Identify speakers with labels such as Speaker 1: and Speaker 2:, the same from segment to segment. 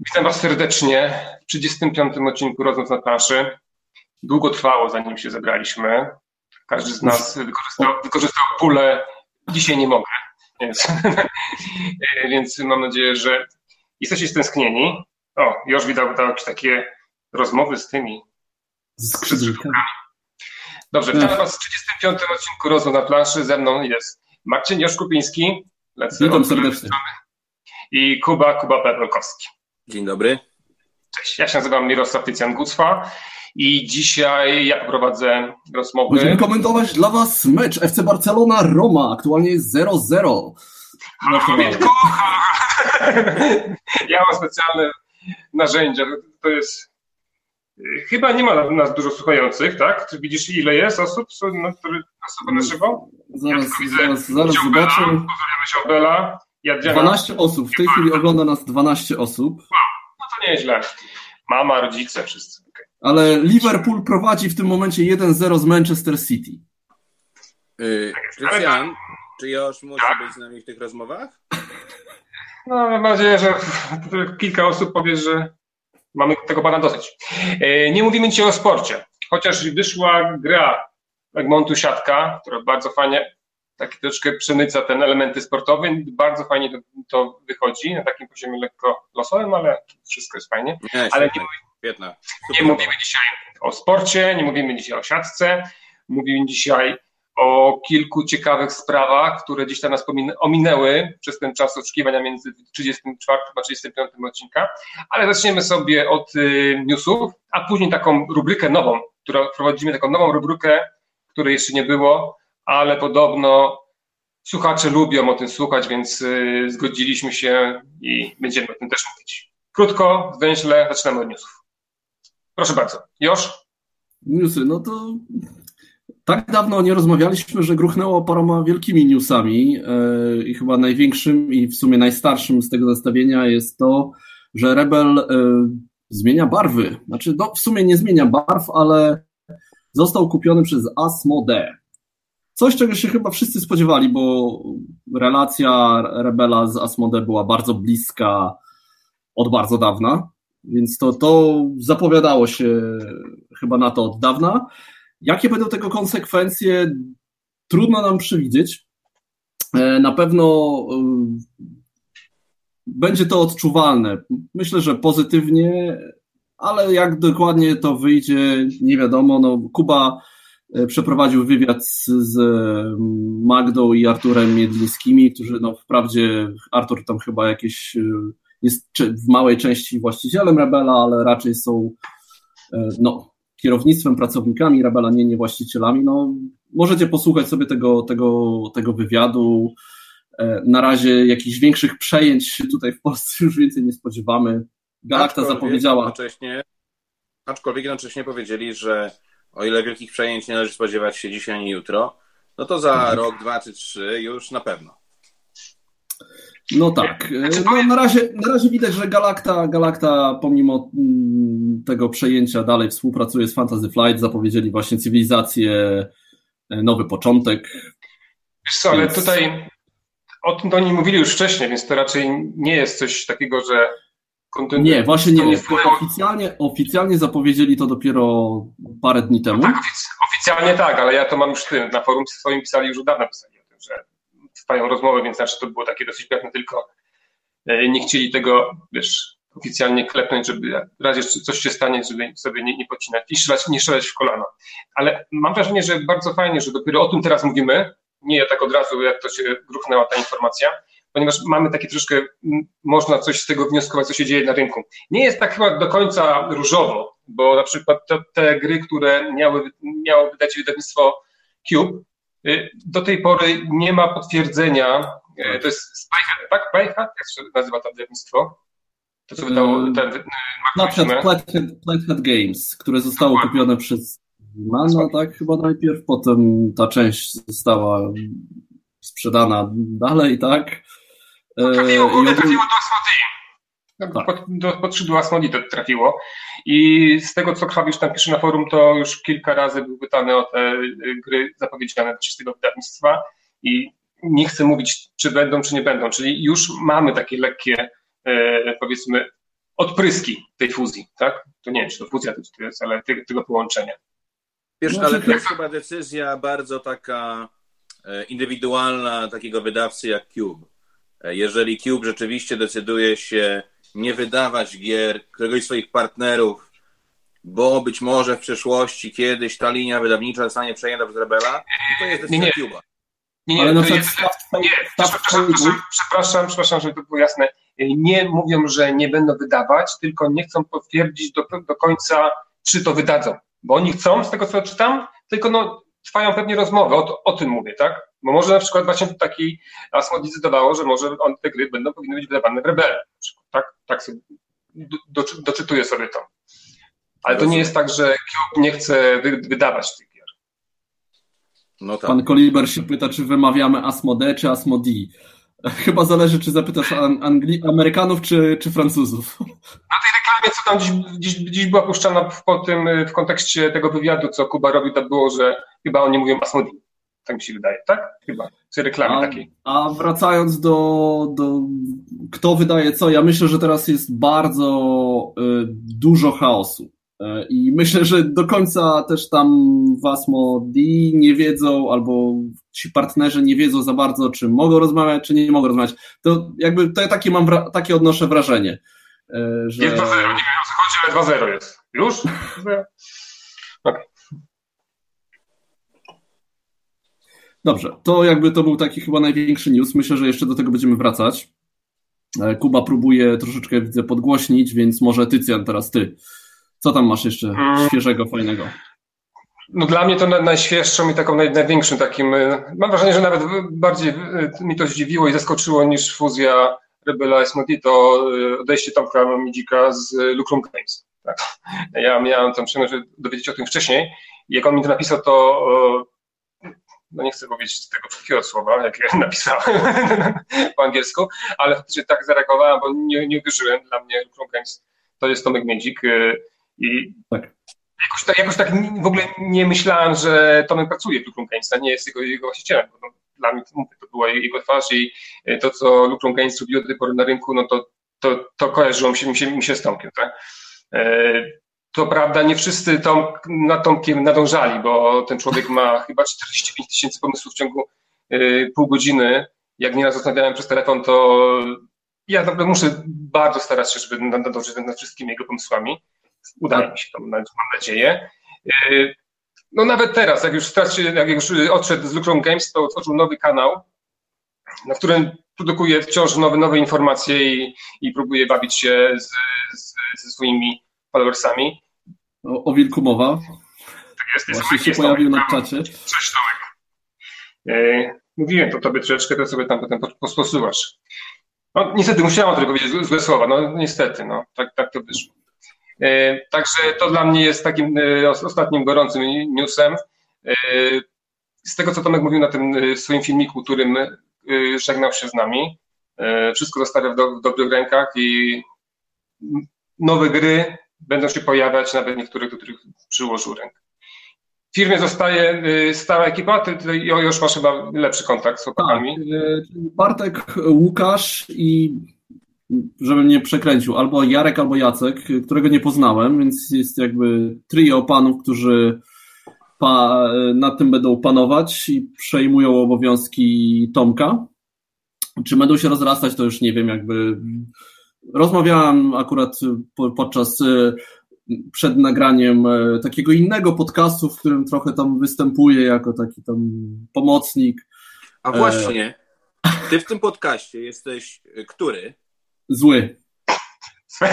Speaker 1: Witam Was serdecznie w 35. odcinku Rozmów na planszy. Długo trwało, zanim się zebraliśmy. Każdy z nas wykorzystał, wykorzystał pulę. Dzisiaj nie mogę, więc, więc mam nadzieję, że jesteście stęsknieni. O, już widał jakieś takie rozmowy z tymi
Speaker 2: skrzydłami.
Speaker 1: Dobrze, witam Was w 35. odcinku Rozmów na planszy. Ze mną jest Marcin Joszkupiński.
Speaker 2: Witam serdecznie.
Speaker 1: I Kuba, Kuba Pawłowski.
Speaker 3: Dzień dobry.
Speaker 1: Cześć, ja się nazywam Mirosław Tycjan-Gucwa i dzisiaj ja prowadzę rozmowy.
Speaker 2: Będziemy komentować dla Was mecz FC Barcelona-Roma, aktualnie jest 0-0.
Speaker 1: Halo, Ja mam specjalne narzędzia, to jest... Chyba nie ma nas dużo słuchających, tak? Czy widzisz ile jest osób, na które osoby na żywo?
Speaker 2: Zaraz, ja zaraz, zaraz zobaczę.
Speaker 1: Pozdrawiamy się od Bela.
Speaker 2: 12 osób, w tej chwili ogląda nas 12 osób.
Speaker 1: Wow, no nieźle. Mama, rodzice, wszyscy. Okay.
Speaker 2: Ale Liverpool prowadzi w tym momencie 1-0 z Manchester City.
Speaker 3: Yy, Krystian, czy już muszę tak? być z nami w tych rozmowach?
Speaker 1: No, mam nadzieję, że kilka osób powie, że mamy tego pana dosyć. Yy, nie mówimy dzisiaj o sporcie, chociaż wyszła gra Egmontu Siatka, która bardzo fajnie tak troszkę przemyca ten elementy sportowe. Bardzo fajnie to, to, wychodzi na takim poziomie lekko losowym, ale wszystko jest fajnie.
Speaker 3: Nie,
Speaker 1: ale
Speaker 3: nie, świetne.
Speaker 1: nie mówimy dzisiaj o sporcie, nie mówimy dzisiaj o siatce, mówimy dzisiaj o kilku ciekawych sprawach, które gdzieś tam nas ominęły przez ten czas oczekiwania między 34 a 35 odcinka, ale zaczniemy sobie od y, newsów, a później taką rubrykę nową, którą prowadzimy, taką nową rubrykę, której jeszcze nie było, ale podobno słuchacze lubią o tym słuchać, więc y, zgodziliśmy się i będziemy o tym też mówić. Krótko, zwęźle, zaczynamy od newsów. Proszę bardzo. Już?
Speaker 2: Newsy, no to tak dawno nie rozmawialiśmy, że gruchnęło paroma wielkimi newsami yy, i chyba największym i w sumie najstarszym z tego zestawienia jest to, że Rebel yy, zmienia barwy. Znaczy, no, w sumie nie zmienia barw, ale został kupiony przez Asmodee. Coś, czego się chyba wszyscy spodziewali, bo relacja Rebela z Asmode była bardzo bliska od bardzo dawna, więc to, to zapowiadało się chyba na to od dawna. Jakie będą tego konsekwencje, trudno nam przewidzieć. E, na pewno e, będzie to odczuwalne. Myślę, że pozytywnie, ale jak dokładnie to wyjdzie, nie wiadomo. No, Kuba przeprowadził wywiad z, z Magdą i Arturem Miedlińskimi, którzy no wprawdzie Artur tam chyba jakieś e, jest w małej części właścicielem Rebela, ale raczej są e, no, kierownictwem, pracownikami Rebela, nie, nie właścicielami. No, możecie posłuchać sobie tego, tego, tego wywiadu. Na razie jakichś większych przejęć tutaj w Polsce już więcej nie spodziewamy. Galakta zapowiedziała.
Speaker 3: Jednocześnie, aczkolwiek jednocześnie powiedzieli, że o ile wielkich przejęć nie należy spodziewać się dzisiaj ani jutro, no to za tak. rok, dwa czy trzy już na pewno.
Speaker 2: No tak. No, na, razie, na razie widać, że Galacta, Galacta pomimo mm, tego przejęcia dalej współpracuje z Fantasy Flight. Zapowiedzieli właśnie cywilizację, e, nowy początek.
Speaker 1: Wiesz co, ale więc... tutaj o tym to oni mówili już wcześniej, więc to raczej nie jest coś takiego, że
Speaker 2: nie, właśnie nie. nie oficjalnie, oficjalnie zapowiedzieli to dopiero parę dni temu. No
Speaker 1: tak, oficjalnie tak, ale ja to mam już tym, na forum swoim pisali już od dawna pisali o tym, że trwają rozmowy, więc znaczy to było takie dosyć pewne, tylko e, nie chcieli tego, wiesz, oficjalnie klepnąć, żeby w razie coś się stanie, żeby sobie nie, nie pocinać i strzelać, nie strzelać w kolano. Ale mam wrażenie, że bardzo fajnie, że dopiero o tym teraz mówimy, nie tak od razu, jak to się gruchnęła ta informacja, ponieważ mamy takie troszkę, można coś z tego wnioskować, co się dzieje na rynku. Nie jest tak chyba do końca różowo, bo na przykład te, te gry, które miały, miało wydać wydawnictwo Cube, y, do tej pory nie ma potwierdzenia, y, to jest Spyhead, tak? Spyhead? Jak się nazywa to wydawnictwo? To, co wydało
Speaker 2: y, ten Na przykład Flathead Games, które zostało Dokładnie. kupione przez Mano, tak chyba najpierw, potem ta część została sprzedana dalej, tak?
Speaker 1: Trafiło, w trafiło do Asmodei. Tak. Pod, do, pod skrzydło Asmodei to trafiło. I z tego, co Krwawisz tam pisze na forum, to już kilka razy był pytany o te gry zapowiedziane do czystego wydawnictwa i nie chcę mówić, czy będą, czy nie będą. Czyli już mamy takie lekkie, e, powiedzmy, odpryski tej fuzji, tak? To nie wiem, czy to fuzja to jest, ale tego połączenia.
Speaker 3: Wiesz, no, ale to jest chyba decyzja bardzo taka e, indywidualna takiego wydawcy jak Cube. Jeżeli Cube rzeczywiście decyduje się nie wydawać gier któregoś z swoich partnerów, bo być może w przyszłości kiedyś ta linia wydawnicza zostanie przejęta przez Rebela, to jest decyzja nie, Cube'a.
Speaker 1: Nie, nie, Ale to jest, nie przepraszam, przepraszam, przepraszam, żeby to było jasne. Nie mówią, że nie będą wydawać, tylko nie chcą potwierdzić do, do końca, czy to wydadzą. Bo oni chcą, z tego co czytam, tylko no, trwają pewnie rozmowy, o, o tym mówię, tak? Bo może na przykład właśnie taki Asmodee zdecydowało, że może on, te gry będą powinny być wydawane w Rebele. Tak, tak sobie do, doczytuję sobie to. Ale to nie jest tak, że Cube nie chce wy, wydawać tych gier.
Speaker 2: No tak. Pan Koliber się pyta, czy wymawiamy Asmodee czy Asmodee. Chyba zależy, czy zapytasz Angli- Amerykanów, czy, czy Francuzów.
Speaker 1: Na tej reklamie, co tam dziś, dziś, dziś była puszczana w, po tym, w kontekście tego wywiadu, co Kuba robił, to było, że chyba oni mówią Asmodee. Tak mi się wydaje, tak? Chyba. W tej reklamie
Speaker 2: a,
Speaker 1: takiej.
Speaker 2: A wracając do, do kto wydaje co, ja myślę, że teraz jest bardzo y, dużo chaosu. E, I myślę, że do końca też tam Wasmo D nie wiedzą, albo ci partnerzy nie wiedzą za bardzo, czy mogą rozmawiać, czy nie mogą rozmawiać. To jakby to takie mam, takie odnoszę wrażenie.
Speaker 1: E, że... Jest 2-0, nie wiem o co chodzi, ale 2-0 jest. Już?
Speaker 2: okay. Dobrze, to jakby to był taki chyba największy news. Myślę, że jeszcze do tego będziemy wracać. E, Kuba próbuje troszeczkę, widzę, podgłośnić, więc może Tycjan, teraz ty. Co tam masz jeszcze mm. świeżego, fajnego?
Speaker 1: No dla mnie to najświeższą i taką największym takim, y, mam wrażenie, że nawet bardziej y, mi to zdziwiło i zaskoczyło niż fuzja Rebela i to y, odejście Tomka Midzika z Lucrum Games. Tak. Ja miałem tam przyjemność dowiedzieć o tym wcześniej i jak on mi to napisał, to no nie chcę powiedzieć tego wszystkiego słowa, jak ja napisałem po angielsku, ale faktycznie tak zareagowałem, bo nie, nie uwierzyłem. Dla mnie Lucrum Games to jest Tomek Miedzik i tak. Jakoś, tak, jakoś tak w ogóle nie myślałem, że Tomek pracuje w Games, nie jest jego, jego właścicielem. No, dla mnie to, była jego twarz i e, to, co Lucrum Games robiło do tej pory na rynku, no to, to, to kojarzyło mi się, mi się, mi się z Tomkiem. Tak? E, to prawda, nie wszyscy Tom, nad Tomkiem nadążali, bo ten człowiek ma chyba 45 tysięcy pomysłów w ciągu e, pół godziny. Jak nieraz rozmawiałem przez telefon, to ja naprawdę muszę bardzo starać się, żeby nadążyć nad wszystkimi jego pomysłami. Udaje mi się to, mam nadzieję. Y, no nawet teraz, jak już, straci, jak już odszedł z Lucrum Games, to otworzył nowy kanał, na którym produkuje wciąż nowe, nowe informacje i, i próbuje bawić się z, z, ze swoimi followersami.
Speaker 2: O, o wilku mowa.
Speaker 1: Tak jest, jest
Speaker 2: Właśnie się pojawił na czacie.
Speaker 1: Cześć Tomek. E, mówiłem to tobie troszeczkę, to sobie tam potem posposuwasz. No niestety musiałem tylko powiedzieć złe słowa, no niestety, no tak, tak to wyszło. E, także to dla mnie jest takim e, ostatnim gorącym newsem. E, z tego, co Tomek mówił na tym swoim filmiku, którym żegnał się z nami, wszystko zostawia w, do, w dobrych rękach i nowe gry będą się pojawiać, nawet niektórych, do których przyłożył rękę. W firmie zostaje stała ekipa, ty, ty już masz chyba lepszy kontakt z chłopakami.
Speaker 2: Tak, Bartek, Łukasz i żebym nie przekręcił, albo Jarek, albo Jacek, którego nie poznałem, więc jest jakby trio panów, którzy pa, nad tym będą panować i przejmują obowiązki Tomka. Czy będą się rozrastać, to już nie wiem, jakby rozmawiałem akurat podczas przed nagraniem takiego innego podcastu, w którym trochę tam występuję jako taki tam pomocnik.
Speaker 3: A właśnie, ty w tym podcaście jesteś który?
Speaker 2: Zły.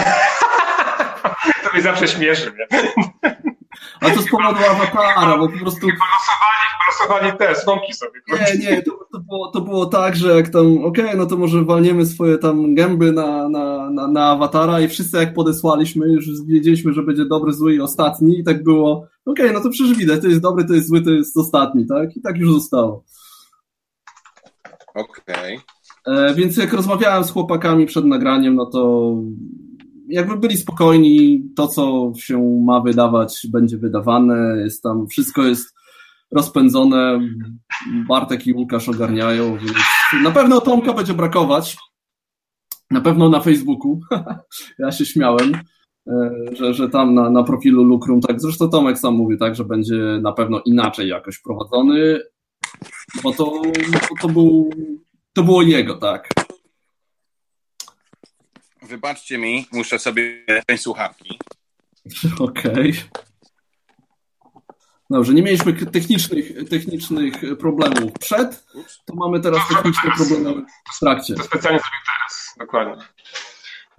Speaker 1: to mnie zawsze śmieszy, nie?
Speaker 2: A to z powodu awatara, bo po prostu...
Speaker 1: Balosowali, balosowali te słomki sobie.
Speaker 2: Nie, nie, to, to, było, to było tak, że jak tam, okej, okay, no to może walniemy swoje tam gęby na, na, na, na awatara i wszyscy jak podesłaliśmy, już wiedzieliśmy, że będzie dobry, zły i ostatni i tak było, okej, okay, no to przecież widać, to jest dobry, to jest zły, to jest ostatni, tak? I tak już zostało.
Speaker 3: Okej. Okay.
Speaker 2: E, więc jak rozmawiałem z chłopakami przed nagraniem, no to jakby byli spokojni, to co się ma wydawać, będzie wydawane, jest tam, wszystko jest rozpędzone, Bartek i Łukasz ogarniają, więc na pewno Tomka będzie brakować, Na pewno na Facebooku. ja się śmiałem, e, że, że tam na, na profilu Lukrum, tak zresztą Tomek sam mówi, tak, że będzie na pewno inaczej jakoś prowadzony, bo to, to, to, był, to było jego, tak.
Speaker 3: Wybaczcie mi, muszę sobie ten słuchawki.
Speaker 2: Okej. Okay. Dobrze, nie mieliśmy technicznych, technicznych problemów przed, to mamy teraz techniczne problemy w trakcie.
Speaker 1: To specjalnie zrobił teraz, dokładnie.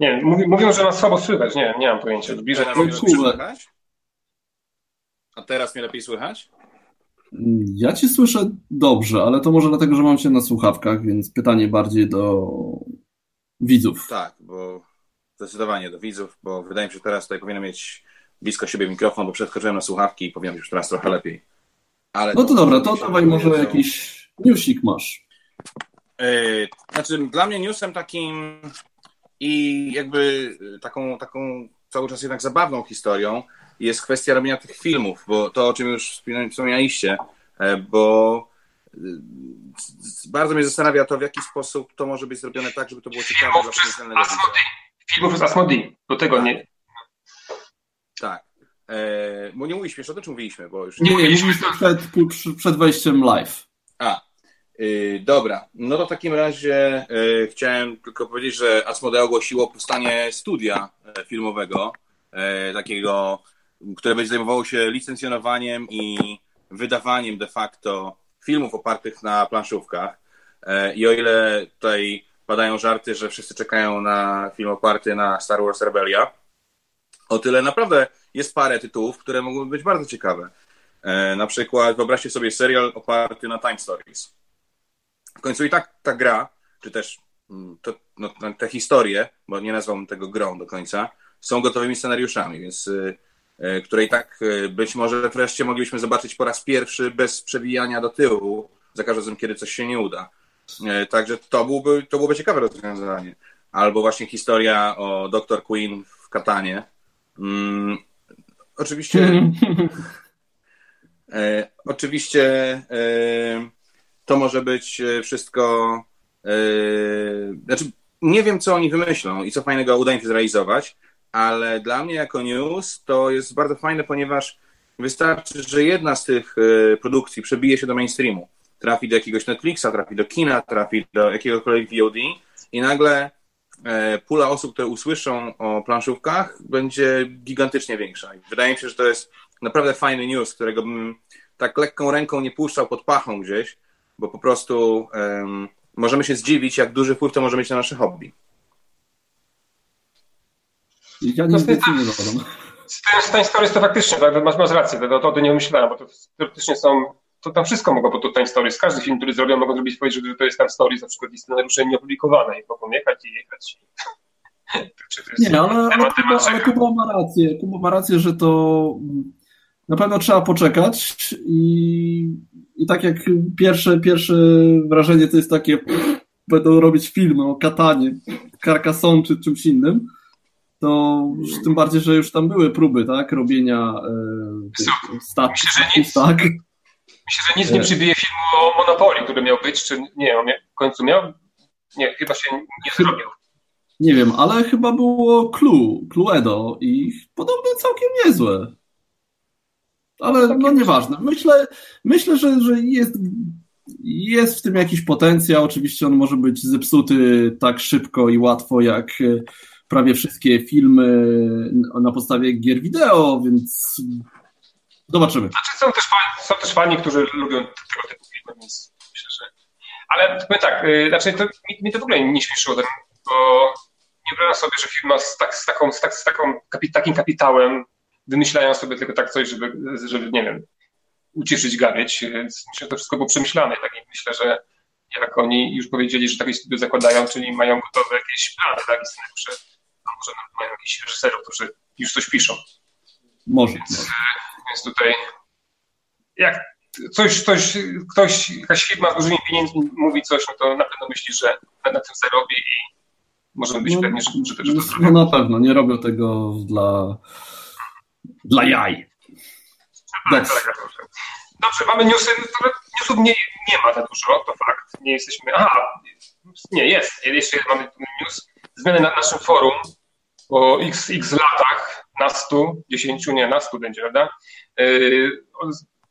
Speaker 1: Nie, mówią, że nas słabo słychać, nie, nie mam pojęcia. Bliżej
Speaker 3: nam słychać? A teraz mnie lepiej słychać?
Speaker 2: Ja ci słyszę dobrze, ale to może dlatego, że mam cię na słuchawkach, więc pytanie bardziej do widzów.
Speaker 3: Tak, bo zdecydowanie do widzów, bo wydaje mi się, że teraz tutaj powinienem mieć blisko siebie mikrofon, bo przeskoczyłem na słuchawki i powiem już teraz trochę lepiej.
Speaker 2: Ale no to, to dobra, to dawaj może jakiś newsik masz.
Speaker 3: Yy, znaczy, dla mnie newsem takim i jakby taką, taką cały czas jednak zabawną historią jest kwestia robienia tych filmów, bo to, o czym już wspomnieliście, e, bo e, bardzo mnie zastanawia to, w jaki sposób to może być zrobione tak, żeby to było ciekawe
Speaker 1: dla potencjalnego Filmów z Asmodee, do tego tak. nie,
Speaker 3: tak. E, bo nie mówiliśmy jeszcze o tym, czy mówiliśmy? Bo już
Speaker 2: nie, nie mówiliśmy przed, przed wejściem live.
Speaker 3: A, y, dobra. No to w takim razie y, chciałem tylko powiedzieć, że Asmodee ogłosiło powstanie studia e, filmowego, e, takiego, które będzie zajmowało się licencjonowaniem i wydawaniem de facto filmów opartych na planszówkach. E, I o ile tutaj padają żarty, że wszyscy czekają na film oparty na Star Wars Rebellia, o tyle naprawdę jest parę tytułów, które mogłyby być bardzo ciekawe. E, na przykład wyobraźcie sobie serial oparty na Time Stories. W końcu i tak ta gra, czy też mm, to, no, te historie, bo nie nazwałbym tego grą do końca, są gotowymi scenariuszami, więc e, które i tak e, być może wreszcie moglibyśmy zobaczyć po raz pierwszy bez przewijania do tyłu, za każdym razem, kiedy coś się nie uda. Także to byłoby, to byłoby ciekawe rozwiązanie. Albo właśnie historia o Dr. Queen w Katanie, Mm, oczywiście. e, oczywiście e, to może być e, wszystko. E, znaczy, nie wiem, co oni wymyślą i co fajnego uda im się zrealizować, ale dla mnie jako news to jest bardzo fajne, ponieważ wystarczy, że jedna z tych e, produkcji przebije się do mainstreamu. Trafi do jakiegoś Netflixa, trafi do kina, trafi do jakiegokolwiek VOD i nagle E, pula osób, które usłyszą o planszówkach, będzie gigantycznie większa. I wydaje mi się, że to jest naprawdę fajny news, którego bym tak lekką ręką nie puszczał pod pachą gdzieś, bo po prostu um, możemy się zdziwić, jak duży wpływ to może mieć na nasze hobby.
Speaker 2: Ja nie zdecydowanie dodam.
Speaker 1: Z tej historii to faktycznie, tak, masz, masz rację, to, to, to nie myślałem, bo to teoretycznie są to tam wszystko mogą pod to time stories. Każdy film, który zrobią, mogą zrobić powiedzieć, że to jest tam stories, na przykład i scenariusze nieopublikowane i mogą jechać i jechać.
Speaker 2: Nie, ale, ale, Kuba, ale Kuba ma rację. Kuba ma rację, że to na pewno trzeba poczekać i, i tak jak pierwsze, pierwsze wrażenie to jest takie będą robić filmy o katanie, Carcassonne czy czymś innym, to tym bardziej, że już tam były próby, tak, robienia e, statków, tak.
Speaker 1: Myślę, że nic nie przybije filmu o Monopolii, który miał być, czy nie, on w końcu miał? Nie, chyba się nie zrobił.
Speaker 2: Nie wiem, ale chyba było Clue, Cluedo i podobno całkiem niezłe. Ale no nieważne. Myślę, myślę że, że jest, jest w tym jakiś potencjał. Oczywiście on może być zepsuty tak szybko i łatwo jak prawie wszystkie filmy na podstawie gier wideo, więc Zobaczymy.
Speaker 1: Znaczy są też, fani, są też fani, którzy lubią tego typu filmy, więc myślę, że... Ale powiem tak, yy, znaczy to, mi, mi, to w ogóle nie śmieszyło, bo nie wyobrażam sobie, że firma z, tak, z, taką, z, tak, z taką, kapi, takim kapitałem wymyślają sobie tylko tak coś, żeby, żeby nie wiem, ucieszyć, gawieć. Więc myślę, że to wszystko było przemyślane. Tak, i myślę, że jak oni już powiedzieli, że takie studio zakładają, czyli mają gotowe jakieś plany, tak, i scenariusze, a może mają jakichś reżyserów, którzy już coś piszą.
Speaker 2: Może. Więc, może.
Speaker 1: Więc tutaj jak coś, coś, ktoś, jakaś firma z dużymi pieniędzmi mówi coś, no to na pewno myśli, że na tym zarobi i możemy być no, pewni, że, że, że to
Speaker 2: No na pewno, nie robią tego dla, dla jaj.
Speaker 1: Tak, tak, tak, Dobrze, mamy newsy, newsów nie, nie ma za dużo, to fakt. Nie jesteśmy. Aha, nie, jest. Jeszcze mamy news. Zmiany na naszym forum po x, x latach, na 100, 10, nie, na 100 będzie, prawda? Yy,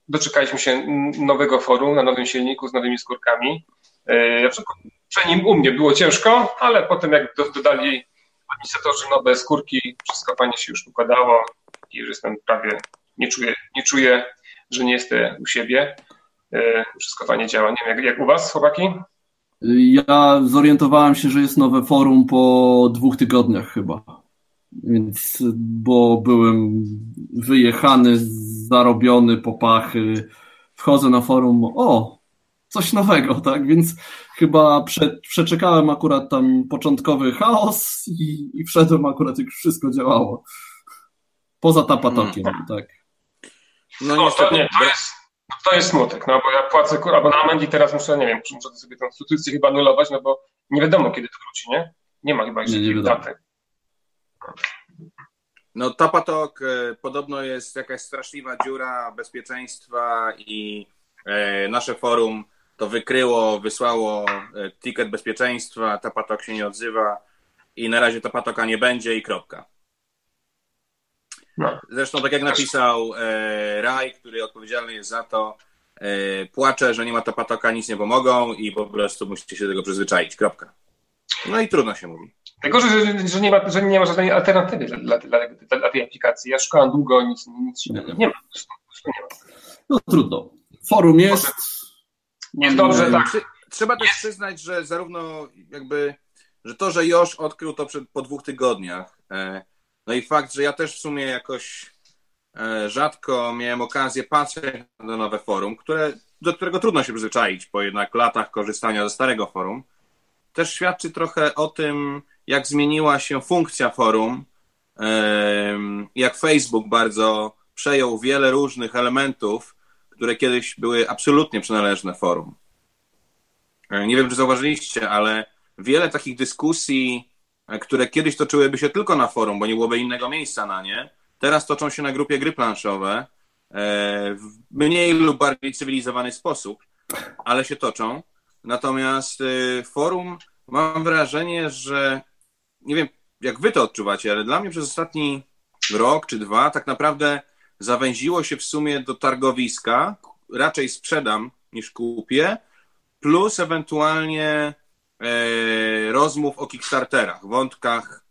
Speaker 1: doczekaliśmy się nowego forum na nowym silniku z nowymi skórkami. Yy, przy nim u mnie było ciężko, ale potem jak dodali administratorzy nowe skórki, wszystko fajnie się już układało i już jestem prawie, nie czuję, nie czuję że nie jestem u siebie. Yy, wszystko fajnie działa. Nie wiem, jak, jak u Was, chłopaki?
Speaker 2: Ja zorientowałem się, że jest nowe forum po dwóch tygodniach chyba. Więc, bo byłem wyjechany, zarobiony po pachy, wchodzę na forum, o, coś nowego, tak? Więc chyba prze, przeczekałem akurat tam początkowy chaos i, i wszedłem akurat, jak wszystko działało. Poza tapatokiem, hmm. tak.
Speaker 1: No, no to, nie, to jest, to jest smutek, no bo ja płacę abonament i teraz muszę, nie wiem, muszę sobie tę subskrypcję chyba anulować, no bo nie wiadomo, kiedy to wróci, nie? Nie ma chyba jeszcze takiej daty.
Speaker 3: No Tapatok e, podobno jest jakaś straszliwa dziura bezpieczeństwa i e, nasze forum to wykryło, wysłało e, ticket bezpieczeństwa, Tapatok się nie odzywa i na razie Tapatoka nie będzie i kropka. No. Zresztą tak jak napisał e, Raj, który odpowiedzialny jest za to, e, płacze, że nie ma Tapatoka, nic nie pomogą i po prostu musicie się do tego przyzwyczaić, kropka. No i trudno się mówi.
Speaker 1: Tylko, że, że, że, nie, ma, że nie ma żadnej alternatywy dla, dla, dla, dla tej aplikacji. Ja szukałem długo, nic, nic nie, nie ma.
Speaker 2: Nie ma. No trudno. Forum jest.
Speaker 1: Jest dobrze, tak.
Speaker 3: Trzeba też przyznać, że zarówno jakby, że to, że Josz odkrył to przed, po dwóch tygodniach, e, no i fakt, że ja też w sumie jakoś e, rzadko miałem okazję patrzeć na nowe forum, które, do którego trudno się przyzwyczaić po jednak latach korzystania ze starego forum, też świadczy trochę o tym, jak zmieniła się funkcja forum, jak Facebook bardzo przejął wiele różnych elementów, które kiedyś były absolutnie przynależne forum. E, nie wiem, czy zauważyliście, ale wiele takich dyskusji, które kiedyś toczyłyby się tylko na forum, bo nie byłoby innego miejsca na nie, teraz toczą się na grupie gry planszowe e, w mniej lub bardziej cywilizowany sposób, ale się toczą. Natomiast forum mam wrażenie, że nie wiem, jak wy to odczuwacie, ale dla mnie przez ostatni rok czy dwa tak naprawdę zawęziło się w sumie do targowiska. Raczej sprzedam niż kupię, plus ewentualnie e, rozmów o Kickstarterach, wątkach,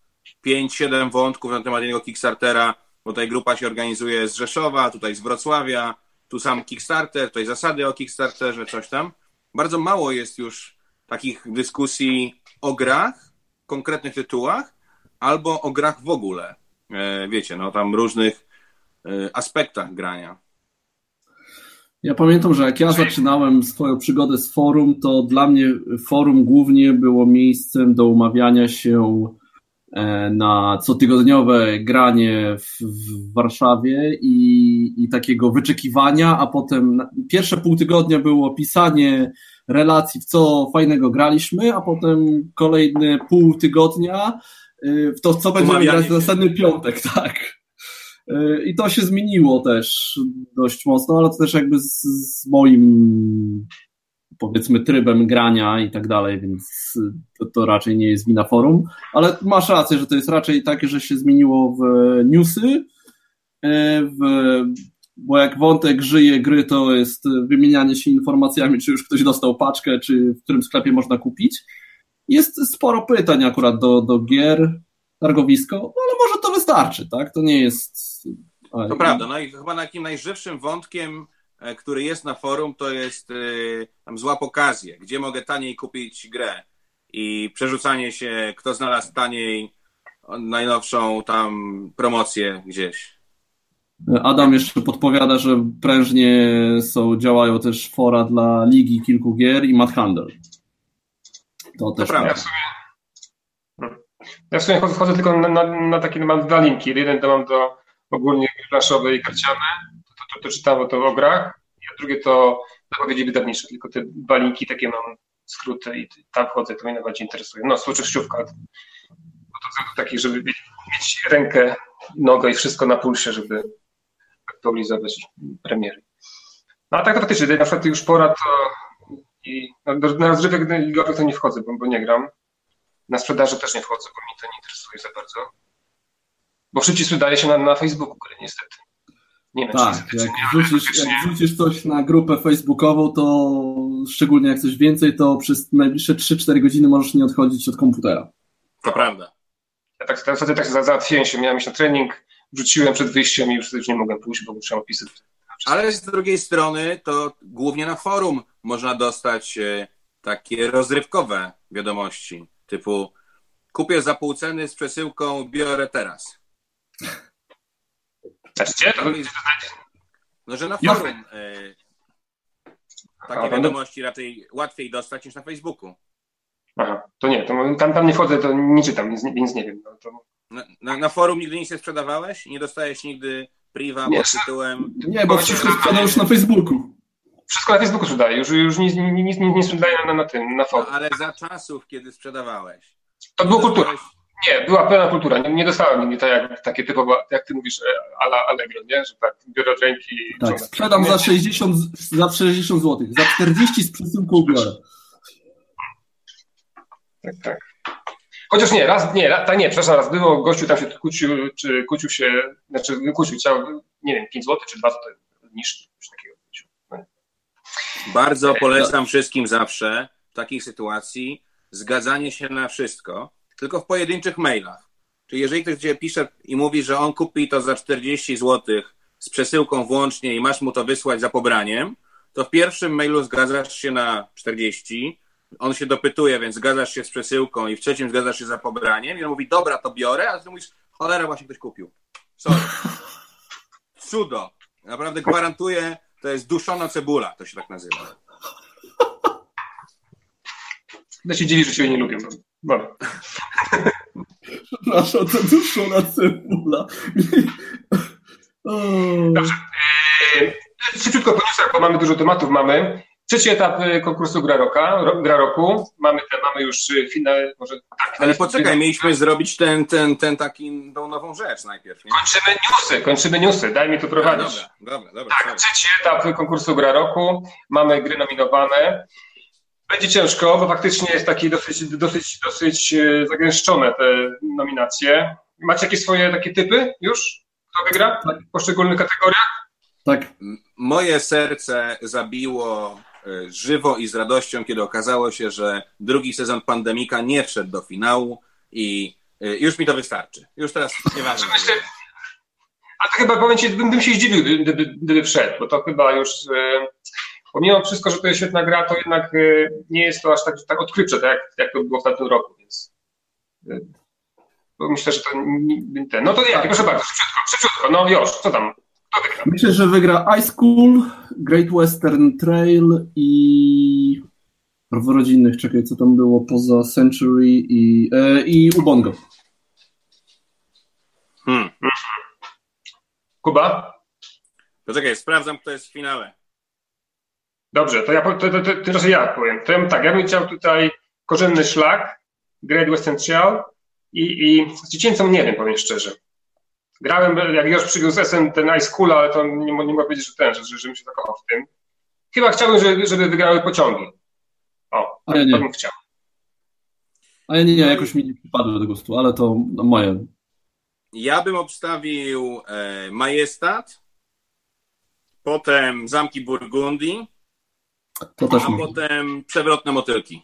Speaker 3: 5-7 wątków na temat jednego Kickstartera, bo tutaj grupa się organizuje z Rzeszowa, tutaj z Wrocławia, tu sam Kickstarter, tutaj zasady o Kickstarterze, coś tam. Bardzo mało jest już takich dyskusji o grach, konkretnych tytułach, albo o grach w ogóle. E, wiecie, no tam różnych e, aspektach grania.
Speaker 2: Ja pamiętam, że jak ja zaczynałem swoją przygodę z forum, to dla mnie forum głównie było miejscem do umawiania się e, na cotygodniowe granie w, w Warszawie i, i, takiego wyczekiwania, a potem pierwsze pół tygodnia było pisanie relacji, w co fajnego graliśmy, a potem kolejne pół tygodnia y, w to, co będziemy grać w następny piątek, tak. I to się zmieniło też dość mocno, ale to też jakby z, z moim powiedzmy trybem grania i tak dalej, więc to, to, raczej nie jest wina forum, ale masz rację, że to jest raczej takie, że się zmieniło w newsy, y, w bo jak wątek żyje gry, to jest wymienianie się informacjami, czy już ktoś dostał paczkę, czy w którym sklepie można kupić. Jest sporo pytań akurat do, do gier, targowisko, no ale może wystarczy, tak? To nie jest...
Speaker 3: To prawda, no i chyba takim najżywszym wątkiem, e, który jest na forum, to jest yy, tam złap okazję, gdzie mogę taniej kupić grę i przerzucanie się, kto znalazł taniej najnowszą tam promocję gdzieś.
Speaker 2: Adam jeszcze podpowiada, że prężnie są, działają też fora dla ligi kilku gier i Mad Handel.
Speaker 1: To też prawda. Sumie, ja w sumie wchodzę tylko na, na, na takie, mam dwa linki. Jeden to mam do ogólnie planszowe i karciane, to, to, to, czytam to o grach, a drugie to zapowiedzi wydawnicze, tylko te dwa linki takie mam skróty i tam wchodzę, to mnie najbardziej interesuje. No, słuczeszczówka, to, to taki, żeby mieć rękę, nogę i wszystko na pulsie, żeby aktualizować premiery. No a tak to faktycznie, na przykład już pora to i no, na rozrywek ligowych to nie wchodzę, bo, bo nie gram. Na sprzedaży też nie wchodzę, bo mnie to nie interesuje za bardzo. Bo szybciej sprzedaje się na, na Facebooku, ale niestety.
Speaker 2: Nie wiem, tak, jak, wrzucisz, jak wrzucisz coś na grupę facebookową, to szczególnie jak coś więcej, to przez najbliższe 3-4 godziny możesz nie odchodzić od komputera.
Speaker 3: To prawda.
Speaker 1: Ja tak, wtedy tak załatwiłem się, miałem iść na trening, wrzuciłem przed wyjściem i już, już nie mogłem pójść, bo musiałem opisać.
Speaker 3: Ale z drugiej strony to głównie na forum można dostać e, takie rozrywkowe wiadomości, typu kupię za pół ceny z przesyłką, biorę teraz.
Speaker 1: Znaczy, gdzie? To,
Speaker 3: no, że na forum e, takie no wiadomości raczej łatwiej dostać niż na Facebooku.
Speaker 1: Aha, to nie, to tam, tam nie wchodzę, to nie czytam, więc, więc nie wiem. No, to...
Speaker 3: na, na, na, forum nigdy nic nie sprzedawałeś? Nie dostajesz nigdy priwa pod tytułem...
Speaker 2: Nie, bo wszystko sprzedajesz na Facebooku.
Speaker 1: Wszystko na Facebooku sprzedaję, już, już nic, nic, nic nie sprzedaję na, na tym, na forum.
Speaker 3: No, ale za czasów, kiedy sprzedawałeś.
Speaker 1: To było kultura. Nie, była pełna kultura. Nie, nie dostałem nigdy tak jak, takie typowe, jak ty mówisz, e, ala Allegro, nie? Że tak biorę od ręki.
Speaker 2: Tak, sprzedam za 60, za 60 zł. Za 40 z przesyłką biorę.
Speaker 1: Tak, tak. Chociaż nie, raz, nie, tak nie, przepraszam, raz było, gościu tam się kłócił, czy kłócił się, znaczy kłócił, chciał, nie wiem, 5 zł czy 2 zł niż
Speaker 3: Bardzo polecam wszystkim zawsze w takiej sytuacji zgadzanie się na wszystko, tylko w pojedynczych mailach. Czyli jeżeli ktoś cię pisze i mówi, że on kupi to za 40 zł z przesyłką włącznie i masz mu to wysłać za pobraniem, to w pierwszym mailu zgadzasz się na 40, on się dopytuje, więc zgadzasz się z przesyłką i w trzecim zgadzasz się za pobraniem i on mówi, dobra, to biorę, a ty mówisz, cholera, właśnie ktoś kupił. Sorry. Cudo. Naprawdę gwarantuję, to jest duszona cebula, to się tak nazywa.
Speaker 1: Ja się dziwi, że się nie lubię. Dobra.
Speaker 2: Przepraszam, to duszona cebula.
Speaker 1: Dobrze. E, szybciutko po newsach, bo mamy dużo tematów. Mamy trzeci etap e, konkursu Gra, Roka, Gra Roku. Mamy, te, mamy już e, finał, może
Speaker 3: tak. Ale poczekaj, mieliśmy zrobić ten, ten, ten taki, tą nową rzecz najpierw. Nie?
Speaker 1: Kończymy newsy, kończymy newsy, daj mi tu prowadzić.
Speaker 3: dobra, dobra, dobra.
Speaker 1: Tak, trzeci etap konkursu Gra Roku. Mamy gry nominowane. Będzie ciężko, bo faktycznie jest taki dosyć, dosyć, dosyć e, zagęszczone te nominacje. Macie jakieś swoje takie typy już? Kto wygra w poszczególnych kategoriach?
Speaker 2: Tak.
Speaker 3: Moje serce zabiło żywo i z radością, kiedy okazało się, że drugi sezon Pandemika nie wszedł do finału i e, już mi to wystarczy. Już teraz nieważne. Myślę,
Speaker 1: a to chyba powiem ci, bym, bym się zdziwił, gdyby, gdyby wszedł, bo to chyba już pomimo wszystko, że to jest świetna gra, to jednak nie jest to aż tak, tak odkrywcze, tak jak, jak to było w tamtym roku, więc myślę, że to ten. No to jak, proszę bardzo, szybciutko, szybciutko, no już, co tam?
Speaker 2: Myślę, że wygra High School, Great Western Trail i w rodzinnych, czekaj, co tam było poza Century i, e, i Ubongo.
Speaker 1: Hmm. Kuba?
Speaker 3: Poczekaj, sprawdzam, kto jest w finale.
Speaker 1: Dobrze, to ja to, to, to, to, to ja powiem. To ja, tak, ja bym chciał tutaj korzenny szlak, Great Western Trail i, i z dziecięcą nie wiem, powiem szczerze. Grałem, jak już przywiózł SN ten Ice Cool, ale to nie, nie mogę powiedzieć, że ten, że, że, żebym się zakochał w tym. Chyba chciałbym, żeby, żeby wygrały pociągi. O,
Speaker 2: a ja nie.
Speaker 1: to bym chciał.
Speaker 2: A ja nie, nie, jakoś mi nie przypadło do gustu, ale to no, moje.
Speaker 3: Ja bym obstawił e, Majestat, potem Zamki Burgundii, to też A potem przewrotne motylki.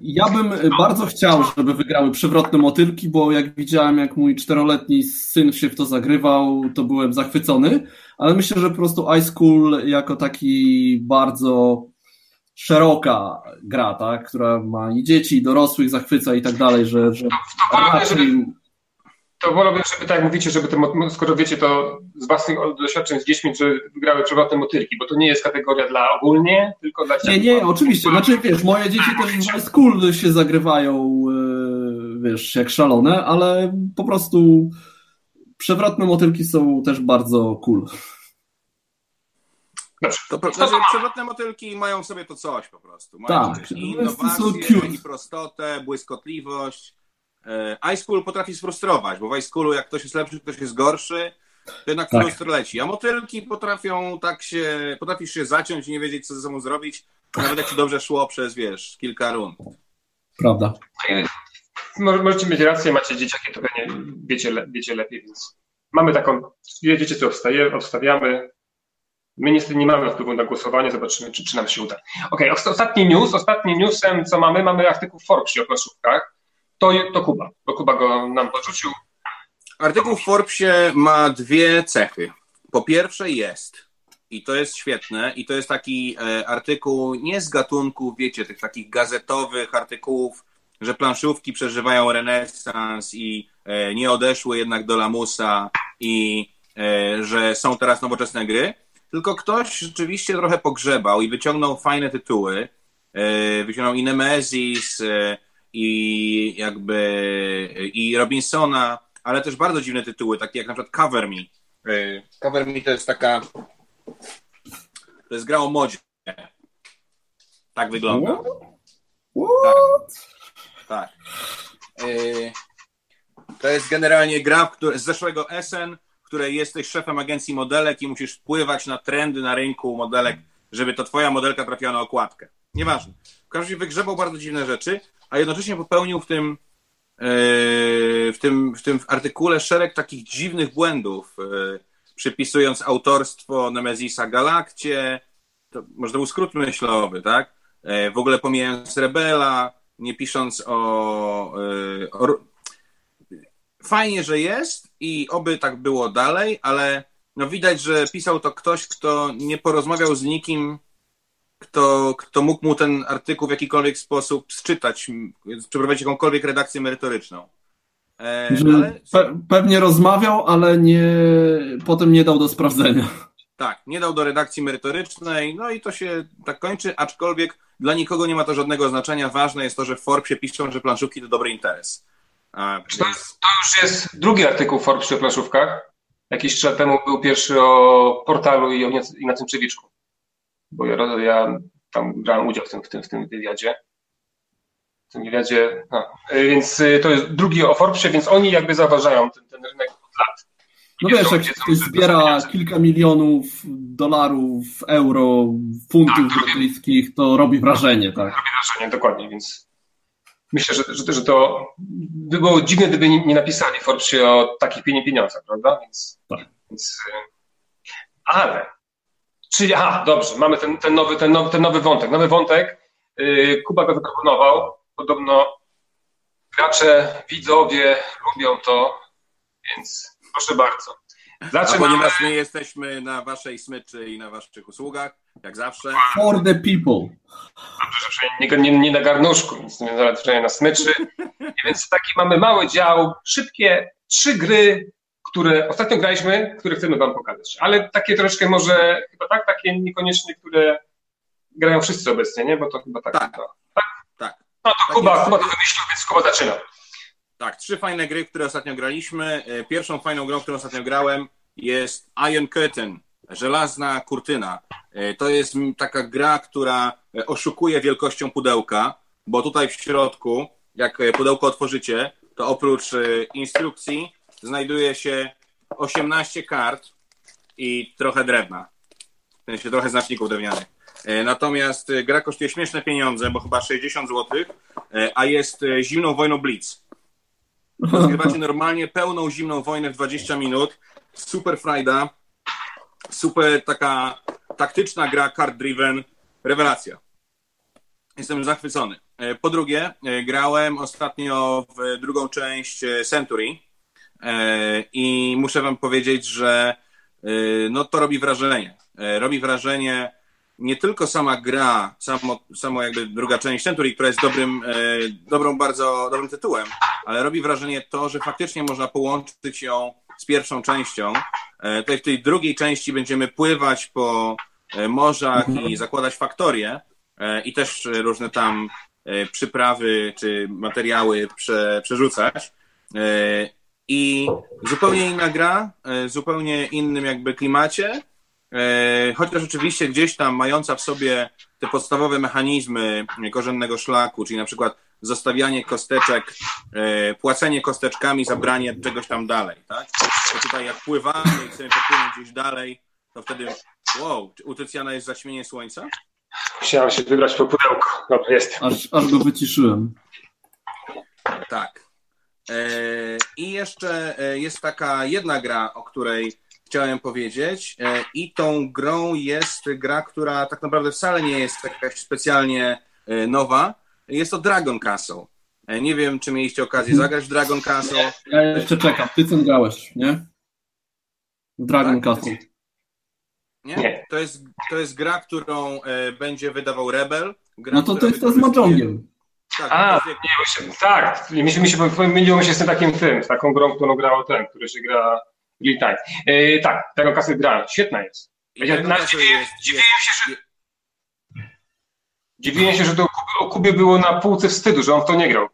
Speaker 2: Ja bym bardzo chciał, żeby wygrały przewrotne motylki, bo jak widziałem, jak mój czteroletni syn się w to zagrywał, to byłem zachwycony, ale myślę, że po prostu Ice School jako taki bardzo szeroka gra, tak, która ma i dzieci, i dorosłych zachwyca i tak dalej, że, że raczej
Speaker 1: to wolałbym, żeby tak jak mówicie, żeby te, skoro wiecie to z własnych doświadczeń z dziećmi, że wygrały przewrotne motylki, bo to nie jest kategoria dla ogólnie, tylko dla
Speaker 2: Nie, nie, oczywiście. Znaczy, wiesz, moje dzieci też w school się zagrywają, e, wiesz, jak szalone, ale po prostu przewrotne motylki są też bardzo cool.
Speaker 3: To, to, znaczy, przewrotne motylki mają w sobie to coś po prostu. Mają
Speaker 2: tak,
Speaker 3: i innowację, i prostotę, błyskotliwość E, Ice School potrafi sfrustrować, bo w Ice Schoolu jak ktoś jest lepszy, ktoś jest gorszy, to jednak tak. frustr leci. A motylki potrafią tak się, potrafisz się zaciąć i nie wiedzieć, co ze sobą zrobić, nawet jak ci dobrze szło przez, wiesz, kilka rund.
Speaker 2: Prawda.
Speaker 1: Możecie mieć rację, macie dzieciaki, to pewnie wiecie, wiecie lepiej, więc mamy taką, wiecie co obstaje, obstawiamy. My niestety nie mamy wpływu na głosowanie, zobaczymy, czy, czy nam się uda. Ok, ostatni news, ostatnim newsem, co mamy, mamy artykuł w Forbesie o planszówkach. To, to Kuba, bo Kuba go nam porzucił.
Speaker 3: Artykuł w Forbesie ma dwie cechy. Po pierwsze jest, i to jest świetne, i to jest taki e, artykuł nie z gatunku, wiecie, tych takich gazetowych artykułów, że planszówki przeżywają renesans i e, nie odeszły jednak do lamusa i e, że są teraz nowoczesne gry, tylko ktoś rzeczywiście trochę pogrzebał i wyciągnął fajne tytuły. Wyciągnął i Nemesis, i jakby i Robinsona, ale też bardzo dziwne tytuły, takie jak na przykład Cover Me. Cover Me to jest taka to jest gra o modzie. Tak wygląda.
Speaker 2: What?
Speaker 3: Tak. Yy, to jest generalnie gra z zeszłego SN, w której jesteś szefem agencji modelek i musisz wpływać na trendy na rynku modelek, żeby to twoja modelka trafiła na okładkę. Nieważne. W każdym razie wygrzebał bardzo dziwne rzeczy, a jednocześnie popełnił w tym, yy, w tym, w tym artykule szereg takich dziwnych błędów, yy, przypisując autorstwo Nemezisa Galakcie, to może to był skrót myślowy, tak? W ogóle pomijając Rebela, nie pisząc o, e, o, Fajnie, że jest i oby tak było dalej, ale no widać, że pisał to ktoś, kto nie porozmawiał z nikim, kto, kto mógł mu ten artykuł w jakikolwiek sposób sczytać, przeprowadzić jakąkolwiek redakcję merytoryczną.
Speaker 2: E, ale... Pe pewnie rozmawiał, ale nie, potem nie dał do sprawdzenia.
Speaker 3: Tak, nie dał do redakcji merytorycznej, no i to się tak kończy, aczkolwiek dla nikogo nie ma to żadnego znaczenia. Ważne jest to, że w Forbesie piszą, że planszówki to dobry interes.
Speaker 1: A, to, jest, to, już jest drugi artykuł w Forbesie o planszówkach. Jakiś czas temu był pierwszy o portalu i o Ignacym Przewiczku. Bo ja, ja tam brałem udział w tym, w tym, w tym wywiadzie. W tym wywiadzie. No. Więc y, to jest drugi o Forbesie, więc oni jakby zauważają ten, ten rynek od lat.
Speaker 2: No wiesz, jak ktoś zbiera kilka milionów dolarów, euro, funtów tak, brytyjskich, to robi wrażenie, tak?
Speaker 1: Robi wrażenie, dokładnie, więc myślę, że, że, że to by było dziwne, gdyby nie, nie napisali Forbesie o takich pieniądzach, prawda? Więc, tak. więc ale, czyli, aha, dobrze, mamy ten, ten, nowy, ten, nowy, ten nowy wątek. Nowy wątek, yy, Kuba go zaproponował, podobno gracze, widzowie lubią to, więc Proszę bardzo.
Speaker 3: Zaczynamy. A ponieważ my jesteśmy na waszej smyczy i na waszych usługach, jak zawsze.
Speaker 2: For the people.
Speaker 1: Dobrze, że nie, nie, nie na garnuszku, więc nie na smyczy. Więc taki mamy mały dział, szybkie trzy gry, które ostatnio graliśmy, które chcemy wam pokazać. Ale takie troszkę może, chyba tak, takie niekoniecznie, które grają wszyscy obecnie, nie? Bo to chyba tak.
Speaker 3: Tak.
Speaker 1: Chyba,
Speaker 3: tak? tak.
Speaker 1: No to Kuba, Kuba to wymyślił, więc Kuba zaczyna.
Speaker 3: Tak, trzy fajne gry, które ostatnio graliśmy. E, pierwszą fajną grą, którą ostatnio grałem jest Iron Curtain, żelazna kurtyna. E, to jest taka gra, która e, oszukuje wielkością pudełka, bo tutaj w środku, jak pudełko otworzycie, to oprócz instrukcji znajduje się 18 kart i trochę drewna. W sensie trochę znaczników drewnianych. Natomiast gra kosztuje śmieszne pieniądze, bo chyba 60 zł, a jest zimną wojną Blitz. Rozgrywacie normalnie pełną zimną wojnę w 20 minut. Super frajda. Super taka taktyczna gra, card driven. Rewelacja. Jestem zachwycony. E, po drugie, e, grałem ostatnio w drugą część e, Century i muszę wam powiedzieć, że no to robi wrażenie. Robi wrażenie nie tylko sama gra, samo, samo jakby druga część Century, która jest dobrym, e, dobrą, bardzo dobrym tytułem, ale robi wrażenie to, że faktycznie można połączyć ją z pierwszą częścią. E, tutaj w tej drugiej części będziemy pływać po e, morzach i zakładać faktorie i też różne tam przyprawy czy materiały prze, przerzucać. I zupełnie inna gra, zupełnie innym jakby klimacie, E, chociaż oczywiście gdzieś tam mająca w sobie te podstawowe mechanizmy korzennego szlaku, czyli na przykład zostawianie kosteczek, e, płacenie kosteczkami, zabranie czegoś tam dalej, tak? To tutaj jak pływamy i chcemy popłynąć gdzieś dalej, to wtedy, wow, u Tycjana jest zaćmienie słońca?
Speaker 1: Chciałem się wybrać po pudełku. Dobrze, jest.
Speaker 2: Aż, aż go wyciszyłem.
Speaker 3: Tak. E, I jeszcze e, jest taka jedna gra, o której chciałem powiedzieć. E, I tą grą jest gra, która tak naprawdę wcale nie jest jakaś specjalnie nowa. Jest to Dragon Castle. Nie wiem, czy mieliście okazję mhm. zagrać w Dragon Castle.
Speaker 2: Ja jeszcze czekam. Ty co grałeś, nie? W Dragon tak? Castle.
Speaker 3: Nie? nie? To, jest, to jest gra, którą będzie wydawał Rebel. Gra,
Speaker 2: no to to jest to z Mahjongiem.
Speaker 1: Tak, A, nie, się, tak. Mi się, mi się pomyliło się z tym takim tym, z taką grą, którą grał ten, który się gra real time. E, tak, tego kasy gra, świetna jest. Ja, na, dziwiłem, jest, dziwiłem się, że Dziwiłem się, że to o Kubie było na półce wstydu, że on w to nie grał.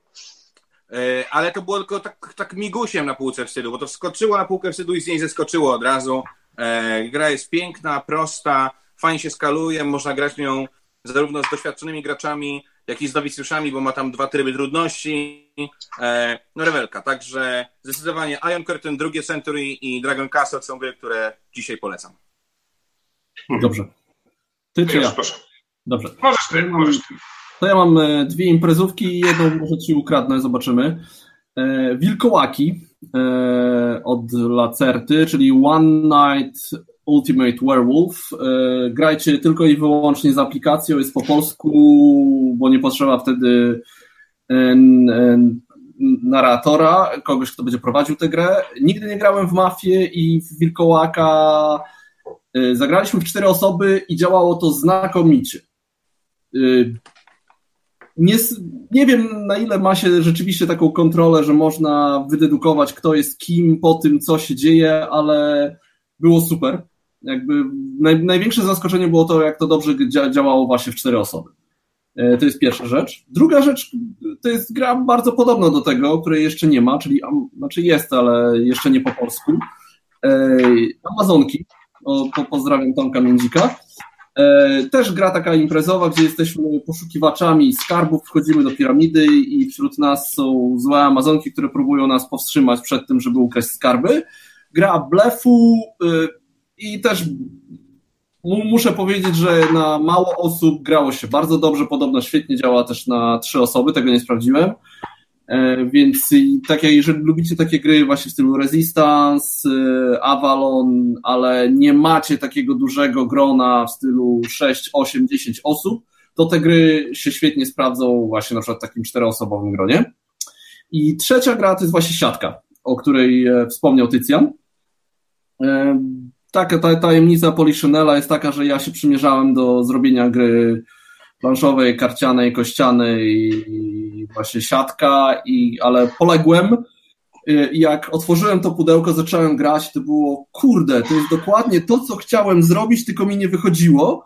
Speaker 3: E, ale to było tylko tak, tak migusiem na półce wstydu, bo to wskoczyło na półkę wstydu i z niej zeskoczyło od razu. E, gra jest piękna, prosta, fajnie się skaluje, można grać nią zarówno z doświadczonymi graczami, jak i z nowicjuszami, bo ma tam dwa tryby trudności. E, no rewelka, także zdecydowanie Iron Curtain, drugie Century i Dragon Castle są gry, które dzisiaj polecam.
Speaker 2: Dobrze. Ty czy ja?
Speaker 1: Proszę.
Speaker 2: Dobrze.
Speaker 1: Możesz ty, możesz ty.
Speaker 2: To ja mam e, dwie imprezówki, jedną może ci ukradnę, zobaczymy. E, wilkołaki od Lacerty, czyli One Night Ultimate Werewolf. E, grajcie tylko i wyłącznie z aplikacją, jest po polsku, bo nie potrzeba wtedy e, e, narratora, kogoś, kto będzie prowadził tę grę. Nigdy nie grałem w Mafię i w Wilkołaka. Zagraliśmy w cztery osoby i działało to znakomicie. Nie, nie wiem, na ile ma się rzeczywiście taką kontrolę, że można wydedukować, kto jest kim po tym, co się dzieje, ale było super. Jakby naj, największe zaskoczenie było to, jak to dobrze działało właśnie w cztery osoby. E, to jest pierwsza rzecz. Druga rzecz to jest gra bardzo podobna do tego, której jeszcze nie ma, czyli znaczy jest, ale jeszcze nie po polsku. E, Amazonki. O, po, pozdrawiam Tomka Międzika. E, też gra taka imprezowa, gdzie jesteśmy poszukiwaczami skarbów, wchodzimy do piramidy i wśród nas są złe Amazonki, które próbują nas powstrzymać przed tym, żeby ukraść skarby. Gra blefu, i też muszę powiedzieć, że na mało osób grało się bardzo dobrze, podobno świetnie działa też na trzy osoby, tego nie sprawdziłem. E, więc tak jak jeżeli lubicie takie gry właśnie w stylu Resistance, e, Avalon, ale nie macie takiego dużego grona w stylu 6, 8, 10 osób, to te gry się świetnie sprawdzą właśnie na przykład w takim czteroosobowym gronie. I trzecia gra to jest właśnie siatka, o której e, wspomniał Tycjan. Tak, ta tajemnica Poliszynela jest taka, że ja się przymierzałem do zrobienia gry planszowej, karcianej, kościanej i właśnie siatka, i, ale poległem. Jak otworzyłem to pudełko, zacząłem grać, to było kurde, to jest dokładnie to, co chciałem zrobić, tylko mi nie wychodziło.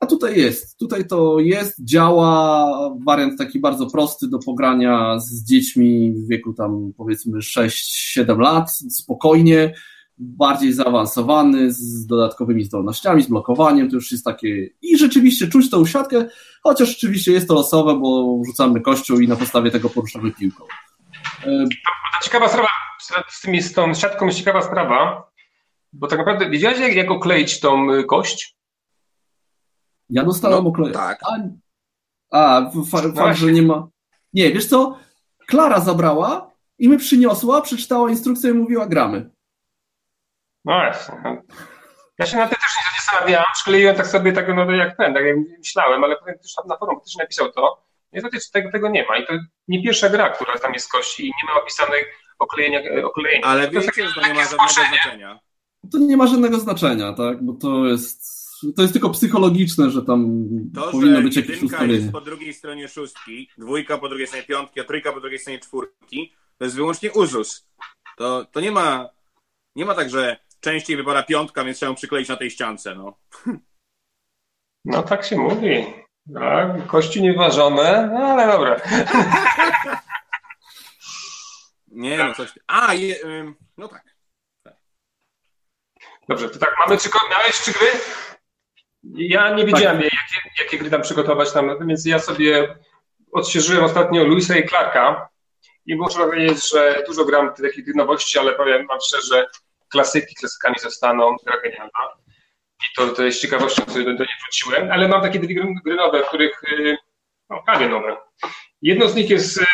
Speaker 2: A tutaj jest, tutaj to jest, działa, wariant taki bardzo prosty do pogrania z dziećmi w wieku tam powiedzmy 6-7 lat, spokojnie bardziej zaawansowany, z dodatkowymi zdolnościami, z blokowaniem, to już jest takie i rzeczywiście czuć tą siatkę, chociaż rzeczywiście jest to losowe, bo rzucamy kością i na podstawie tego poruszamy piłką.
Speaker 1: Ciekawa sprawa, z, tymi, z tą siatką jest ciekawa sprawa, bo tak naprawdę wiedziałeś jak, jak okleić tą y, kość?
Speaker 2: Ja dostałem no, oklej.
Speaker 3: Tak.
Speaker 2: A, a fakt, no że nie ma... Nie, wiesz co? Klara zabrała i mi przyniosła, przeczytała instrukcję i mówiła gramy.
Speaker 1: No właśnie. Ja się na tym też nie zastanawiałem, szkleiłem tak sobie tak, no, jak ten, tak jak myślałem, ale potem też na forum też napisał to. Niestety tego, tego nie ma i to nie pierwsza gra, która tam jest kości i nie ma opisanych oklejenia. oklejenia.
Speaker 3: Ale wiecie, że to nie ma żadnego znaczenia.
Speaker 2: To nie ma żadnego znaczenia, tak, bo to jest to jest tylko psychologiczne, że tam to, powinno być jakieś ustawienie. jest
Speaker 3: po drugiej stronie szóstki, dwójka po drugiej stronie piątki, a trójka po drugiej stronie czwórki, to jest wyłącznie uzus. To, to nie ma nie ma tak, że częściej wypada piątka, więc trzeba ją przykleić na tej ściance. No,
Speaker 1: no tak się mówi. Tak, kości nieważone, no ale dobra.
Speaker 3: Nie, no coś. A, je, no tak.
Speaker 1: Dobrze, to tak, mamy trzy, miałeś trzy gry? Ja nie wiedziałem, tak. jakie, jakie gry tam przygotować, tam, więc ja sobie odświeżyłem ostatnio Louisa i Clarka i muszę powiedzieć, że dużo gram takich nowości, ale powiem wam szczerze, klasyki klasykami zostaną, gra genialna. I to, to jest ciekawością, do, do niej wróciłem, ale mam takie dwie gry, nowe, których, y, no prawie nowe. Jedno z nich jest y,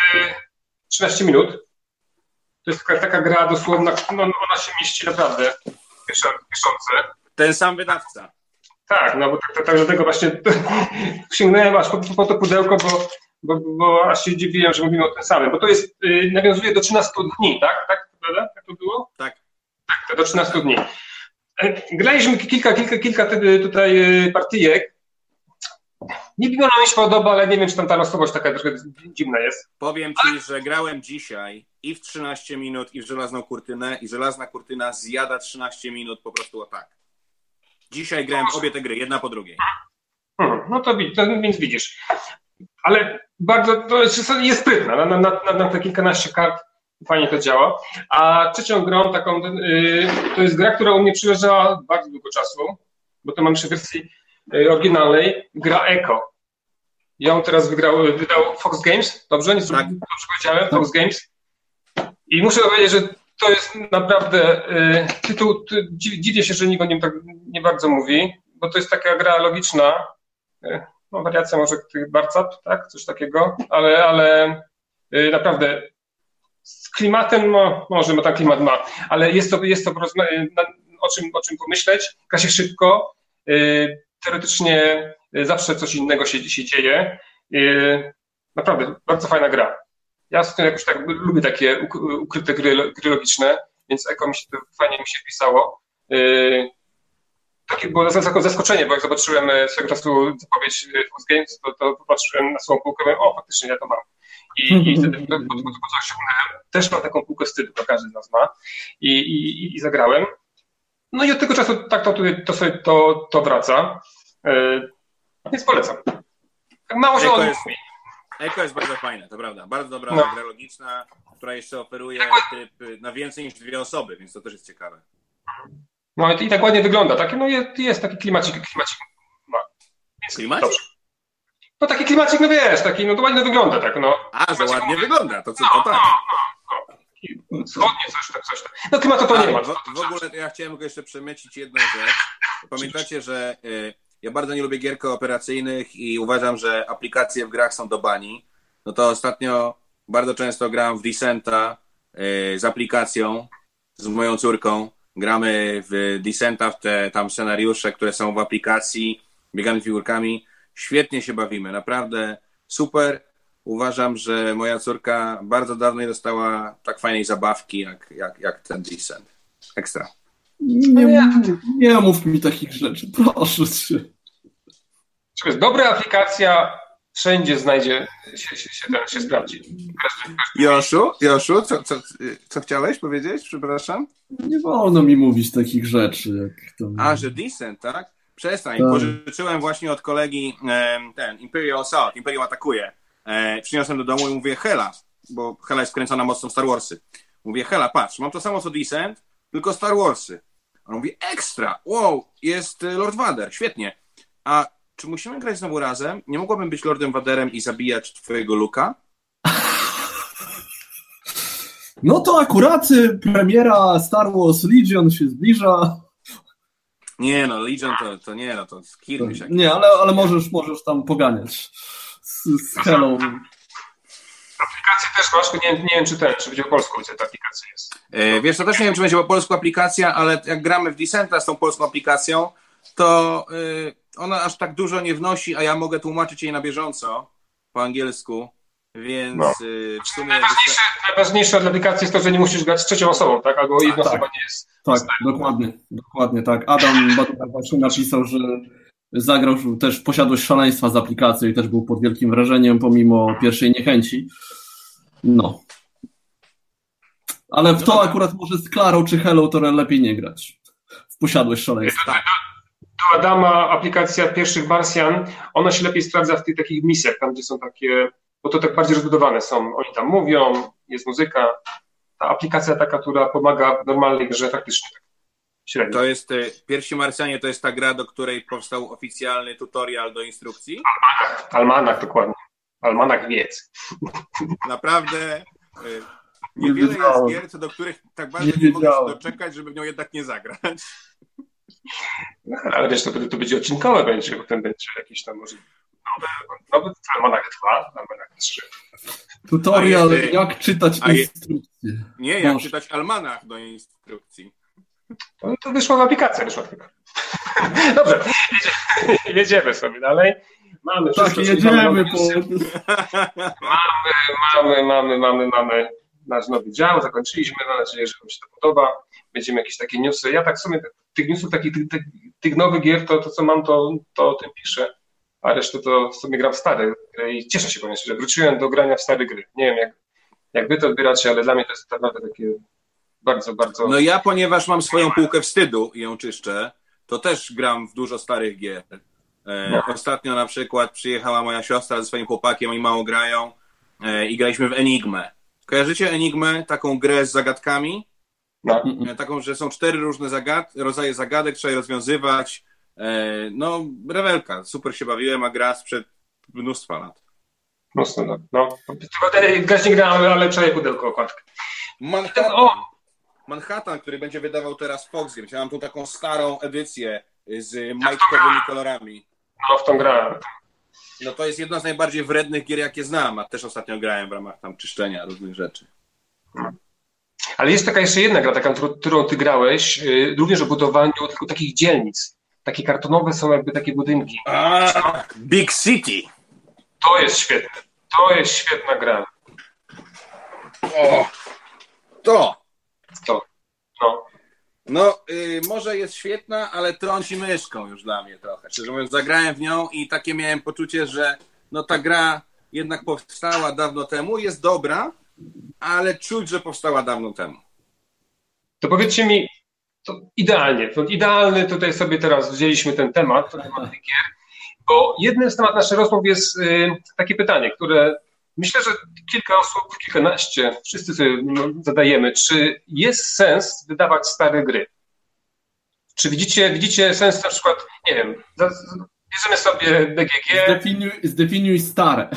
Speaker 1: 13 minut. To jest taka, taka gra dosłowna, no, ona się mieści naprawdę piszące.
Speaker 3: Ten sam wydawca.
Speaker 1: Tak, no bo tak, tak, tak dlatego właśnie sięgnąłem aż po, po to pudełko, bo, bo, bo aż się dziwiłem, że mówimy o tym samym, bo to jest, yy, nawiązuje do 13 dni, tak? Tak, prawda? Tak to było?
Speaker 3: Tak.
Speaker 1: Do 13 dni. E, graliśmy kilka, kilka, kilka tutaj y, partyjek. Nie mi ona mi się podoba, ale nie wiem, czy tam ta losowość taka trochę dziwna jest.
Speaker 3: Powiem ci, że grałem dzisiaj i w 13 minut, i w żelazną kurtynę, i żelazna kurtyna zjada 13 minut po prostu o tak. Dzisiaj grałem obie te gry, jedna po drugiej.
Speaker 1: Hmm, no to, to, więc widzisz. Ale bardzo, to jest, jest sprytna, na, na, na, na te kilkanaście kart fajnie to działa. A trzecią grą taką, yy, to jest gra, która u mnie przyleżała bardzo długo czasu, bo to mam jeszcze w wersji yy, oryginalnej, gra Echo. Ją teraz wygrał, wydał Fox Games, dobrze? Nie tak. dobrze powiedziałem? Fox Games. I muszę powiedzieć, że to jest naprawdę yy, tytuł, ty, dziwię się, że nikt o nim tak nie bardzo mówi, bo to jest taka gra logiczna, no wariacja może Barcap, tak? Coś takiego, ale, ale naprawdę z klimatem, no, może ma tak klimat ma, ale jest to, jest to o czym, o czym pomyśleć, gra się szybko, yy, teoretycznie yy, zawsze coś innego się, się dzieje. Naprawdę, bardzo fajna gra. Ja jakoś tak lubię takie ukryte gry, gry logiczne, więc Eko mi się to fajnie mi się wpisało. Takie było zaskoczenie, bo jak zobaczyłem swego czasu zapowiedź Fox Games, to, to popatrzyłem na swoją półkę, o faktycznie ja to mam. I, i wtedy po, po, po coś ściągnąłem. Też mam taką półkę wstydu, to każdy z nas ma. I, i, i zagrałem. No i od tego czasu tak to, to, sobie to, to wraca. Yy, więc polecam. Tak mało się o
Speaker 3: jest, Eko jest bardzo fajne, to prawda. Bardzo dobra no. gra logiczna, która jeszcze oferuje tryb na więcej niż dwie osoby, więc to też jest ciekawe.
Speaker 1: No i tak ładnie wygląda. Taki, no jest, jest taki klimacik, klimacik
Speaker 3: ma. Więc klimacik? Dobrze.
Speaker 1: No taki klimacik, no wiesz, taki, no to ładnie wygląda, tak, no.
Speaker 3: A, że ładnie wygląda, to co, to tak. No,
Speaker 1: no, no. Wschodnie coś tam, coś tam. No klimatu to nie ma. W,
Speaker 3: w ogóle ja chciałem tylko jeszcze przemycić jedną rzecz. Pamiętacie, że y, ja bardzo nie lubię gier kooperacyjnych i uważam, że aplikacje w grach są do bani. No to ostatnio bardzo często gram w Descenta y, z aplikacją, z moją córką. Gramy w Descenta, w te tam scenariusze, które są w aplikacji, biegamy figurkami Świetnie się bawimy, naprawdę super. Uważam, że moja córka bardzo dawno nie dostała tak fajnej zabawki jak, jak, jak ten Descent. Ekstra.
Speaker 2: Nie, nie mów mi takich rzeczy, proszę cię.
Speaker 1: Dobra aplikacja wszędzie znajdzie się, się, się, się sprawdzi.
Speaker 3: Joszu, Joszu co, co, co chciałeś powiedzieć? Przepraszam.
Speaker 2: Nie wolno mi mówić takich rzeczy. Jak to...
Speaker 3: A, że Descent, tak? Przestań, tak. pożyczyłem właśnie od kolegi ten Imperial Assault, Imperium atakuje. E, przyniosłem do domu i mówię Hela, bo Hela jest wkręcona mocno Star Warsy. Mówię Hela, patrz, mam to samo co Descent, tylko Star Warsy. On mówi ekstra, wow, jest Lord Vader, świetnie. A czy musimy grać znowu razem? Nie mogłabym być Lordem Vaderem i zabijać twojego Luka?
Speaker 2: No to akurat premiera Star Wars Legion się zbliża.
Speaker 3: Nie no, Legion to, to nie, no to skirmish.
Speaker 2: Nie, ale, ale możesz, możesz tam poganiać z, z Hello.
Speaker 1: Aplikację też masz, nie, nie wiem czy ten, czy będzie po polsku, gdzie ta aplikacja jest.
Speaker 3: E, wiesz, to też nie wiem, czy będzie po polsku aplikacja, ale jak gramy w Descenta z tą polską aplikacją, to y, ona aż tak dużo nie wnosi, a ja mogę tłumaczyć jej na bieżąco po angielsku. Więc no. Y, w sumie.
Speaker 1: Najważniejsze, najważniejsze dla aplikacji jest to, że nie musisz grać z trzecią osobą, tak? Albo jedna tak, osoba nie jest.
Speaker 2: Tak, dokładnie, dokładnie tak. Adam właśnie napisał, że zagrał też posiadłość szaleństwa z aplikacją i też był pod wielkim wrażeniem, pomimo pierwszej niechęci. No. Ale w to akurat może z Klarą czy Hello to lepiej nie grać. W posiadłość szaleństwa. Tak.
Speaker 1: Do Adama aplikacja pierwszych Marsjan, ona się lepiej sprawdza w tych takich misjach, tam gdzie są takie bo to tak bardziej rozbudowane są. Oni tam mówią, jest muzyka. Ta aplikacja taka, która pomaga w normalnej grze faktycznie tak
Speaker 3: średnio. To jest, e, Pierwsi Marsjanie to jest ta gra, do której powstał oficjalny tutorial do instrukcji?
Speaker 1: Almanach, almanach dokładnie. Almanach wiedz.
Speaker 3: Naprawdę e, niewiele nie jest gier, co do których tak bardzo nie, nie mogę się doczekać, żeby w nią jednak nie zagrać.
Speaker 1: No, ale wiesz, to, to będzie odcinkowe będzie, potem będzie jakieś tam może nowy, nowy Almanach 2, Almanach 3.
Speaker 2: Tutorial, je, jak czytać instrukcje.
Speaker 3: Nie, jak Masz. czytać almanach do instrukcji.
Speaker 1: To, to wyszła w aplikacji, wyszła tylko. Dobrze, jedziemy sobie dalej.
Speaker 2: Mamy tak, jedziemy. Mamy, po...
Speaker 1: mamy, mamy, mamy, mamy, mamy nasz nowy dział, zakończyliśmy, mam nadzieję, że Wam się to podoba. Będziemy jakieś takie newsy. Ja tak w sumie tych newsów, takich, tych, tych nowych gier, to, to co mam, to, to o tym piszę. A resztę to w sumie gram w stare gry i cieszę się, powiem że wróciłem do grania w stare gry. Nie wiem, jak, jak wy to odbieracie, ale dla mnie to jest naprawdę takie bardzo, bardzo...
Speaker 3: No ja, ponieważ mam swoją półkę wstydu i ją czyszczę, to też gram w dużo starych gier. E, no. Ostatnio na przykład przyjechała moja siostra ze swoim chłopakiem, i mało grają e, i graliśmy w Enigmę. Kojarzycie Enigmę, taką grę z zagadkami? No. E, taką, że są cztery różne zagad rodzaje zagadek, trzeba je rozwiązywać. No, rewelka, super się bawiłem, a gra sprzed mnóstwa lat.
Speaker 1: Mocno, no. no. Grać nie grałem, ale wczoraj pudełko okładkę.
Speaker 3: Manhattan, o! Manhattan, który będzie wydawał teraz Fox Games. Ja mam tu taką starą edycję z majtkowymi kolorami.
Speaker 1: No, w tą grałem.
Speaker 3: No to jest jedna z najbardziej wrednych gier, jakie znam, a też ostatnio grałem w ramach tam czyszczenia różnych rzeczy.
Speaker 1: Ale jest taka jeszcze jedna gra, taka, którą ty grałeś, yy, również o budowaniu tylko takich dzielnic. Takie kartonowe są jakby takie budynki.
Speaker 3: A, Big City.
Speaker 1: To jest świetne. To jest świetna gra.
Speaker 3: O, to.
Speaker 1: To. No.
Speaker 3: No, y, może jest świetna, ale trąci myszką już dla mnie trochę. Szczerze mówiąc, zagrałem w nią i takie miałem poczucie, że no ta gra jednak powstała dawno temu, jest dobra, ale czuć, że powstała dawno temu.
Speaker 1: To powiedzcie mi, to idealnie, to idealny tutaj sobie teraz wzięliśmy ten temat, temat gier, bo jednym z tematów naszych rozmów jest y, takie pytanie, które myślę, że kilka osób, kilkanaście, wszyscy sobie zadajemy, czy jest sens wydawać stare gry? Czy widzicie, widzicie sens na przykład, nie wiem, bierzemy sobie BGG.
Speaker 2: Zdefiniuj, zdefiniuj stare.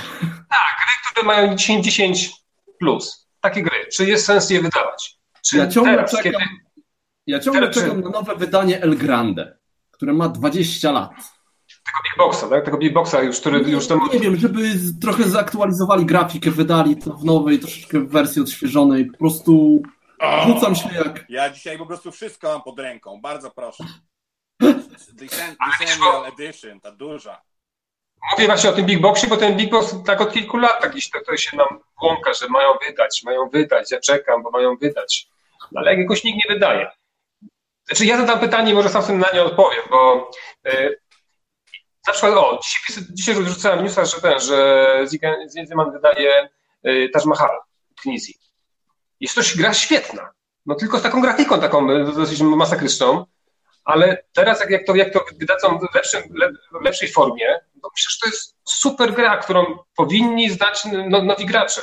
Speaker 1: Tak, gry, które mają 10, 10 plus. Takie gry. Czy jest sens je wydawać? Czy
Speaker 2: ja ciągle teraz, czekam, kiedy... ja ciągle teraz, czekam czy... na nowe wydanie El Grande, które ma 20 lat
Speaker 1: tego Big Boxa, tak? Tego Big Boxa już, który
Speaker 2: nie,
Speaker 1: już tam...
Speaker 2: Nie wiem, żeby trochę zaktualizowali grafikę, wydali to w nowej, troszeczkę w wersji odświeżonej, po prostu rzucam się jak...
Speaker 3: Ja dzisiaj po prostu wszystko mam pod ręką, bardzo proszę. Decennial Edition, ta duża.
Speaker 1: Mówię właśnie o tym Big Boxie, bo ten Big Box tak od kilku lat tak to, to się nam łąka, że mają wydać, mają wydać, ja czekam, bo mają wydać. No, ale jakoś nikt nie wydaje. Znaczy ja zadam pytanie, może sam sobie na nie odpowiem, bo y, na przykład, o, dzisiaj, dzisiaj rzucałem newsa, że ten, że Zinman wydaje y, Taj Mahal w Knizji. Jest to gra świetna. No tylko z taką grafiką taką y, dosyć masakryczną, ale teraz jak, jak, to, jak to wydadzą w, lepszym, w lepszej formie, to myślę, że to jest super gra, którą powinni zdać no, nowi gracze.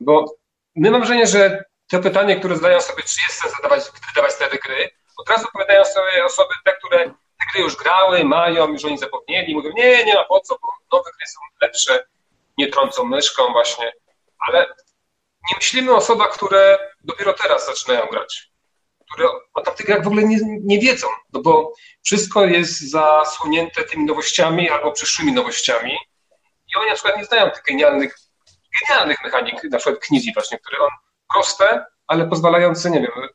Speaker 1: Bo my mam wrażenie, że to pytanie, które zadają sobie, czy jest sens zadawać, wydawać te gry, od razu odpowiadają sobie osoby te, które te gry już grały, mają, już oni zapomnieli, mówią, nie, nie ma po co, bo nowe gry są lepsze, nie trącą myszką właśnie, ale nie myślimy o osobach, które dopiero teraz zaczynają grać, które o tamtych grach w ogóle nie, nie wiedzą, no bo wszystko jest zasłonięte tymi nowościami albo przyszłymi nowościami i oni na przykład nie znają tych genialnych, genialnych mechanik, na przykład Knizi właśnie, które on proste, ale pozwalające, nie wiem,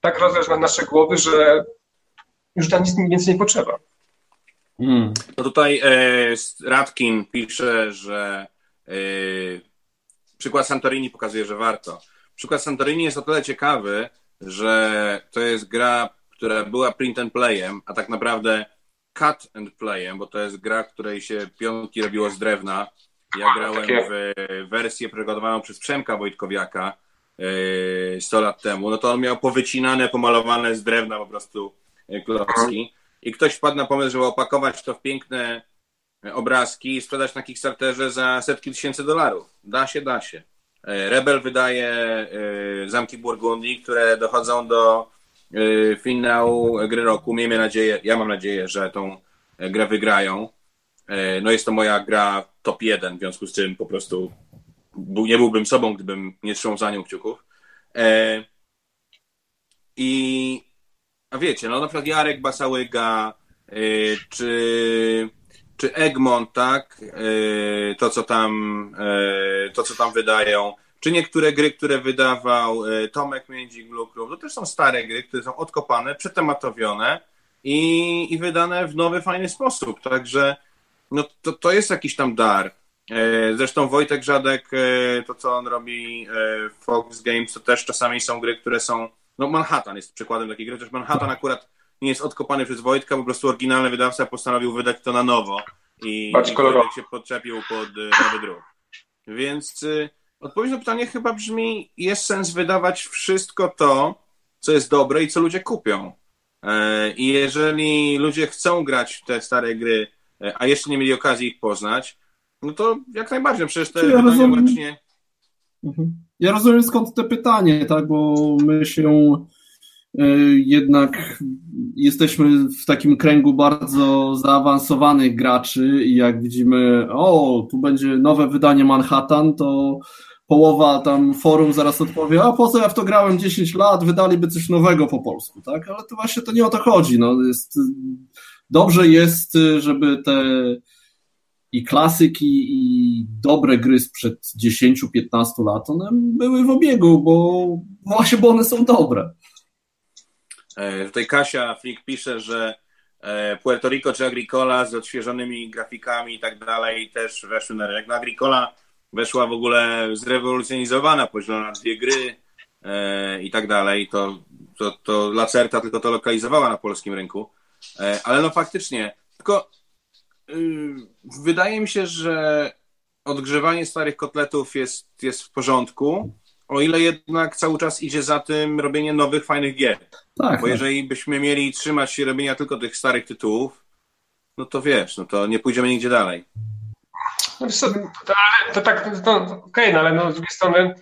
Speaker 1: tak rozwiązać na nasze głowy, że już tam nic więcej nie potrzeba.
Speaker 3: Hmm. No tutaj e, Radkin pisze, że e, przykład Santorini pokazuje, że warto. Przykład Santorini jest o tyle ciekawy, że to jest gra, która była print and playem, a tak naprawdę cut and playem, bo to jest gra, w której się pionki robiło z drewna. Ja grałem w wersję przygotowaną przez Przemka Wojtkowiaka 100 e, lat temu. No to on miał powycinane, pomalowane z drewna po prostu klocki i ktoś wpadł na pomysł, żeby opakować to w piękne obrazki i sprzedać na Kickstarterze za setki tysięcy dolarów. Da się, da się. E, Rebel wydaje e, Zamki Burgundii, które dochodzą do e, finału gry roku. Miejmy nadzieję, ja mam nadzieję, że tą grę wygrają. No jest to moja gra top 1, w związku z czym po prostu nie byłbym sobą, gdybym nie trzymał za nią kciuków. I a wiecie, no na przykład Jarek Basałyga, yy, czy, czy Egmont, tak, e, to co tam, e, to co tam wydają, czy niektóre gry, które wydawał Tomek Międzik Blue to też są stare gry, które są odkopane, przetematowione i, i wydane w nowy, fajny sposób, także no to, to jest jakiś tam dar. Zresztą Wojtek Żadek, to co on robi w Fox Games, to też czasami są gry, które są, no Manhattan jest przykładem takiej gry, chociaż Manhattan akurat nie jest odkopany przez Wojtka, po prostu oryginalny wydawca postanowił wydać to na nowo i, i Wojtek się podczepił pod e, nowy druk. Więc odpowiedź na pytanie chyba brzmi, jest sens wydawać wszystko to, co jest dobre i co ludzie kupią. E, I jeżeli ludzie chcą grać w te stare gry, e, a jeszcze nie mieli okazji ich poznać, no to jak najbardziej, przecież te ja rozumiem, właśnie...
Speaker 2: Mhm. Ja rozumiem skąd te pytanie, tak, bo my się E, jednak jesteśmy w takim kręgu bardzo zaawansowanych graczy i jak widzimy, o, tu będzie nowe wydanie Manhattan, to połowa tam forum zaraz odpowie, a po co ja w to grałem 10 lat, wydaliby coś nowego po polsku, tak? Ale to właśnie to nie o to chodzi. No, jest, dobrze jest, żeby te i klasyki, i dobre gry sprzed 10-15 lat, one były w obiegu, bo właśnie, bo one są dobre.
Speaker 3: E, tutaj Kasia Flick pisze, że e, Puerto Rico czy Agricola z odświeżonymi grafikami i tak dalej też weszły na rynek. No Agricola weszła w ogóle zrewolucjonizowana, podzielona na dwie gry e, i tak dalej. To, to, to Lacerta tylko to lokalizowała na polskim rynku. Ale no faktycznie, tylko wydaje mi się, że odgrzewanie starych kotletów jest, jest w porządku, o ile jednak cały czas idzie za tym robienie nowych, fajnych gier. Tak, Bo tak. jeżeli byśmy mieli trzymać się robienia tylko tych starych tytułów, no to wiesz, no to nie pójdziemy nigdzie dalej.
Speaker 1: No to, to, to tak, to, okej, okay, no ale no, z drugiej strony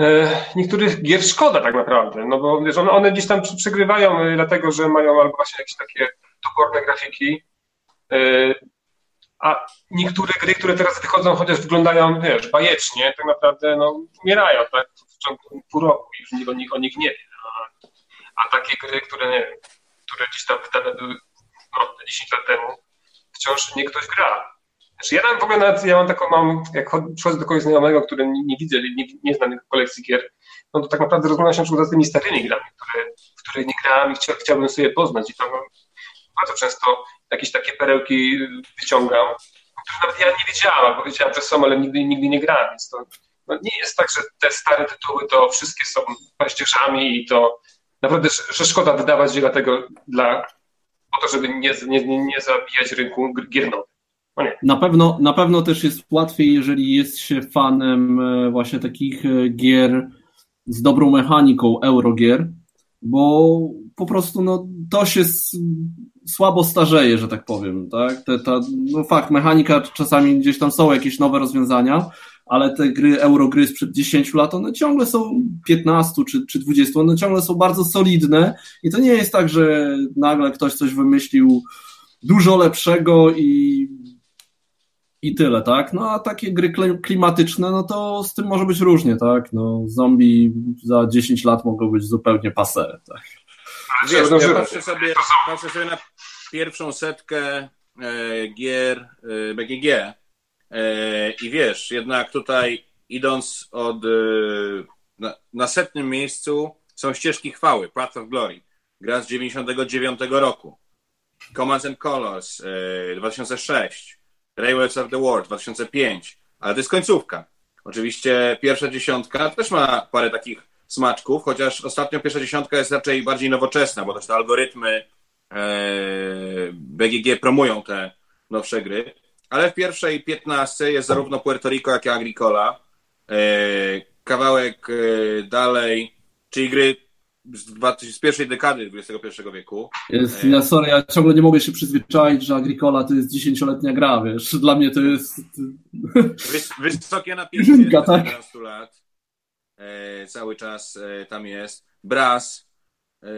Speaker 1: e, niektórych gier szkoda tak naprawdę, no bo wiesz, one, one gdzieś tam przegrywają e, dlatego, że mają albo właśnie jakieś takie toporne grafiki, a niektóre gry, które teraz wychodzą, chociaż wyglądają, wiesz, bajecznie, tak naprawdę no, umierają tak, w ciągu pół roku już nikt o nich, o nich nie wie. A, a takie gry, które, nie wiem, które gdzieś tam wydane były no, 10 lat temu, wciąż nie ktoś gra. Znaczy, ja tam w ogóle nawet, ja mam taką, mam, jak przychodzę do kogoś znajomego, który nie, nie widzę, nie, nie znam kolekcji gier, no to tak naprawdę rozmawiam się przykład z tymi starymi grami, które, w które nie grałem i chcia, chciałbym sobie poznać. I tam bardzo często jakieś takie perełki wyciągam, które nawet ja nie wiedziałam, bo wiedziałam, że są, ale nigdy, nigdy nie grałem, więc to no nie jest tak, że te stare tytuły to wszystkie są paździerzami i to naprawdę, że szkoda wydawać je dlatego dla, po to, żeby nie, nie, nie zabijać rynku gier nowych. No
Speaker 2: na pewno, na pewno też jest łatwiej, jeżeli jest się fanem e, właśnie takich e, gier z dobrą mechaniką, eurogier, bo po prostu no, to się słabo starzeje, że tak powiem. Tak? Te, ta, no fakt, mechanika czasami gdzieś tam są jakieś nowe rozwiązania, ale te gry, eurogry sprzed 10 lat, one ciągle są 15 czy, czy 20, one ciągle są bardzo solidne i to nie jest tak, że nagle ktoś coś wymyślił dużo lepszego i i tyle, tak? No a takie gry klimatyczne, no to z tym może być różnie, tak? No zombie za 10 lat mogą być zupełnie passe, tak?
Speaker 3: Wiesz, ja patrzę sobie, patrzę sobie na pierwszą setkę e, gier e, BGG e, i wiesz, jednak tutaj idąc od na, na, setnym miejscu są ścieżki chwały, Path of Glory, gra z 99 roku, Commands and Colors 2006, e, Railways of the World 2005, ale to jest końcówka. Oczywiście pierwsza dziesiątka też ma parę takich smaczków, chociaż ostatnio pierwsza dziesiątka jest raczej bardziej nowoczesna, bo też te algorytmy BGG promują te nowsze gry. Ale w pierwszej piętnastce jest zarówno Puerto Rico, jak i Agricola. E, kawałek e, dalej, czyli gry z, z, pierwszej dekady XXI wieku.
Speaker 2: Jest, ja sorry, ja ciągle nie mogę się przyzwyczaić, że Agricola to jest dziesięcioletnia gra, wiesz. Dla mnie to jest...
Speaker 3: Wys, wysokie napięcie tak? 11 lat. E, cały czas e, tam jest. Braz. E,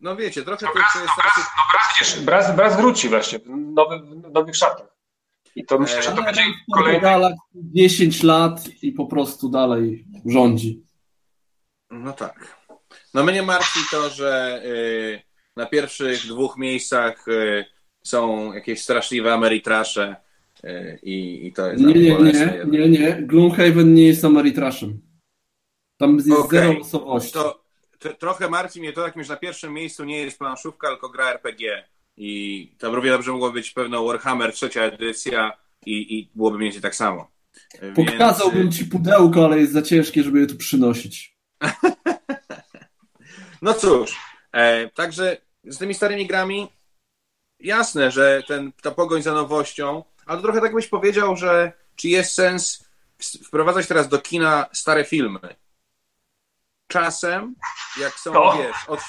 Speaker 3: no wiecie, trochę no,
Speaker 1: braz,
Speaker 3: to
Speaker 1: jest... No, braz, no, braz, braz, braz wróci właśnie w, nowy, w nowych szatach. I to myślę, że to będzie kolejny...
Speaker 2: 10 lat i po prostu dalej rządzi.
Speaker 3: No tak. No mnie martwi to, że na pierwszych dwóch miejscach są jakieś straszliwe Ameritrasze i, i to jest...
Speaker 2: Nie, nie, nie, nie, nie. Gloomhaven nie jest Ameritraszem. Tam jest okay. zero losowości.
Speaker 3: To, trochę martwi mnie to, jakimś na pierwszym miejscu nie jest planszówka, tylko gra RPG. I tam równie dobrze mogło być pewno Warhammer trzecia edycja i, i byłoby mniej więcej tak samo.
Speaker 2: Pokazałbym Więc... ci pudełko, ale jest za ciężkie, żeby je tu przynosić.
Speaker 3: no cóż, e, także z tymi starymi grami jasne, że ten, ta pogoń za nowością, ale trochę tak byś powiedział, że czy jest sens wprowadzać teraz do kina stare filmy? Czasem, jak są, no. wiesz, od,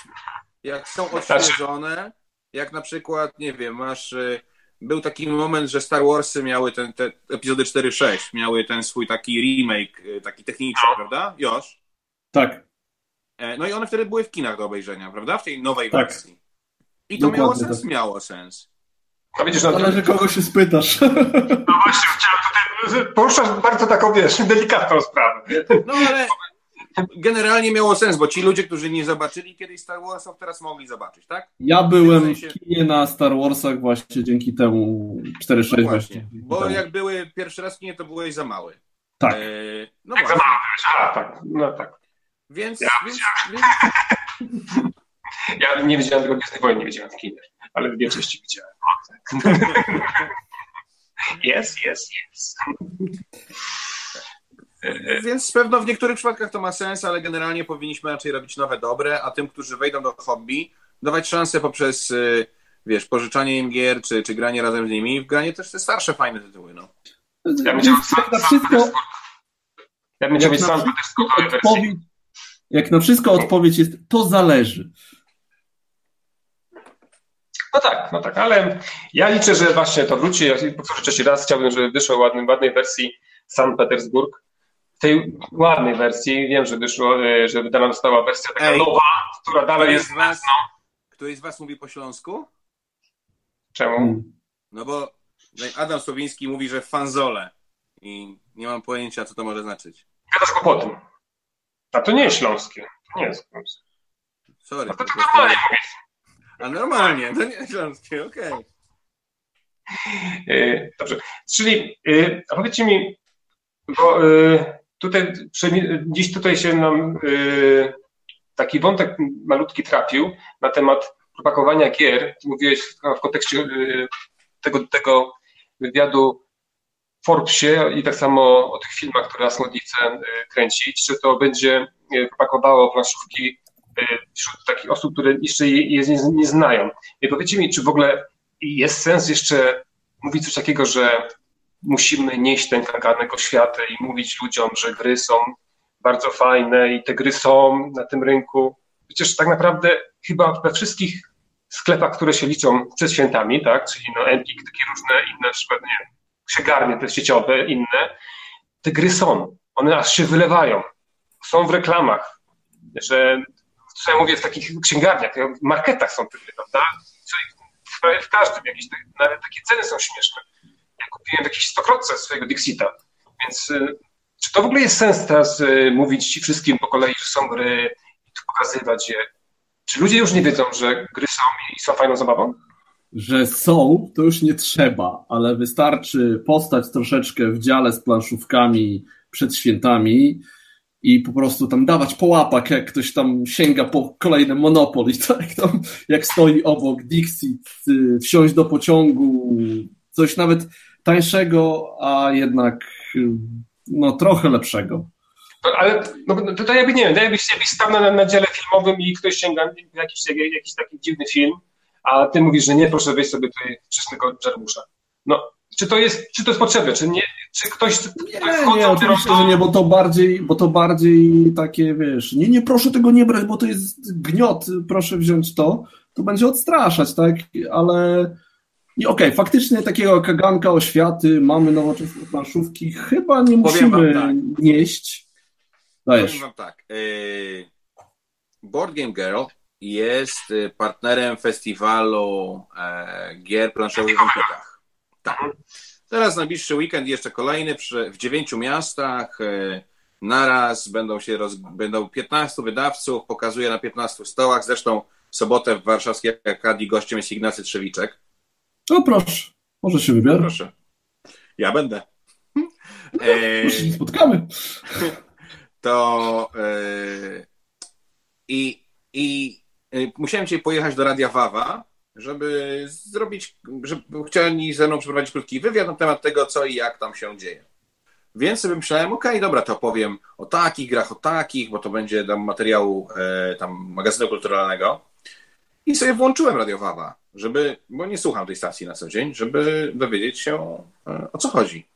Speaker 3: jak są znaczy- odświeżone, jak na przykład, nie wiem, masz y, był taki moment, że Star Warsy miały ten, te epizody 4-6, miały ten swój taki remake, y, taki techniczny, no. prawda? Josz?
Speaker 2: Tak.
Speaker 3: E, no i one wtedy były w kinach do obejrzenia, prawda? W tej nowej tak. wersji. I to Dokładnie miało sens? Tak. Miało sens.
Speaker 2: No widzisz, no, Ale że kogo się spytasz. No
Speaker 1: właśnie, chciałem tutaj, poruszasz bardzo taką, wiesz, delikatną sprawę.
Speaker 3: No ale generalnie miało sens, bo ci ludzie, którzy nie zobaczyli kiedyś Star Warsów, teraz mogli zobaczyć, tak?
Speaker 2: Ja byłem w, sensie... w kinie na Star Warsach właśnie dzięki temu 4-6 no właśnie.
Speaker 3: Bo jak były pierwszy raz w kinie, to byłeś za mały.
Speaker 2: Tak. E,
Speaker 1: no tak, właśnie. za mały, a, tak, no tak.
Speaker 3: Więc,
Speaker 1: ja,
Speaker 3: więc,
Speaker 1: więc... ja nie widziałem tego Gwiezdnej Wojny, nie widziałem w kinie, ale w większości widziałem. Jest, jest, jest.
Speaker 3: Więc pewno w niektórych przypadkach to ma sens, ale generalnie powinniśmy raczej robić nowe dobre, a tym, którzy wejdą do hobby, dawać szansę poprzez, y, wiesz, pożyczanie im gier, czy, czy granie razem z nimi, w granie też te starsze, fajne tytuły, no.
Speaker 1: Ja bym chciał na wszystko... Ja bym chciał mieć sam
Speaker 2: odpowiedź, Jak na wszystko odpowiedź jest, to zależy.
Speaker 1: No tak, no tak, ale ja liczę, że właśnie to wróci. Ja powtórzę trzeci raz, chciałbym, żeby wyszło ładny, ładnej wersji San Petersburg w tej ładnej wersji, wiem, że wyszło, e, że wydana została wersja taka Ej, nowa, która dalej jest was, no.
Speaker 3: Któryś z was mówi po śląsku?
Speaker 1: Czemu? Hmm.
Speaker 3: No bo Adam Słowiński mówi, że fanzole i nie mam pojęcia, co to może znaczyć.
Speaker 1: Gadasz kłopoty. A to nie jest śląskie. To nie jest śląskie.
Speaker 3: Sorry.
Speaker 1: A to, to normalnie mówisz.
Speaker 3: A normalnie, to nie jest śląskie, okej. Okay.
Speaker 1: Yy, dobrze. Czyli, yy, a powiedzcie mi, bo yy, tutaj, dziś tutaj się nam yy, taki wątek malutki trafił na temat propagowania gier. Mówiłeś w kontekście yy, tego, tego wywiadu w Forbesie i tak samo o tych filmach, które Asmodee chce yy, kręcić, czy to będzie propagowało planszówki wśród takich osób, które jeszcze je nie, nie znają. I powiedzcie mi, czy w ogóle jest sens jeszcze mówić coś takiego, że musimy nieść ten kaganek oświatę i mówić ludziom, że gry są bardzo fajne i te gry są na tym rynku. Przecież tak naprawdę chyba we wszystkich sklepach, które się liczą przed świętami, tak, czyli no Empik, takie różne inne, przykład, księgarnie te sieciowe, inne, te gry są. One aż się wylewają. Są w reklamach, że, co ja mówię, w takich księgarniach, w marketach są te gry, prawda? W, w każdym jakieś, nawet takie ceny są śmieszne kupiłem jakieś stokrotce swojego Dixita, więc y, czy to w ogóle jest sens teraz y, mówić wszystkim po kolei, że są gry i tu pokazywać je? Czy ludzie już nie wiedzą, że gry są i są fajną zabawą?
Speaker 2: Że są, to już nie trzeba, ale wystarczy postać troszeczkę w dziale z planszówkami przed świętami i po prostu tam dawać po łapach, jak ktoś tam sięga po kolejne Monopoly, tak? Tam, jak stoi obok Dixit, y, wsiąść do pociągu, coś nawet tańszego, a jednak no, trochę lepszego.
Speaker 1: Ale no, to, to jakby nie wiem, jakbyś, jakbyś stał na, na dziale filmowym i ktoś sięga jakiś, jakiś taki dziwny film, a ty mówisz, że nie, proszę weź sobie tutaj wczesnego Jarmusza. No, czy to jest, czy to jest potrzebne, czy nie, czy ktoś...
Speaker 2: Nie, nie, oczywiście, że nie, bo to bardziej, bo to bardziej takie, wiesz, nie, nie, proszę tego nie brać, bo to jest gniot, proszę wziąć to, to będzie odstraszać, tak, ale i okej, okay, faktycznie takiego kaganka oświaty, mamy nowoczesne planszówki, chyba nie musimy tak. nieść.
Speaker 3: Dajesz. Powiem wam tak. Y, Board Game Girl jest y, partnerem festiwalu e, gier planszowych w Amputach. Tak. Teraz najbliższy weekend jeszcze kolejny w dziewięciu miastach. E, naraz będą się roz... będą 15 wydawców, pokazuje na 15 stołach. Zresztą w sobotę w warszawskiej Akadii gościem jest Ignacy Trzewiczek
Speaker 2: No proszę, może się wybiorę.
Speaker 3: Proszę. Ja będę.
Speaker 2: Może się spotkamy.
Speaker 3: To e, i, i e, musiałem dzisiaj pojechać do Radia Wawa, żeby zrobić, żeby chcieli ze mną przeprowadzić krótki wywiad na temat tego, co i jak tam się dzieje. Więc sobie myślałem, okej, okay, dobra, to powiem o takich grach, o takich, bo to będzie tam materiału e, tam magazynu kulturalnego. I sobie włączyłem Radio Wawa, żeby, bo nie słucham tej stacji na co dzień, żeby dowiedzieć się e, o co chodzi.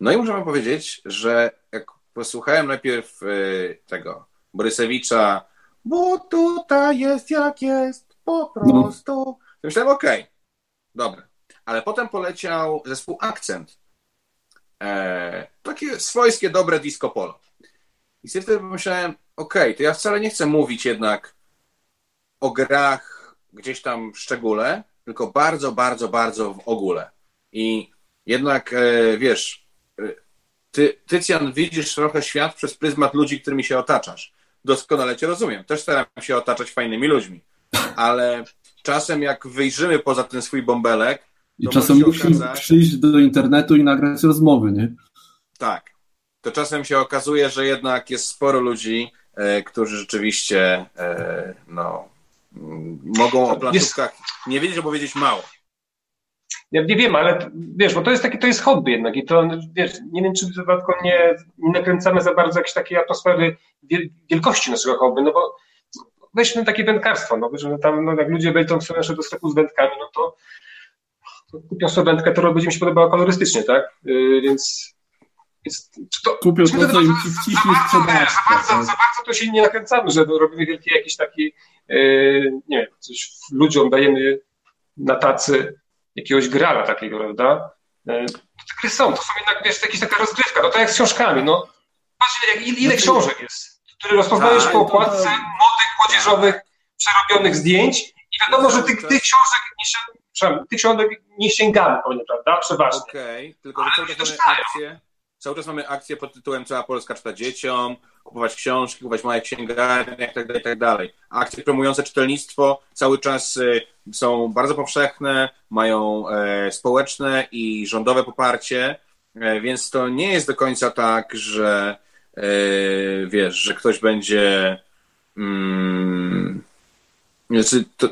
Speaker 3: No i muszę wam powiedzieć, że jak posłuchałem najpierw e, tego Borysewicza, bo tutaj jest jak jest, po prostu. No. Myślałem, okej, okay. Ale potem poleciał zespół Akcent. E, takie swojskie, dobre disco polo. I sobie wtedy pomyślałem, okej, okay, to ja wcale nie chcę mówić jednak o grach gdzieś tam w szczególe, tylko bardzo, bardzo, bardzo w ogóle. I jednak, e, wiesz, e, ty, Tycjan, widzisz trochę świat przez pryzmat ludzi, którymi się otaczasz. Doskonale cię rozumiem. Też staram się otaczać fajnymi ludźmi. Ale czasem jak wyjrzymy poza ten swój bąbelek,
Speaker 2: i czasem musimy okazać... przyjść do internetu i nagrać rozmowy, nie?
Speaker 3: Tak. To czasem się okazuje, że jednak jest sporo ludzi, e, którzy rzeczywiście e, no, mogą o planszówkach nie wiedzieć, albo wiedzieć mało.
Speaker 1: Ja nie wiem, ale wiesz, bo to jest takie, to jest hobby jednak i to, wiesz, nie wiem, czy przypadku nie, nie nakręcamy za bardzo jakiejś takiej atmosfery wielkości naszego hobby, no bo weźmy takie wędkarstwo, no, że tam, no, jak ludzie wejdą sobie nasze do sklepu z wędkami, no to, to kupią sobie wędkę, która będzie mi się podobała kolorystycznie, tak? Yy, więc
Speaker 2: jest, to, Kupią to, co im wciśnie.
Speaker 1: Za bardzo, za bardzo to się nie nakręcamy, że robimy wielki jakiś taki, yy, nie wiem, coś ludziom dajemy na tacy jakiegoś grala takiego, prawda? To te gry są, to są jednak, wiesz, to jakaś taka rozgrywka, no to jak z książkami, no. Patrz, ile, ile znaczy- książek jest, które rozpoznajesz tak, po okładce młodych, młodzieżowych, przerobionych zdjęć i wiadomo, że tych, tych książek nie się, tych książek nie sięgamy, prawda? Przeważnie.
Speaker 3: Okej, okay, tylko że czas mamy akcję, Cały czas mamy akcję pod tytułem Cała Polska czyta dzieciom, kupować książki, kupować małe księgarnie itd., tak itd. Tak Akcje promujące czytelnictwo cały czas y, są bardzo powszechne, mają e, społeczne i rządowe poparcie, e, więc to nie jest do końca tak, że e, wiesz, że ktoś będzie mm, znaczy to,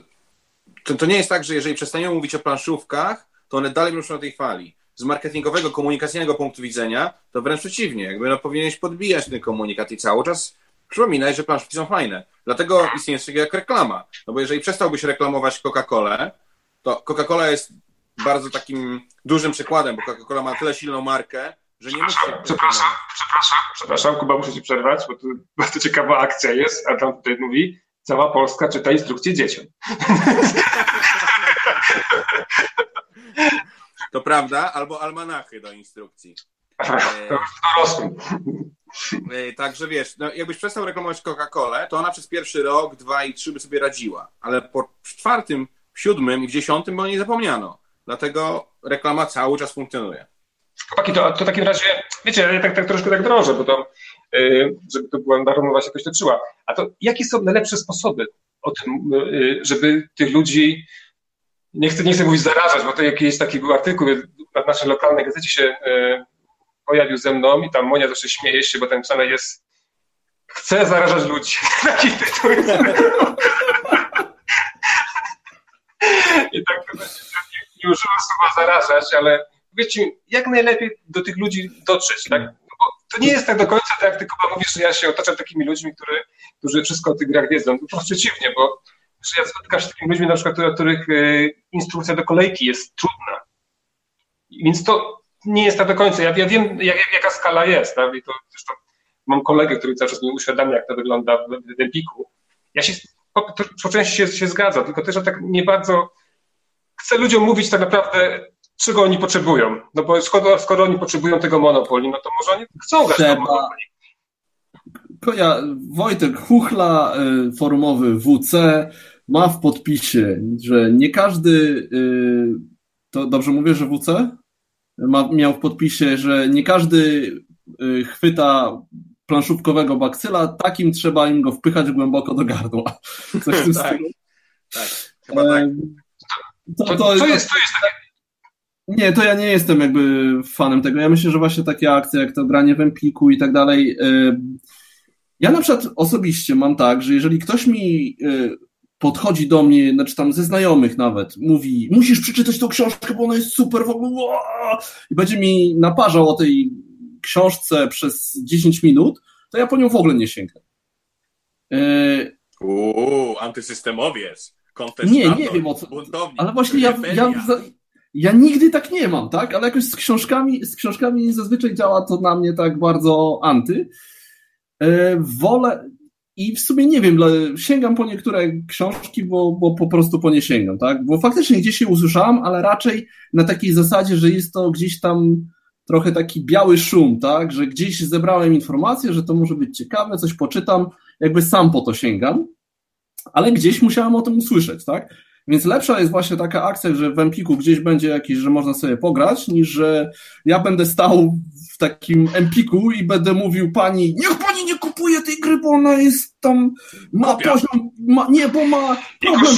Speaker 3: to, to nie jest tak, że jeżeli przestaniemy mówić o planszówkach, to one dalej ruszą na tej fali z marketingowego, komunikacyjnego punktu widzenia, to wręcz przeciwnie. Jakby no, powinieneś podbijać ten komunikat i cały czas przypominać, że planszówki są fajne. Dlatego istnieje coś jak reklama. No bo jeżeli przestałbyś reklamować Coca-Colę, to Coca-Cola jest bardzo takim dużym przykładem, bo Coca-Cola ma tyle silną markę, że nie musi.
Speaker 1: Przepraszam, przepraszam, przepraszam, Kuba, muszę ci przerwać, bo tu bardzo ciekawa akcja jest, a tam tutaj mówi, cała Polska czyta instrukcje dzieciom.
Speaker 3: To prawda, albo almanachy do instrukcji.
Speaker 1: Dorosłym.
Speaker 3: E, także wiesz, no jakbyś przestał reklamować Coca-Colę, to ona przez pierwszy rok, dwa i trzy by sobie radziła. Ale po czwartym, siódmym i w dziesiątym o niej zapomniano. Dlatego reklama cały czas funkcjonuje.
Speaker 1: Chłopaki, to, to w takim razie, wiecie, ja tak, tak troszkę tak drążę, bo to, yy, żeby to była darmowa się jakoś toczyła. A to jakie są najlepsze sposoby o tym, żeby tych ludzi nie chcę, nie chcę mówić zarażać, bo to jakiś taki był artykuł na naszej lokalnej gazecie się e, pojawił ze mną i tam Monia zawsze śmieje się, bo ten napisane jest chcę zarażać ludzi. Taki tytuł jest. I tak nie, nie używam słowa zarażać, ale powiedzcie jak najlepiej do tych ludzi dotrzeć, tak? No to nie jest tak do końca tak, jak ty Kuba mówisz, że ja się otaczam takimi ludźmi, który, którzy wszystko o tych grach wiedzą. To przeciwnie, bo że ja spotykam się z takimi ludźmi, na przykład, których e, instrukcja do kolejki jest trudna. Więc to nie jest tak do końca. Ja, ja wiem, jak, jaka skala jest. Tak? I to zresztą mam kolegę, który cały czas mi uświadamia, jak to wygląda w, w Empiku. Ja się po, po części się, się zgadzam, tylko też że tak nie bardzo chcę ludziom mówić tak naprawdę, czego oni potrzebują. No bo skoro, skoro oni potrzebują tego monopoli, no to może oni chcą grać Trzeba. monopoli.
Speaker 2: Ja, Wojtek Chuchla, y, forumowy WC, ma w podpisie, że nie każdy, y, to dobrze mówię, że WC? Ma, miał w podpisie, że nie każdy y, chwyta planszówkowego bakcyla, takim trzeba im go wpychać głęboko do gardła. Coś w tym tak,
Speaker 3: tak, chyba tak.
Speaker 1: To, to, to, jest, to jest takie...
Speaker 2: Nie, to ja nie jestem jakby fanem tego. Ja myślę, że właśnie takie akcje jak to granie w Empiku i tak dalej. Y, ja na przykład osobiście mam tak, że jeżeli ktoś mi y, podchodzi do mnie, znaczy tam ze znajomych nawet, mówi, musisz przeczytać tą książkę, bo ona jest super w ogóle, i będzie mi naparzał o tej książce przez 10 minut, to ja po nią w ogóle nie sięgnę.
Speaker 3: Uuu, antysystemowiec,
Speaker 2: Nie, nie wiem o co, ale właśnie ja, ja, ja nigdy tak nie mam, tak, ale jakoś z książkami, z książkami zazwyczaj działa to na mnie tak bardzo anty. E, wolę, i w sumie nie wiem, sięgam po niektóre książki, bo, bo po prostu po nie sięgam, tak? Bo faktycznie gdzieś się usłyszałam, ale raczej na takiej zasadzie, że jest to gdzieś tam trochę taki biały szum, tak? Że gdzieś zebrałem informację, że to może być ciekawe, coś poczytam, jakby sam po to sięgam, ale gdzieś musiałem o tym usłyszeć, tak? Więc lepsza jest właśnie taka akcja, że w Empiku gdzieś będzie jakiś, że można sobie pograć, niż że ja będę stał w takim Empiku i będę mówił pani, niech pani nie kupuje tej gry, bo ona jest tam, ma poziom, ma, nie, bo ma problem,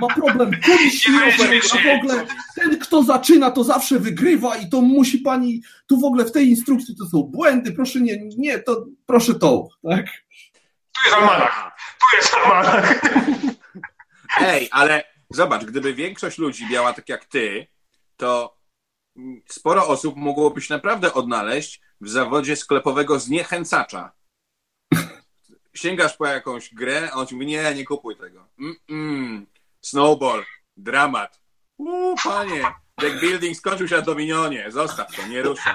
Speaker 2: ma problem kuli śmiechowej, a w ogóle ten, kto zaczyna, to zawsze wygrywa i to musi pani, tu w ogóle w tej instrukcji to są błędy, proszę nie, nie, to proszę to, tak?
Speaker 1: Tu jest almanach, tu jest almanach.
Speaker 3: Ej, ale zobacz, gdyby większość ludzi miała tak jak ty, to sporo osób mogłoby się naprawdę odnaleźć w zawodzie sklepowego zniechęcacza. Sięgasz po jakąś grę, a on ci mówi, nie, nie kupuj tego. Mm -mm. Snowball, dramat. Uuu, panie, deck building skończył się na Dominionie. Zostaw to, nie ruszaj.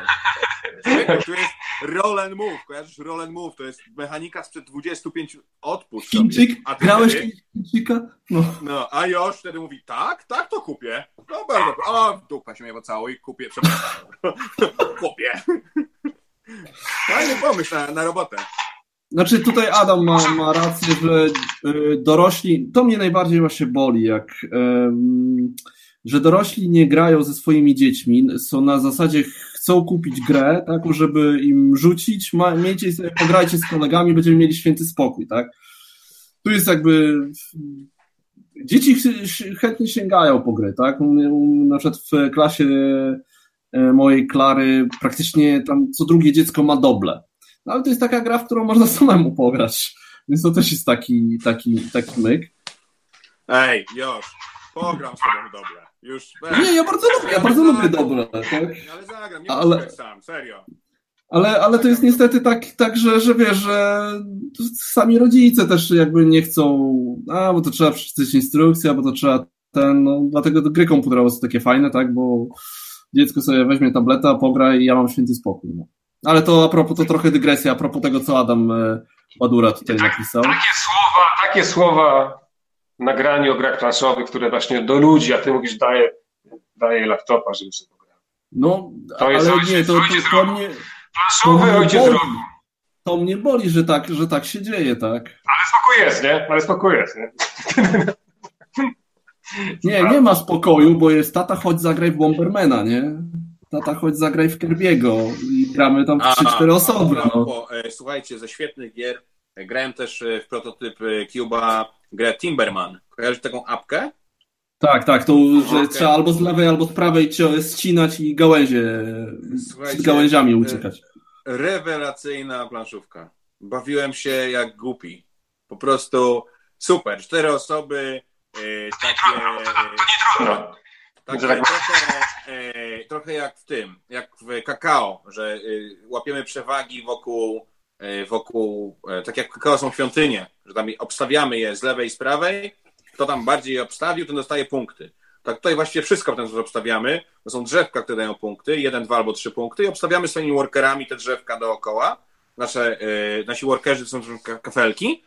Speaker 3: Tu jest roll and move. Kojarzysz roll and move? To jest mechanika sprzed 25 odpuść.
Speaker 2: Chińczyk? A Grałeś Chińczyka?
Speaker 3: No. no. a Josz wtedy mówi, tak, tak, to kupię. No bardzo, o, dupa się mnie całuj, kupię, przepraszam. kupię. Fajny pomysł na, na robotę.
Speaker 2: Znaczy tutaj Adam ma, ma rację, że y, dorośli, to mnie najbardziej właśnie boli, jak że dorośli nie grają ze swoimi dziećmi, są na zasadzie chcą kupić grę, tak, żeby im rzucić, ma, miejcie sobie, pograjcie z kolegami, będziemy mieli święty spokój, tak. Tu jest jakby dzieci chętnie sięgają po gry, tak. Na przykład w klasie mojej Klary praktycznie tam co drugie dziecko ma doble. No, ale to jest taka gra, w którą można samemu pograć. Więc to też jest taki, taki, taki myk.
Speaker 3: Ej, już, pogram sobie dobre. Już,
Speaker 2: nie, ja bardzo lubię, ja bardzo lubię dobre. Tak?
Speaker 3: Ale zagram, nie ale, sam, serio.
Speaker 2: Ale, ale to jest niestety tak, tak że, że wiesz, że sami rodzice też jakby nie chcą, a bo to trzeba przeczytać instrukcję, bo to trzeba ten, no dlatego gry komputerowe są takie fajne, tak, bo dziecko sobie weźmie tableta, pogra i ja mam święty spokój. No. Ale to a propos, to trochę dygresja, a propos tego, co Adam Badura e, tutaj tak, napisał.
Speaker 1: Takie słowa, takie słowa nagraniu o grach planszowych, które właśnie do ludzi, a ty mówisz, daje, daje laptopa, żeby sobie pograł.
Speaker 2: No, to jest ale ojciec, nie, to, to, to, to mnie...
Speaker 1: Planszowy to ojciec boli.
Speaker 2: To mnie boli, że tak, że tak się dzieje, tak.
Speaker 1: Ale spokój jest, nie? Ale spokój jest, nie?
Speaker 2: Nie, nie ma spokoju, bo jest tata, chodź zagraj w Bombermana, nie? Tata, chodź zagraj w Kirby'ego i gramy tam w 3-4 osoby. No.
Speaker 3: E, słuchajcie, ze świetnych gier grałem też e, w prototyp e, Cuba grę Timberman. Kojarzysz taką apkę?
Speaker 2: Tak, tak, to, że okay. trzeba albo z lewej, albo z prawej ścinać i gałęzie z gałęziami e, uciekać.
Speaker 3: Rewelacyjna planszówka. Bawiłem się jak głupi. Po prostu super. Cztery osoby, e, takie... E, takie trochę, e, trochę jak w tym, jak w kakao, że e, łapiemy przewagi wokół E, wokół, tak jak kakao są świątynie, że tam obstawiamy je z lewej i z prawej, kto tam bardziej je obstawił, ten dostaje punkty. Tak tutaj właściwie wszystko w ten sposób obstawiamy. To są drzewka, które dają punkty, jeden, dwa albo trzy punkty i obstawiamy swoimi workerami te drzewka dookoła. Nasze, nasi workerzy to są kafelki.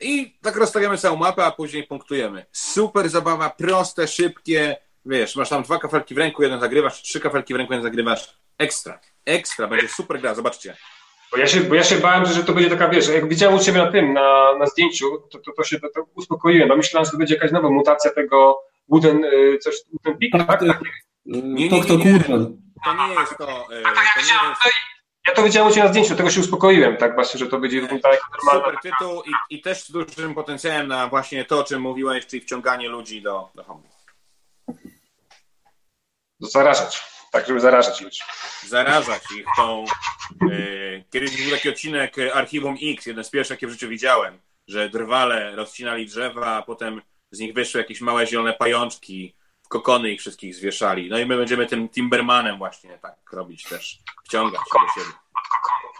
Speaker 3: I tak rozstawiamy całą mapę, a później punktujemy. Super zabawa, proste, szybkie. Wiesz, masz tam dwa kafelki w ręku, jeden zagrywasz, trzy kafelki w ręku, jeden zagrywasz. Ekstra. Ekstra, będzie super gra, zobaczcie.
Speaker 1: Bo ja się, bo ja się bałem, że to będzie taka, wiesz, jak widziałem u Ciebie na tym, na, na zdjęciu, to, to, to się to, to uspokoiłem, bo myślałem, że to będzie jakaś nowa mutacja tego Wooden, y, coś, Wooden Peak, tak? tak?
Speaker 3: Nie, nie, nie, nie, To nie jest to. Y, to nie jest...
Speaker 1: Ja to widziałem u Ciebie na zdjęciu, tego się uspokoiłem, tak właśnie, że to będzie wyglądało jako
Speaker 3: normalne. Super tytuł i, i też z dużym potencjałem na właśnie to, o czym mówiłeś, czyli wciąganie ludzi do, do homu.
Speaker 1: Zarażać, tak, żeby zarażać ludzi.
Speaker 3: Zarażać ich tą... Yy, kiedyś był taki odcinek Archiwum X, jeden z pierwszych, jakie w życiu widziałem, że drwale rozcinali drzewa, a potem z nich wyszły jakieś małe zielone pajączki, kokony ich wszystkich zwieszali. No i my będziemy tym Timbermanem właśnie tak robić też, wciągać do siebie.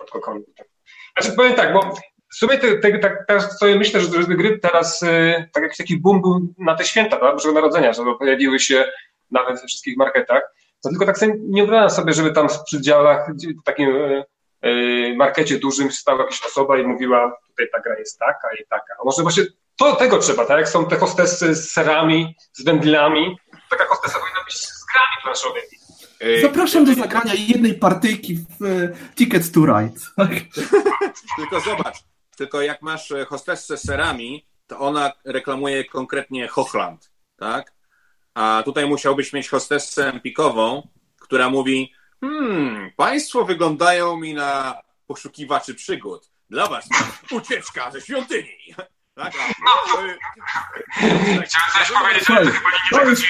Speaker 1: Od kokonu, od Znaczy powiem tak, bo w sumie te, te, tak, teraz sobie myślę, że, że gry teraz y, tak jakiś taki boom był na te święta tak, Bożego Narodzenia, że pojawiły się nawet we wszystkich marketach. To tylko tak sobie nie wyobrażam sobie, żeby tam w przedziałach, w takim y, y, markecie dużym stała jakaś osoba i mówiła, tutaj ta gra jest taka i taka. A może właśnie to, tego trzeba, tak jak są te hostessy z serami, z wędlami, taka hostesa powinna być z grami planszowymi.
Speaker 2: Zapraszam do zagrania jednej partyjki w e, Ticket to Ride. Tak?
Speaker 3: tylko zobacz, tylko jak masz e, hostessę z serami, to ona reklamuje konkretnie Hochland, tak? A tutaj musiałbyś mieć hostessę pikową, która mówi hmm, państwo wyglądają mi na poszukiwaczy przygód. Dla was ucieczka ze świątyni. Tak?
Speaker 1: No, chciałem coś powiedzieć, ale to chyba nie, nie
Speaker 2: to jest,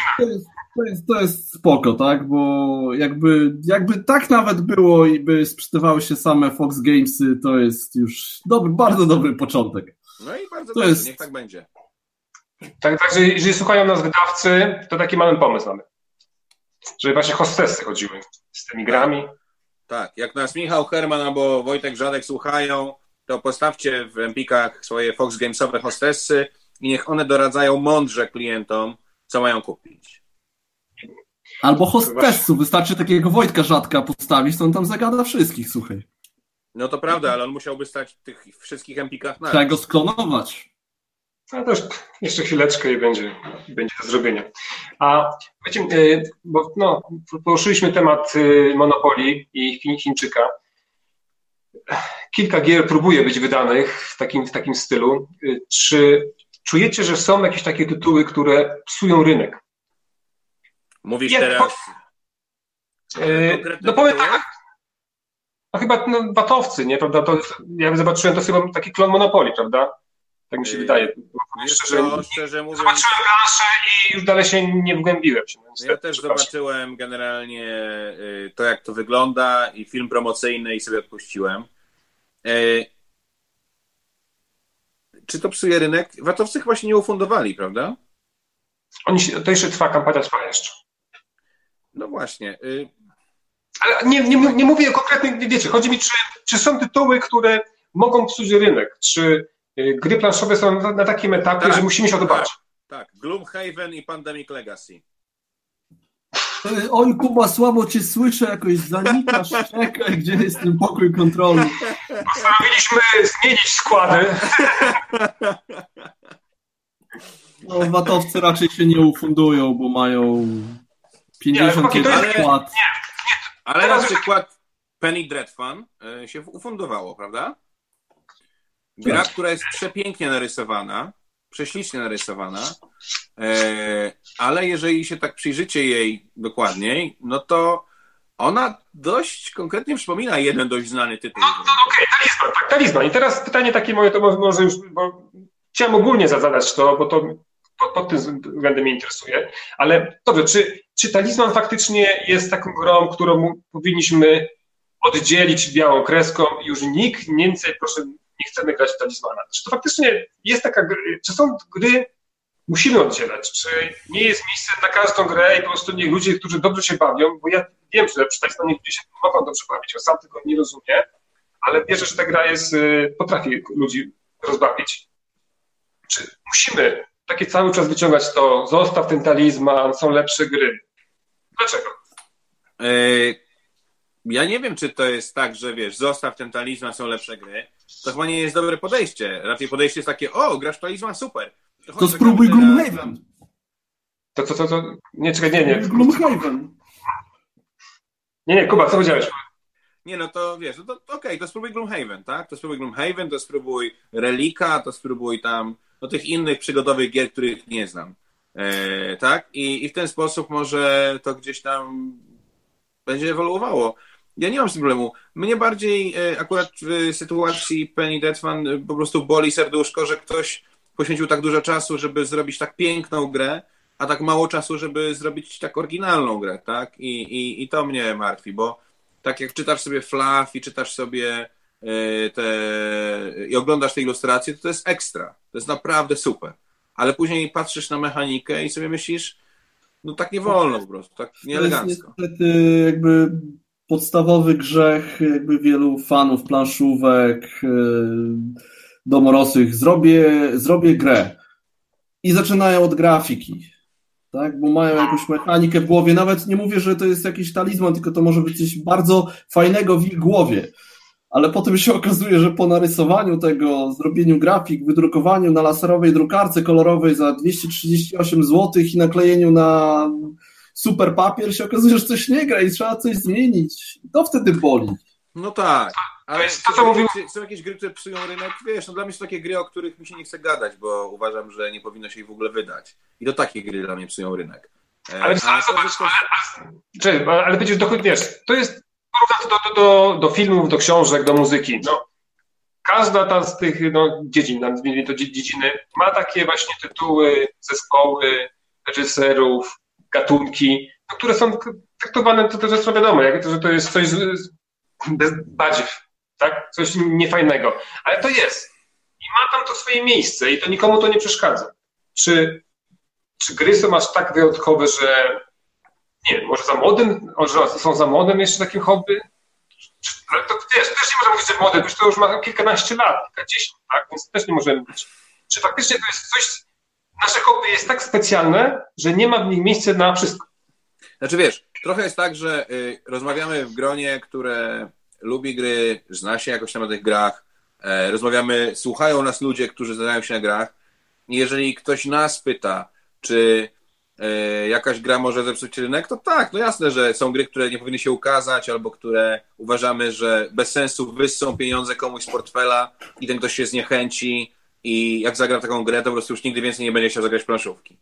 Speaker 2: to jest, to jest spoko, tak? Bo jakby, jakby tak nawet było i by sprzedawały się same Fox Gamesy, to jest już dobry, bardzo dobry początek.
Speaker 3: No i bardzo to dobrze, jest... niech tak będzie.
Speaker 1: Tak, także jeżeli słuchają nas wydawcy, to taki mały pomysł mamy. Żeby właśnie hostessy chodziły z tymi grami.
Speaker 3: Tak, jak nas Michał Herman albo Wojtek Żadek słuchają, to postawcie w Empikach swoje Fox Gamesowe hostessy i niech one doradzają mądrze klientom, co mają kupić.
Speaker 2: Albo hostessu, wystarczy takiego Wojtka Rzadka postawić, to on tam zagada wszystkich, słuchaj.
Speaker 3: No to prawda, ale on musiałby stać w tych wszystkich empikach
Speaker 2: na. Trzeba go sklonować.
Speaker 1: No to już jeszcze chwileczkę i będzie, będzie do zrobienia. A wiecie, y, bo no, poruszyliśmy temat y, monopolii i Chińczyka. Kilka gier próbuje być wydanych w takim, w takim stylu. Y, czy czujecie, że są jakieś takie tytuły, które psują rynek?
Speaker 3: Mówisz teraz.
Speaker 1: Po, yy, no powiem tak. No chyba no, batowcy, nie, prawda? To, ja zobaczyłem, to chyba taki klon Monopoli, prawda? Tak mi się yy, wydaje.
Speaker 3: Szczerze, to, szczerze mówiąc...
Speaker 1: Zobaczyłem planszę i już dalej się nie wgłębiłem. Się,
Speaker 3: ja też zobaczyłem generalnie y, to, jak to wygląda i film promocyjny i sobie odpuściłem. Y, czy to psuje rynek? Watowcy chyba się nie ufundowali, prawda?
Speaker 1: Oni się, to jeszcze trwa, kampania trwa jeszcze.
Speaker 3: No właśnie. Y...
Speaker 1: Ale nie, nie, nie mówię o konkretnych, wiecie, chodzi mi, czy, czy są tytuły, które mogą psuć rynek, czy y, gry planszowe są na, na takim etapie, tak, że musimy się odbywać.
Speaker 3: Tak, tak. Gloomhaven i Pandemic Legacy.
Speaker 2: Y, oj, Kuba, słabo cię słyszę, jakoś zanikasz, czekaj, gdzie jest ten pokój kontrolny.
Speaker 1: Postanowiliśmy zmienić składy.
Speaker 2: No, watowcy raczej się nie ufundują, bo mają 50 nie, ale,
Speaker 3: Nie, ale na przykład Penny Dreadfun e, się ufundowało, prawda? Gra, tak. która jest przepięknie narysowana, prześlicznie narysowana, e, ale jeżeli się tak przyjrzycie jej dokładniej, no to ona dość konkretnie przypomina jeden dość znany tytuł.
Speaker 1: No, no okej, okay, talizman, tak, talizman. I teraz pytanie takie moje, to może już, bo chciałem ogólnie zadać to, bo to pod, pod tym względem mnie interesuje, ale dobrze, czy czy talizman faktycznie jest taką grą, którą powinniśmy oddzielić białą kreską i już nikt więcej, proszę, nie chcemy grać w talizmana. Czy to faktycznie jest taka, czy są gry, musimy oddzielać, czy nie jest miejsce na każdą grę i po prostu nie ludzie, którzy dobrze się bawią, bo ja wiem, że przy talizmanie ludzie się mogą dobrze bawić, ja sam tego nie rozumiem, ale wierzę, że ta gra jest, y, potrafi ludzi rozbawić. Czy musimy takie cały czas wyciągać to, zostaw ten talizman, są lepsze gry. Dlaczego?
Speaker 3: E, ja nie wiem, czy to jest tak, że wiesz, zostaw ten talizman, są lepsze gry. To chyba nie jest dobre podejście. Raczej podejście jest takie, o, grasz talizman, super.
Speaker 2: To, to spróbuj Gloomhaven.
Speaker 1: To, co, to, to, nie, czekaj, nie, nie.
Speaker 2: Gloomhaven.
Speaker 1: Nie, nie, Kuba, co powiedziałeś?
Speaker 3: Nie, no to wiesz, no to okej, okay, to spróbuj Gloomhaven, tak? To spróbuj Gloomhaven, to spróbuj Relika, to spróbuj tam, no tych innych przygodowych gier, których nie znam. E, tak? I, I w ten sposób może to gdzieś tam będzie ewoluowało. Ja nie mam z tym problemu. Mnie bardziej e, akurat w sytuacji Penny Deadman e, po prostu boli serduszko, że ktoś poświęcił tak dużo czasu, żeby zrobić tak piękną grę, a tak mało czasu, żeby zrobić tak oryginalną grę, tak? I, i, i to mnie martwi, bo tak jak czytasz sobie Fluff i czytasz sobie e, te i oglądasz te ilustracje, to to jest ekstra. To jest naprawdę super. Ale później patrzysz na mechanikę i sobie myślisz, no tak nie wolno po prostu, tak nieelegancko.
Speaker 2: To jest niestety jakby podstawowy grzech jakby wielu fanów planszówek e, domorosłych. Zrobię, zrobię grę. I zaczynają od grafiki. Tak, bo mają jakąś mechanikę w głowie. Nawet nie mówię, że to jest jakiś talizman, tylko to może być coś bardzo fajnego w ich głowie. Ale potem się okazuje, że po narysowaniu tego, zrobieniu grafik, wydrukowaniu na laserowej drukarce kolorowej za 238 zł i naklejeniu na super papier się okazuje, że coś nie gra i trzeba coś zmienić. To wtedy boli.
Speaker 3: No tak. Ale
Speaker 1: jest to, co mówimy.
Speaker 3: Są jakieś gry, które psują rynek? Wiesz, no dla mnie są takie gry, o których mi się nie chce gadać, bo uważam, że nie powinno się ich w ogóle wydać. I to takie gry dla mnie psują rynek.
Speaker 1: E, ale, ale, zobacz, ale, ale, ale będziesz dochodzi, wiesz, to jest do, do, do, do filmów, do książek, do muzyki. No, każda ta z tych no, dziedzin, nazwijmy to dziedziny, ma takie właśnie tytuły, zespoły, reżyserów, gatunki, no, które są traktowane, to też jest wiadomo, jak że to jest coś bez tak? Coś niefajnego. Ale to jest. I ma tam to swoje miejsce i to nikomu to nie przeszkadza. Czy, czy gry są aż tak wyjątkowe, że nie może za młodym, może są za młodym jeszcze takim hobby? Ale to wiesz, też nie możemy mówić, że młody, już to już ma kilkanaście lat, kilkadziesiąt, tak? Więc też nie możemy być. Czy faktycznie to jest coś, nasze hobby jest tak specjalne, że nie ma w nich miejsca na wszystko.
Speaker 3: Znaczy wiesz, trochę jest tak, że y, rozmawiamy w gronie, które lubi gry, zna się jakoś na tych grach, e, rozmawiamy, słuchają nas ludzie, którzy znają się na grach jeżeli ktoś nas pyta, czy e, jakaś gra może zepsuć rynek, to tak, no jasne, że są gry, które nie powinny się ukazać, albo które uważamy, że bez sensu wyssą pieniądze komuś z portfela i ten ktoś się zniechęci i jak zagra taką grę, to po prostu już nigdy więcej nie będzie chciał zagrać planszówki.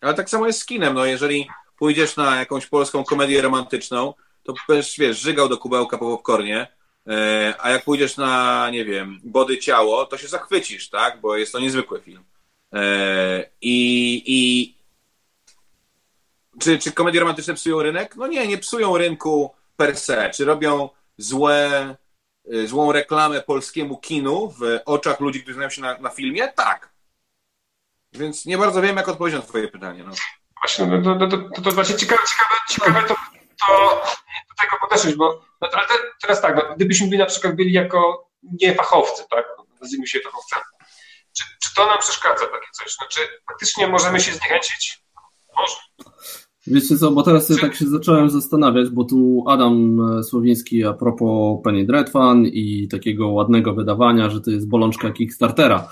Speaker 3: Ale tak samo jest z kinem, no jeżeli pójdziesz na jakąś polską komedię romantyczną, to będziesz, wiesz, żygał do kubełka po popcornie, e, a jak pójdziesz na, nie wiem, Body Ciało, to się zachwycisz, tak? Bo jest to niezwykły film. E, I, i czy, czy komedie romantyczne psują rynek? No nie, nie psują rynku per se. Czy robią złe złą reklamę polskiemu kinu w oczach ludzi, którzy znają się na, na filmie? Tak. Więc nie bardzo wiem, jak odpowiedzieć na twoje pytanie. No.
Speaker 1: Właśnie, no, to, to, to, to właśnie ciekawe, ciekawe, ciekawe to, to do tego podeszłeś, bo no, ale te, teraz tak, no, gdybyśmy byli na przykład byli jako niefachowcy, tak, nazwijmy się fachowcami, czy, czy to nam przeszkadza takie coś? Znaczy, faktycznie możemy się zniechęcić? Może.
Speaker 2: Wiecie co, bo teraz sobie tak się zacząłem zastanawiać, bo tu Adam Słowiński a propos Penny Dreadfan i takiego ładnego wydawania, że to jest bolączka Kickstartera.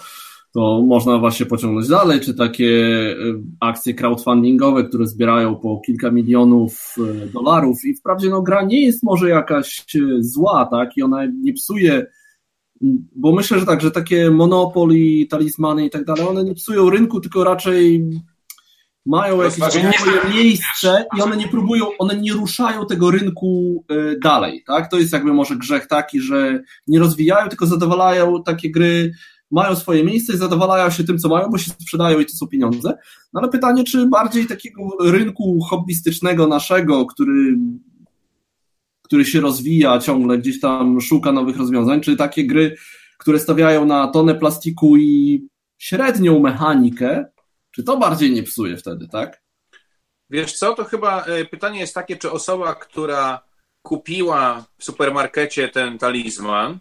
Speaker 2: To można właśnie pociągnąć dalej, czy takie e, akcje crowdfundingowe, które zbierają po kilka milionów e, dolarów i wprawdzie no gra nie jest może jakaś e, zła, tak, i ona nie psuje bo myślę, że tak, że takie Monopoly, talizmany i tak dalej, one nie psują rynku, tylko raczej mają jakieś swoje miejsce i one nie próbują, one nie ruszają tego rynku e, dalej, tak? To jest jakby może grzech taki, że nie rozwijają, tylko zadowalają takie gry, mają swoje miejsce i zadowalają się tym, co mają, bo się sprzedają i to są pieniądze. No ale pytanie, czy bardziej takiego rynku hobbystycznego naszego, który który się rozwija ciągle, gdzieś tam szuka nowych rozwiązań, czy takie gry, które stawiają na tonę plastiku i średnią mechanikę, czy to bardziej nie psuje wtedy, tak?
Speaker 3: Wiesz co, to chyba e, pytanie jest takie, czy osoba, która kupiła w supermarkecie ten talizman,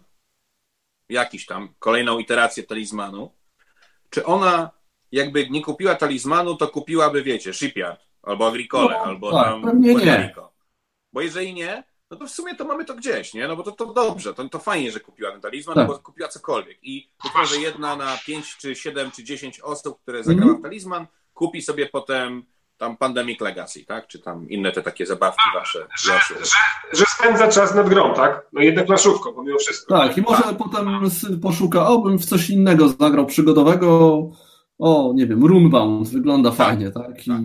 Speaker 3: jakiś tam, kolejną iterację talizmanu, czy ona jakby nie kupiła talizmanu, to kupiłaby, wiecie, Shipyard, albo Agricole, no, albo tak, tam
Speaker 2: nie.
Speaker 3: Bo jeżeli nie, no to w sumie to mamy to gdzieś, nie? No bo to, to dobrze, to, to fajnie, że kupiła ten talizman, tak. bo kupiła cokolwiek. I być że jedna na 5 czy 7 czy 10 osób, które zagrała mm. w talizman, kupi sobie potem tam Pandemic Legacy, tak? Czy tam inne te takie zabawki wasze.
Speaker 1: Że, że, że spędza czas nad grą, tak? No jednak planszówką, pomimo wszystko.
Speaker 2: Tak, i może tak. potem poszuka, o bym w coś innego zagrał przygodowego, o nie wiem, Runebound, wygląda tak. fajnie, tak? I... tak.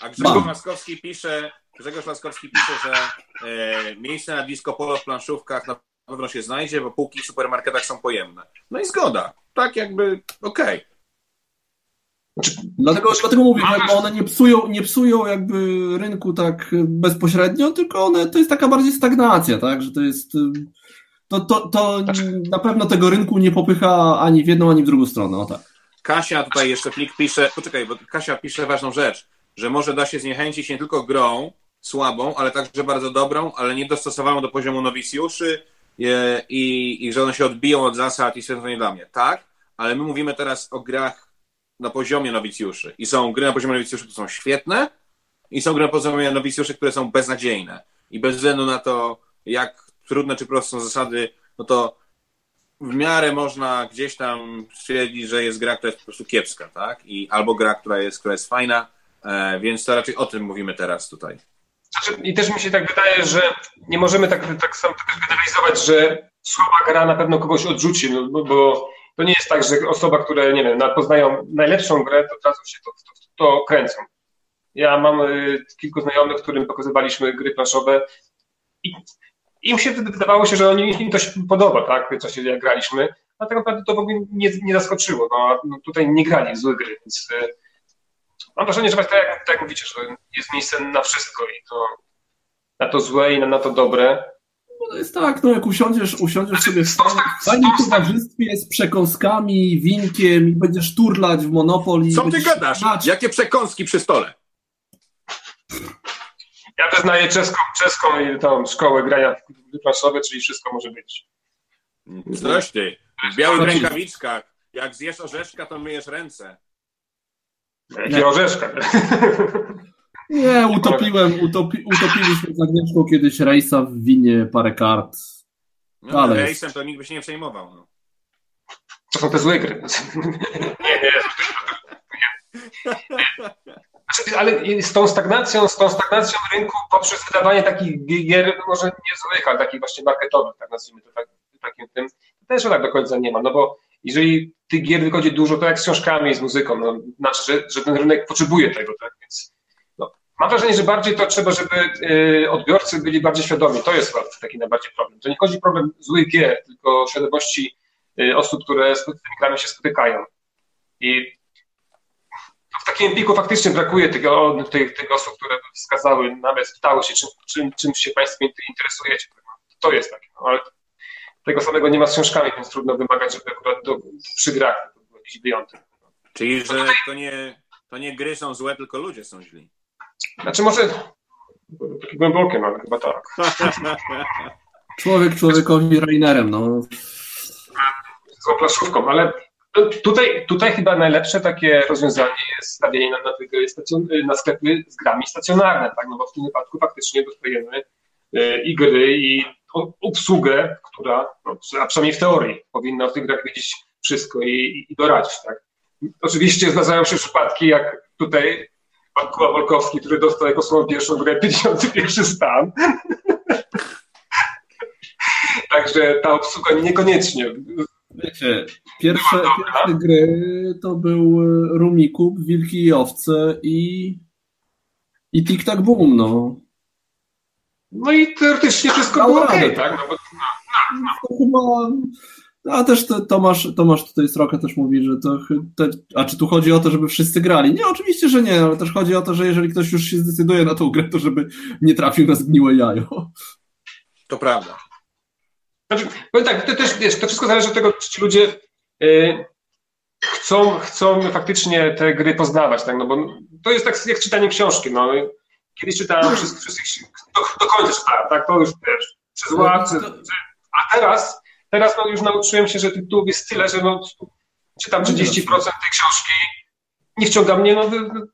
Speaker 3: A Grzegorz Maskowski pisze, Grzegorz Laskowski pisze, że e, miejsce na disco polo w planszówkach na pewno się znajdzie, bo półki w supermarketach są pojemne. No i zgoda. Tak jakby okej. Okay.
Speaker 2: Znaczy, dlatego, dlatego mówię, że one nie psują, nie psują jakby rynku tak bezpośrednio, tylko one, to jest taka bardziej stagnacja, tak, że to jest to, to, to na pewno tego rynku nie popycha ani w jedną, ani w drugą stronę, o tak.
Speaker 3: Kasia tutaj jeszcze plik pisze, poczekaj, bo Kasia pisze ważną rzecz, że może da się zniechęcić nie tylko grą słabą, ale także bardzo dobrą, ale niedostosowaną do poziomu nowicjuszy i, i że one się odbiją od zasad i to nie dla mnie. Tak, ale my mówimy teraz o grach na poziomie nowicjuszy. I są gry na poziomie nowicjuszy, które są świetne, i są gry na poziomie nowicjuszy, które są beznadziejne. I bez względu na to, jak trudne czy proste są zasady, no to w miarę można gdzieś tam stwierdzić, że jest gra, która jest po prostu kiepska, tak? I albo gra, która jest, która jest fajna, e, więc to raczej o tym mówimy teraz tutaj.
Speaker 1: Znaczy, I też mi się tak wydaje, że nie możemy tak, tak samo generalizować, że słaba gra na pewno kogoś odrzuci, no, bo, bo to nie jest tak, że osoba, które, nie wiem, poznają najlepszą grę, to od razu się to, to, to kręcą. Ja mam y, kilku znajomych, którym pokazywaliśmy gry planszowe i im się wydawało się, że oni, im to się podoba, tak, co się jak graliśmy, a tak naprawdę to w ogóle nie, nie zaskoczyło. No, no tutaj nie grali złe gry, więc y, mam wrażenie, że tak jak, tak jak mówicie, że jest miejsce na wszystko i to na to złe i na, na to dobre.
Speaker 2: No to jest tak, no jak usiądziesz, usiądziesz sobie w fajnym towarzystwie z przekąskami, winkiem i będziesz turlać w Monopol
Speaker 3: Co ty gadasz? Grać. Jakie przekąski przy stole?
Speaker 1: Ja wyznaję czeską, czeską i tą szkołę grania wyprasowe, czyli wszystko może być.
Speaker 3: Coś ty, w białych rękawiczkach. Jak zjesz orzeszka, to myjesz ręce.
Speaker 1: Jakie orzeszka?
Speaker 2: Nie, utopiłem, utopi, utopiliśmy z Agnieszką kiedyś rejsa w winie parę kart.
Speaker 3: No, Ale rejsem to nikt by się nie przejmował. No.
Speaker 1: To są te złe gry. nie, nie. Znaczy, ale z tą stagnacją, z tą stagnacją rynku poprzez wydawanie takich gier, może nie złych, ale takich właśnie marketowych, tak nazwijmy to tak, takim tym, to też tak do końca nie ma, no bo jeżeli tych gier wychodzi dużo, to jak z książkami i z muzyką, no, znaczy, że, że ten rynek potrzebuje tego, tak, więc no, mam wrażenie, że bardziej to trzeba, żeby y, odbiorcy byli bardziej świadomi, to jest taki najbardziej problem. To nie chodzi problem złych gier, tylko świadomości y, osób, które z tymi grami się spotykają. I w takim Empiku faktycznie brakuje tych, tych osób, które by wskazały, nawet pytały się, czym, czym, czym się Państwo interesujecie. To jest takie, no, ale tego samego nie ma z książkami, więc trudno wymagać, żeby akurat do, przy grach to był jakiś wyjątek.
Speaker 3: Czyli, że to nie, to nie gry są złe, tylko ludzie są źli.
Speaker 1: Znaczy może takie głębokie, ale chyba tak.
Speaker 2: Człowiek człowiekowi Rainerem, no.
Speaker 1: Złą plaszówką, ale Tutaj, tutaj chyba najlepsze takie rozwiązanie jest stawienie na, na, na sklepy z grami stacjonarne, tak? no bo w tym wypadku faktycznie dostajemy y, i gry, i obsługę, która, no, a przynajmniej w teorii, powinna w tych grach wiedzieć wszystko i, i doradzić. Tak? Oczywiście zdarzają się przypadki, jak tutaj pan Kuba Wolkowski, który dostał jako swoją pierwszą grę 51 stan. Także ta obsługa niekoniecznie
Speaker 2: Wiecie, pierwsze, pierwsze gry to był e, Rumikub, Wilki i Owce i, i Tic Tac Boom, no.
Speaker 1: No i teoretycznie wszystko było okej, okay, tak? No, bo, no, no,
Speaker 2: no. chyba... A też to, Tomasz, Tomasz tutaj Sroka też mówi, że to. Te, a czy tu chodzi o to, żeby wszyscy grali? Nie, oczywiście, że nie, ale też chodzi o to, że jeżeli ktoś już się zdecyduje na tą grę, to żeby nie trafił na zgniłe jajo.
Speaker 3: To prawda.
Speaker 1: Znaczy, powiem tak, to też wiesz, to wszystko zależy od tego, czy ci ludzie y, chcą, chcą faktycznie te gry poznawać, tak? No bo to jest tak jak czytanie książki. No. Kiedyś czytałem przez, przez do, do końca czytałem, tak? To już wiesz, przez łapce. A teraz, teraz no, już nauczyłem się, że tytułów jest tyle, że no, czytam 30% tej książki, nie wciąga mnie, no,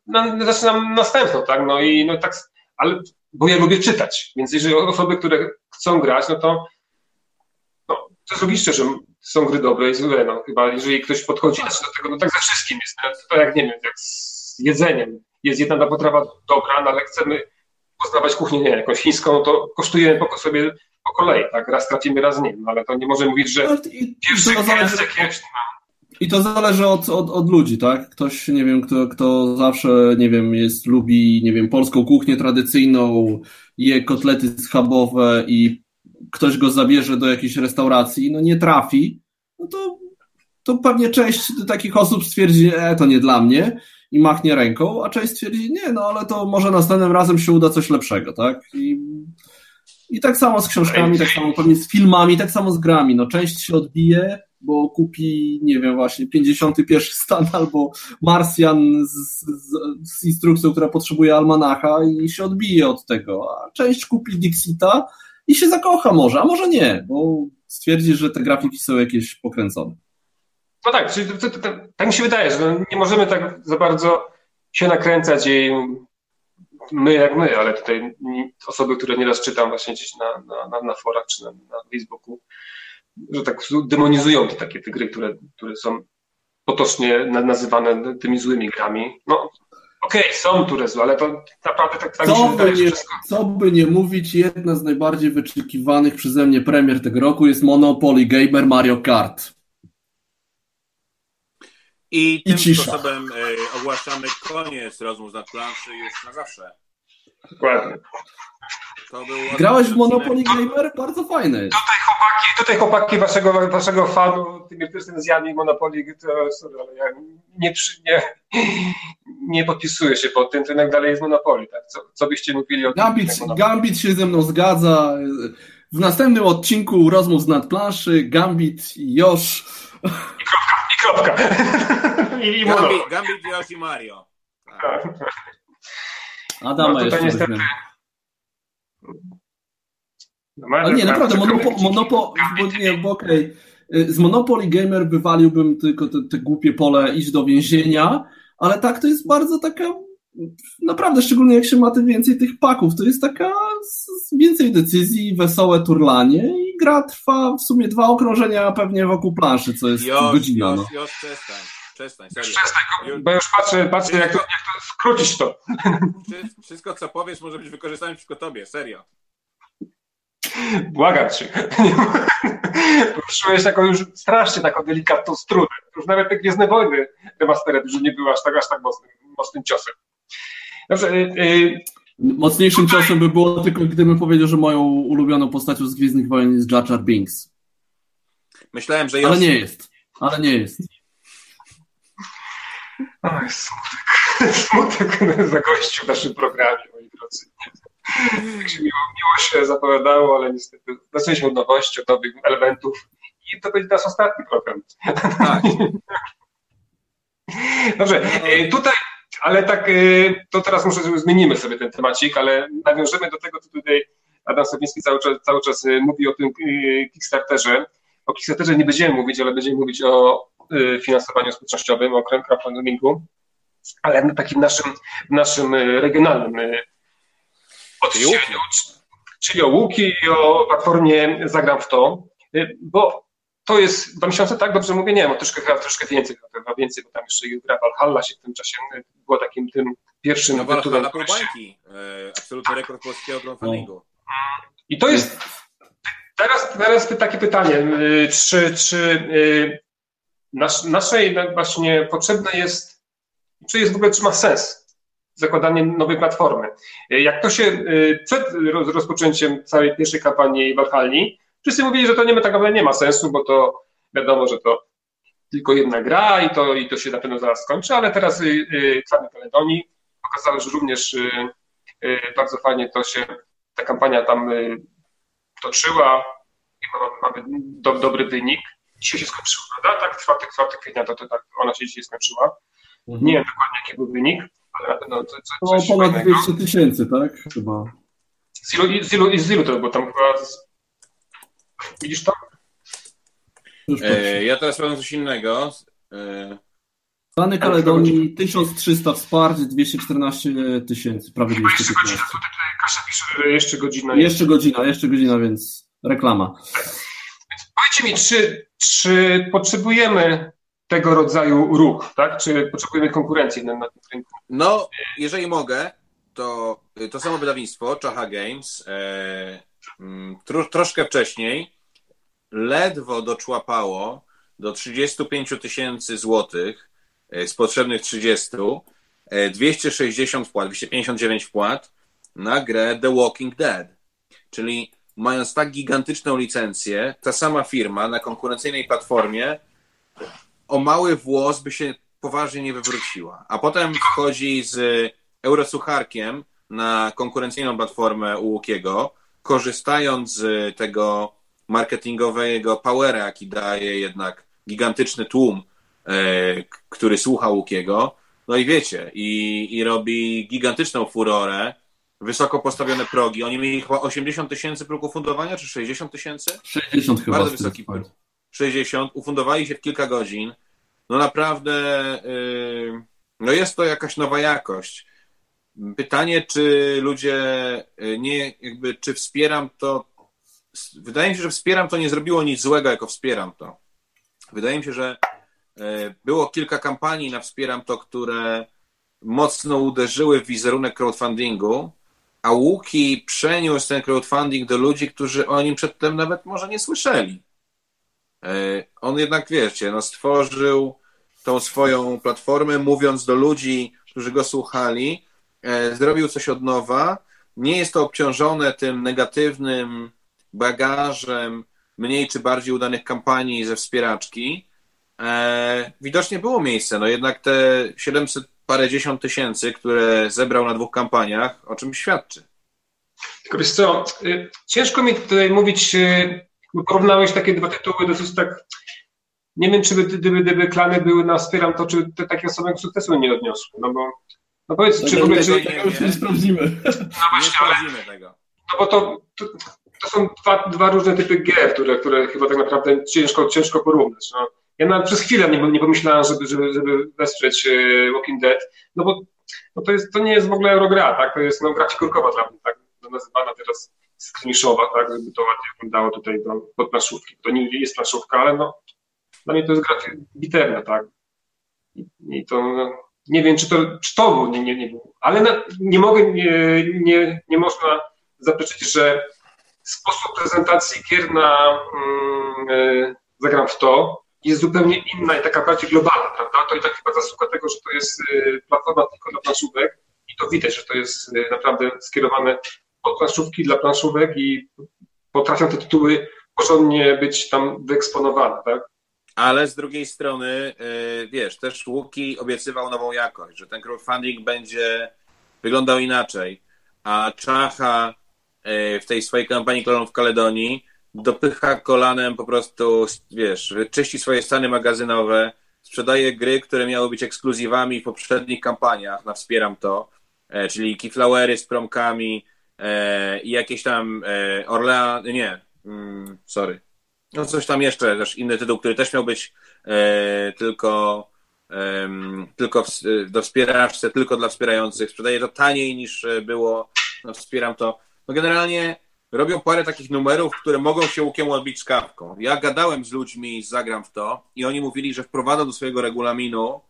Speaker 1: na, zaczynam następną, tak? No i no tak, ale bo ja lubię czytać, więc jeżeli osoby, które chcą grać, no to to jest logiczne, że są gry dobre i złe. No, chyba jeżeli ktoś podchodzi do tego, no tak ze wszystkim jest. No, to jak nie wiem, jak z jedzeniem. Jest jedna potrawa dobra, no, ale chcemy poznawać kuchnię, nie jakąś chińską, no to kosztujemy po sobie po kolei, tak? Raz trafimy, raz nie. No, ale to nie może mówić, że pierwszy język jest.
Speaker 2: I to zależy od, od, od ludzi, tak? Ktoś, nie wiem, kto, kto zawsze, nie wiem, jest, lubi, nie wiem, polską kuchnię tradycyjną, je kotlety schabowe i ktoś go zabierze do jakiejś restauracji, no nie trafi, no to, to pewnie część takich osób stwierdzi, e, to nie dla mnie i machnie ręką, a część stwierdzi, nie, no ale to może następnym razem się uda coś lepszego, tak? I, i tak samo z książkami, tak samo pewnie z filmami, tak samo z grami, no część się odbije, bo kupi, nie wiem, właśnie 51 stan albo Marsjan z, z, z, instrukcją, która potrzebuje almanacha i się odbije od tego, a część kupi Dixita i się zakocha może, a może nie, bo stwierdzi, że te grafiki są jakieś pokręcone.
Speaker 1: No tak, czyli to, to, to, tak mi się wydaje, że no nie możemy tak za bardzo się nakręcać i my jak my, ale tutaj osoby, które nieraz czytam właśnie gdzieś na, na, na, forach czy na, na Facebooku, że tak demonizują te takie te gry, które, które są potocznie nazywane tymi złymi grami. No okej, okay, są które złe, ale to naprawdę tak, tak
Speaker 2: co się wydaje, nie, wszystko... Co by nie mówić, jedna z najbardziej wyczekiwanych przeze mnie premier tego roku jest Monopoly Gamer Mario Kart.
Speaker 3: I tym I sposobem y, ogłaszamy koniec rozmów na planszy już na zawsze.
Speaker 1: Dokładnie.
Speaker 2: Grałeś w Monopoly Gamer? Bardzo fajne jest.
Speaker 1: Tutaj chłopaki, tutaj chłopaki waszego, waszego fanu tymi recenzjami Monopoly, to, sorry, ale ja nie, nie, nie podpisuję się pod tym, to jednak dalej jest Monopoly. Tak? Co, co byście mówili o
Speaker 2: Gambit, tym? Gambit się ze mną zgadza. W następnym odcinku rozmów z nadplanszy Gambit i Josh.
Speaker 1: I kropka, kropka.
Speaker 3: I, i Gambit, Gambit, Josh i Mario. Tak.
Speaker 2: Adama no, jeszcze niestety... No, Ale nie, naprawdę, Monopo, Monopo bo, nie, bo okej. Okay. Z Monopoly Gamer wywaliłbym tylko te, te głupie pole iść do więzienia, ale tak to jest bardzo taka naprawdę, szczególnie jak się ma tym więcej tych paków, to jest taka więcej decyzji, wesołe turlanie i gra trwa w sumie dwa okrążenia pewnie wokół planszy, co jest
Speaker 3: już,
Speaker 2: godzina.
Speaker 3: Już, no. już, przestań. Przestań, serio.
Speaker 1: Przestań, bo już patrzę, patrzę jak, to, jak to skrócić to.
Speaker 3: Wszystko, co powiesz, może być wykorzystane przeciwko tobie, serio.
Speaker 1: Błagam cię. Poruszyłeś taką już strasznie taką delikatną strunę. Już nawet te Gwiezdne Wojny remastered już nie była aż tak, aż tak mocnym, mocnym ciosem. Dobrze, yy,
Speaker 2: Mocniejszym tutaj... ciosem by było tylko, gdybym powiedział, że moją ulubioną postacią z Gwiezdnych Wojen jest Jar Jar Binks.
Speaker 3: Myślałem, że
Speaker 2: jest. Ale nie jest. Ale nie jest.
Speaker 1: Oj, smutek. Smutek zagościł w naszym programie, moi drodzy. Tak się miło, miło się zapowiadało, ale niestety zaczęliśmy od nowości, od nowych elementów i to będzie nasz ostatni program. Tak. Dobrze, e, tutaj, ale tak, e, to teraz żeby zmienimy sobie ten temacik, ale nawiążemy do tego, co tutaj Adam Sowiński cały czas, cały czas e, mówi o tym Kickstarterze. O Kickstarterze nie będziemy mówić, ale będziemy mówić o finansowaniu społecznościowym, o crowdfundingu, ale na takim naszym, naszym regionalnym odcieniu, czyli o Łuki i o platformie Zagram w to, bo to jest dwa miesiące, tak dobrze mówię? Nie wiem, troszkę, troszkę więcej, chyba więcej, bo tam jeszcze gra Valhalla się w tym czasie była takim tym pierwszym
Speaker 3: no, tytułem. Valhalla bańki, e, absolutny rekord polskiego crowdfundingu.
Speaker 1: I to jest, teraz, teraz takie pytanie, e, czy, czy e, nasz, naszej właśnie potrzebne jest, czy jest w ogóle, czy ma sens zakładanie nowej platformy. Jak to się przed rozpoczęciem całej pierwszej kampanii Valhalli, wszyscy mówili, że to nie, tak naprawdę nie ma sensu, bo to wiadomo, że to tylko jedna gra i to, i to się na pewno zaraz skończy, ale teraz Kwany Kaledonii pokazały, że również bardzo fajnie to się, ta kampania tam toczyła i mamy do, dobry wynik. Dzisiaj się skończyła, prawda? Tak, 4, 4 kwietnia to, to tak ona się dzisiaj skończyła. Mhm. Nie wiem dokładnie jaki był wynik, ale na pewno coś,
Speaker 2: coś no, ponad 200 tysięcy, tak? Chyba.
Speaker 1: Z ilu, z ilu, z ilu to, bo tam chyba... Z... Widzisz to?
Speaker 3: E, ja teraz powiem coś innego. E...
Speaker 2: Plany Kaledonii 1300 wsparć, 214 tysięcy, prawie 215. Jeszcze godzina,
Speaker 1: tutaj Kasia pisze, że jeszcze godzina.
Speaker 2: Jeszcze godzina, jeszcze godzina, więc reklama.
Speaker 1: Więc powiedzcie mi, czy, czy potrzebujemy tego rodzaju ruch, tak? Czy potrzebujemy konkurencji na, na tym rynku?
Speaker 3: No, jeżeli mogę, to to samo wydawnictwo, Czacha Games, e, tro, troszkę wcześniej ledwo doczłapało do 35 tysięcy złotych z potrzebnych 30, 260 wpłat, 259 wpłat na grę The Walking Dead. Czyli mając tak gigantyczną licencję, ta sama firma na konkurencyjnej platformie o mały włos by się poważnie nie wywróciła. A potem wchodzi z Eurosucharkiem na konkurencyjną platformę u Łukiego, korzystając z tego marketingowego powera, jaki daje jednak gigantyczny tłum, e, który słucha Łukiego. No i wiecie, i, i robi gigantyczną furorę, wysoko postawione progi. Oni mieli chyba 80 tysięcy próg ufundowania, czy 60 tysięcy?
Speaker 2: 60 chyba.
Speaker 3: Bardzo wysoki próg. 60. Ufundowali się w kilka godzin. No naprawdę, yy, no jest to jakaś nowa jakość. Pytanie, czy ludzie y, nie, jakby, czy wspieram to. Wydaje mi się, że wspieram to nie zrobiło nic złego, jako wspieram to. Wydaje mi się, że y, było kilka kampanii na wspieram to, które mocno uderzyły w wizerunek crowdfundingu, a Łuki przeniósł ten crowdfunding do ludzi, którzy o nim przedtem nawet może nie słyszeli. Y, on jednak, wiecie, no stworzył tą swoją platformę, mówiąc do ludzi, którzy go słuchali, zrobił coś od nowa. Nie jest to obciążone tym negatywnym bagażem mniej czy bardziej udanych kampanii ze wspieraczki. E, widocznie było miejsce, no jednak te 700 parędziesiąt tysięcy, które zebrał na dwóch kampaniach, o czym świadczy.
Speaker 1: Tylko co, y, ciężko mi tutaj mówić, y, porównałeś takie dwa tytuły dosyć tak, nie wiem, czy gdyby, gdyby klany były na wspieram to, czy te takie osoby sukcesu nie odniosły, no bo no powiedz, czy w ogóle... Czy...
Speaker 2: Tego już nie sprawdzimy.
Speaker 1: No właśnie, ale... tego. No bo to, to, to, są dwa, dwa różne typy gier, które, które chyba tak naprawdę ciężko, ciężko porównać. No. Ja nawet przez chwilę nie, nie pomyślałem, żeby, żeby, żeby wesprzeć e, Walking Dead, no bo no to, jest, to nie jest w ogóle eurogra, tak? To jest no, gra figurkowa dla mnie, tak? Nazywana teraz screenshowa, tak? Żeby to ładnie wyglądało tutaj do, pod planszówki. To nie jest planszówka, ale no dla mnie to jest gra bitewna, tak? I, i to no, nie wiem, czy to, czy to nie, nie, nie było, ale na, nie mogę, nie, nie, nie można zaprzeczyć, że sposób prezentacji gier na mm, e, Zagram w to jest zupełnie inna i taka bardziej globalna, prawda? To i tak chyba zasługa tego, że to jest e, platforma tylko dla planszówek i to widać, że to jest e, naprawdę skierowane pod planszówki dla planszówek i potrafią te tytuły porządnie być tam wyeksponowane, tak?
Speaker 3: Ale z drugiej strony, y, wiesz, też Łuki obiecywał nową jakość, że ten crowdfunding będzie wyglądał inaczej, a Czacha y, w tej swojej kampanii Klonów Kaledonii dopycha kolanem po prostu, wiesz, czyści swoje stany magazynowe, sprzedaje gry, które miały być ekskluzywami w poprzednich kampaniach, na wspieram to, e, czyli Keyflowery z promkami i jakieś tam Orlean, nie, mm, sorry, no coś tam jeszcze, też inny tytuł, który też miał być e, tylko, e, tylko w, do wspieraczce, tylko dla wspierających. Sprzedaje to taniej niż e, było, no wspieram to. No generalnie robią parę takich numerów, które mogą się łukiem odbić z kawką. Ja gadałem z ludźmi, zagram w to i oni mówili, że wprowadzą do swojego regulaminu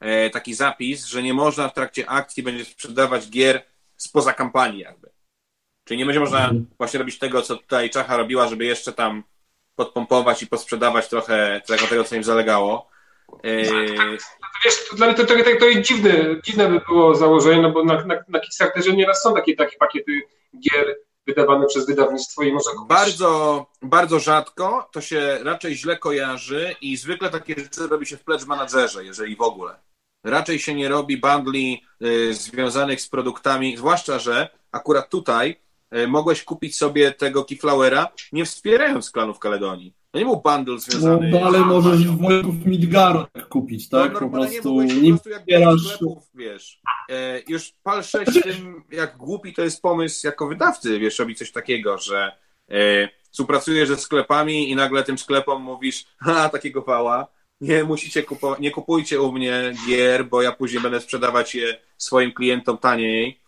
Speaker 3: e, taki zapis, że nie można w trakcie akcji będzie sprzedawać gier spoza kampanii jakby. Czyli nie będzie można mhm. właśnie robić tego, co tutaj Czacha robiła, żeby jeszcze tam podpompować i posprzedawać trochę tego, co im zalegało.
Speaker 1: Yy... Wiesz, dla mnie to, to, to, to jest dziwne, dziwne by było założenie, no bo na, na, na Kickstarterze nieraz są takie, takie pakiety gier wydawane przez wydawnictwo i można kupić.
Speaker 3: Bardzo, bardzo rzadko, to się raczej źle kojarzy i zwykle takie rzeczy robi się w Pledge Managerze, jeżeli w ogóle. Raczej się nie robi bundli y, związanych z produktami, zwłaszcza, że akurat tutaj E, mogłeś kupić sobie tego Keyflowera, nie wspierając klanów Kaledonii. To nie był bundle związany...
Speaker 2: No, ale możesz wojków Midgaru tak kupić, tak?
Speaker 3: No, po prostu nie, po jak wspierasz... sklepów, wiesz. E, już pal 6 tym, jak głupi to jest pomysł jako wydawcy, wiesz, robić coś takiego, że e, współpracujesz ze sklepami i nagle tym sklepom mówisz, ha, takiego pała, nie musicie kupować, nie kupujcie u mnie gier, bo ja później będę sprzedawać je swoim klientom taniej E,